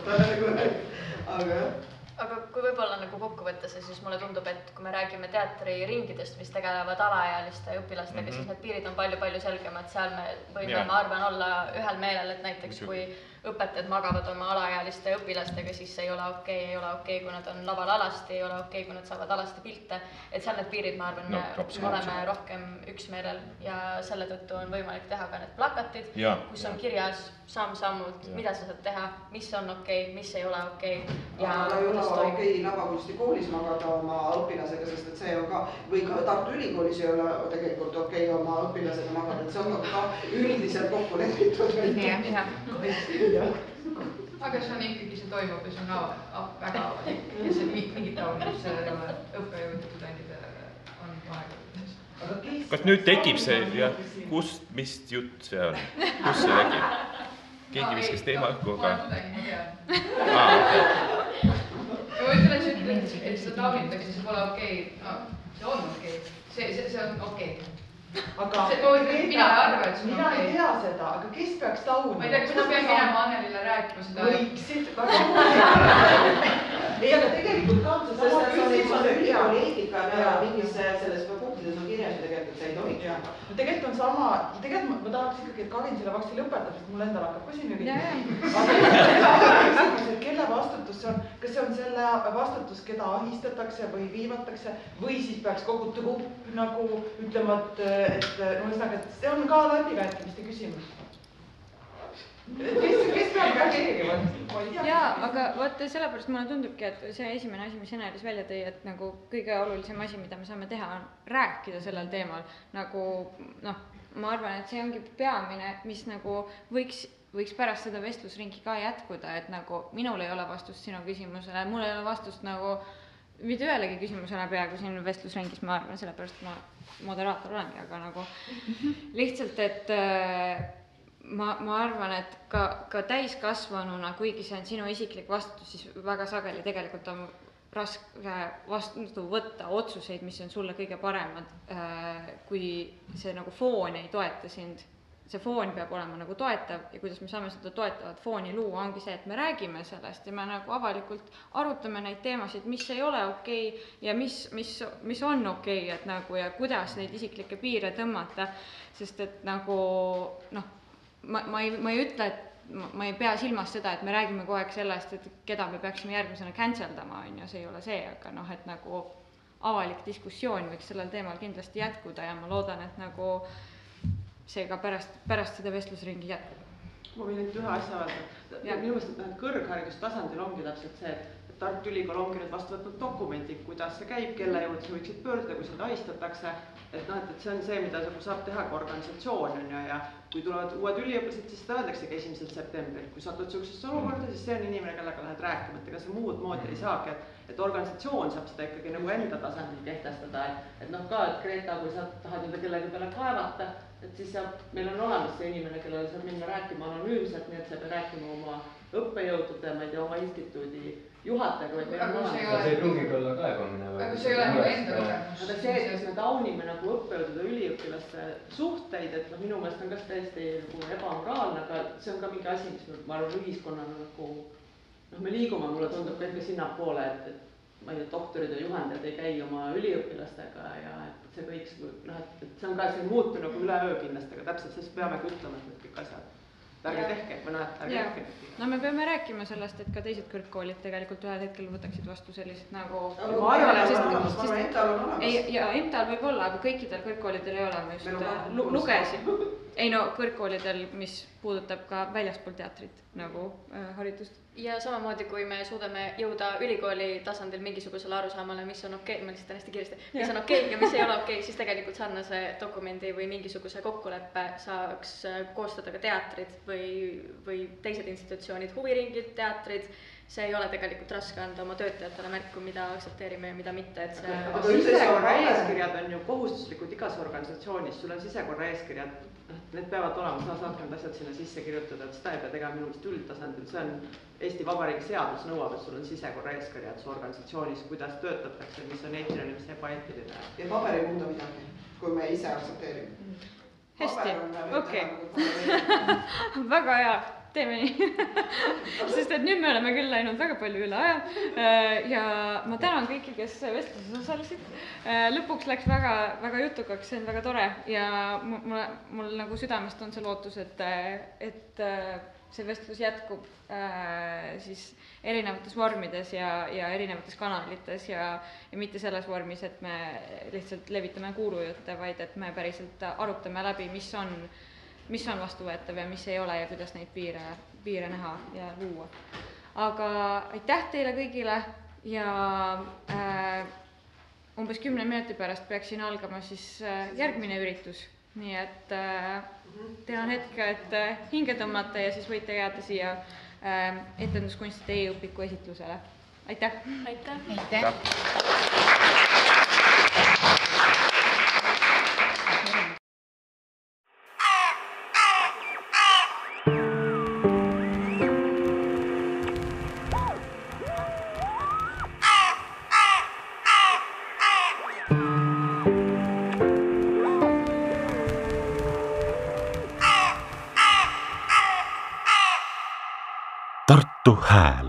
aga jah aga kui võib-olla nagu kokku võtta see, siis mulle tundub, et kui me räägime teatriringidest, mis tegelevad alaealiste õpilastega mm, -hmm. siis need piirid on palju-palju selgemad, seal me võime, ma arvan, olla ühel meelel, et näiteks kui õpetajad magavad oma alaealiste õpilastega, siis see ei ole okei okay,, ei ole okei okay,, kui nad on laval alasti, ei ole okei okay,, kui nad saavad alasti pilte. et seal need piirid, ma arvan no,, me oleme rohkem üksmeelel ja selle tõttu on võimalik teha ka need plakatid, kus on kirjas samm-sammult, mida sa saad teha, mis on okei okay,, mis ei ole okei okay, ja aga ei ole okei okay, lavakunstikoolis magada oma õpilasega, sest et see on ka, või ka Tartu Ülikoolis ei ole tegelikult okei okay, oma õpilasega magada, et see on ka üldiselt kokku lepitud. Aga see on ikkagi, see toimub ja see on av, väga avalik ja see mingit taolist, seal ei ole õppejõud ja tudengid on vahekordades. kas nüüd tekib see jah, kust, mis jutt see on, kus see tekib? keegi viskas teema õhku, aga. ma olen tudeng, ma tean. ütlen, et see, et seda taunitakse, see pole okei okay., no see on okei okay., see, see, see on okei okay aga see, mina ei arva, et mina ei tea seda, aga kes peaks taunima? ma ei tea, kas ma pean minema Annelile rääkima seda? võiksid, väga huvitav. ei, aga tegelikult ka on see sest sama et see on küsimus, et ülikooli eetika on ja mingis selles punktides on kirjas ju tegelikult, see ei tohiks jah, no tegelikult on sama, tegelikult ma, ma tahaks ikkagi, et Karin selle varsti lõpetab, sest mul endal hakkab ka siin et kelle vastutus see on, kas see on selle vastutus, keda ahistatakse või viivatakse? Või siis peaks kogu trupp nagu ütlema, et, et ühesõnaga, et see on ka läbirääkimiste küsimus. Kes, kes peab reageerima, jaa, aga vaata, sellepärast mulle tundubki, et see esimene asi, mis Enelis välja tõi, et nagu kõige olulisem asi, mida me saame teha, on rääkida sellel teemal. nagu noh, ma arvan, et see ongi peamine, mis nagu võiks, võiks pärast seda vestlusringi ka jätkuda, et nagu minul ei ole vastust sinu küsimusele, mul ei ole vastust nagu mitte ühelegi küsimusele peaaegu siin vestlusringis, ma arvan, sellepärast ma moderaator olengi, aga nagu lihtsalt, et äh, ma, ma arvan, et ka, ka täiskasvanuna, kuigi see on sinu isiklik vastutus, siis väga sageli tegelikult on raske vastu võtta otsuseid, mis on sulle kõige paremad, kui see nagu foon ei toeta sind. see foon peab olema nagu toetav ja kuidas me saame seda toetavat fooni luua, ongi see, et me räägime sellest ja me nagu avalikult arutame neid teemasid, mis ei ole okei okay ja mis, mis, mis on okei okay,, et nagu ja kuidas neid isiklikke piire tõmmata, sest et nagu noh, ma, ma ei, ma ei ütle, et ma, ei pea silmas seda, et me räägime kogu aeg sellest, et keda me peaksime järgmisena cancel dama, on ju, see ei ole see, aga noh, et nagu avalik diskussioon võiks sellel teemal kindlasti jätkuda ja ma loodan, et nagu see ka pärast, pärast seda vestlusringi jätkub. ma võin ainult ühe asja öelda, minu meelest, et noh, et kõrgharidustasandil ongi täpselt see, et Tartu Ülikool ongi nüüd vastu võtnud dokumendi, kuidas see käib, kelle juurde sa võiksid pöörduda, kui sind ahistatakse. et noh, et, et see on see, mida nagu saab teha ka organisatsioon on ju, ja kui tulevad uued üliõpilased, siis seda öeldaksegi esimesel septembril, kui satud niisugusesse olukorda, siis see on inimene, kellega lähed rääkima, et ega see muud moodi ei saagi, et et organisatsioon saab seda ikkagi nagu enda tasandil kehtestada, et et noh, ka, et Greta, kui sa tahad nüüd kellegi peale kaevata, et siis saab, meil on olemas see inimene, kellele saab minna rääkima anonüümselt, nii et sa ei pea rääkima oma õppejõudude, ma ei tea, oma instituudi juhatajaga, vaid meil on Aga see ei pruugigi olla kaebamine aga see ei ole nagu enda kogemus. aga see, et kas me taunime nagu õppejõudude, üliõpilaste suhteid, et noh, minu meelest on ka täiesti nagu ebamoraalne, aga see on ka mingi asi, mis me, ma arvan, ühiskonnana nagu noh, me liigume, mulle tundub ka ikka sinnapoole, et, et ma ei tea, doktorid ja juhendajad ei käi oma üliõpilastega ja et see kõik noh, et, et see on ka, see ei muutu nagu üleöö kindlasti, aga täpselt sellest peamegi ütlema, et need kõik asjad ärge tehke või noh, et ärge Jaa. tehke. no me peame rääkima sellest, et ka teised kõrgkoolid tegelikult ühel hetkel võtaksid vastu sellised nagu et ei, ja EMTA-l võib olla, aga kõikidel kõrgkoolidel ei ole, ma just äh, lu- lugesin, ei no kõrgkoolidel, mis puudutab ka väljaspool teatrit nagu äh, haridust. Ja samamoodi, kui me suudame jõuda ülikooli tasandil mingisugusele arusaamale, mis on okei okay,, ma lihtsalt hästi kiiresti, mis on okei okay ja mis ei ole okei okay,, siis tegelikult sarnase dokumendi või mingisuguse kokkuleppe saaks äh, koostada ka teatrid või, või teised institutsioonid, huviringid, teatrid. See ei ole tegelikult raske anda oma töötajatele märku, mida aktsepteerime ja mida mitte, et see. aga sisekorra eeskirjad on ju kohustuslikud igas organisatsioonis, sul on sisekorra eeskirjad, noh, need peavad olema, sa saad need asjad sinna sisse kirjutada, et seda ei pea tegema minu meelest üldtasandil, see on Eesti Vabariigi seadus nõuab, et sul on sisekorra eeskirjad su organisatsioonis, kuidas töötatakse, mis on eetiline, mis ebaeetiline. ja paber ei muuda midagi, kui me ise aktsepteerime. hästi, okei. väga hea, teeme nii. sest et nüüd me oleme küll läinud väga palju üle aja äh, ja ma tänan kõiki, kes vestluses osalesid. lõpuks läks väga, väga jutukaks, see on väga tore ja mul, mul, nagu südamest on see lootus, et, et äh, see vestlus jätkub äh, siis erinevates vormides ja, ja erinevates kanalites ja, ja mitte selles vormis, et me lihtsalt levitame kuulujutte, vaid et me päriselt arutame läbi, mis on mis on vastuvõetav ja mis ei ole ja kuidas neid piire, piire näha ja luua. aga aitäh teile kõigile ja äh, umbes kümne minuti pärast peaks siin algama siis äh, järgmine üritus, nii et äh, teil on hetk, et äh, hinge tõmmata ja siis võite jääda siia äh, etenduskunstide e-õpiku esitlusele. aitäh! aitäh! aitäh! Tartu Hääl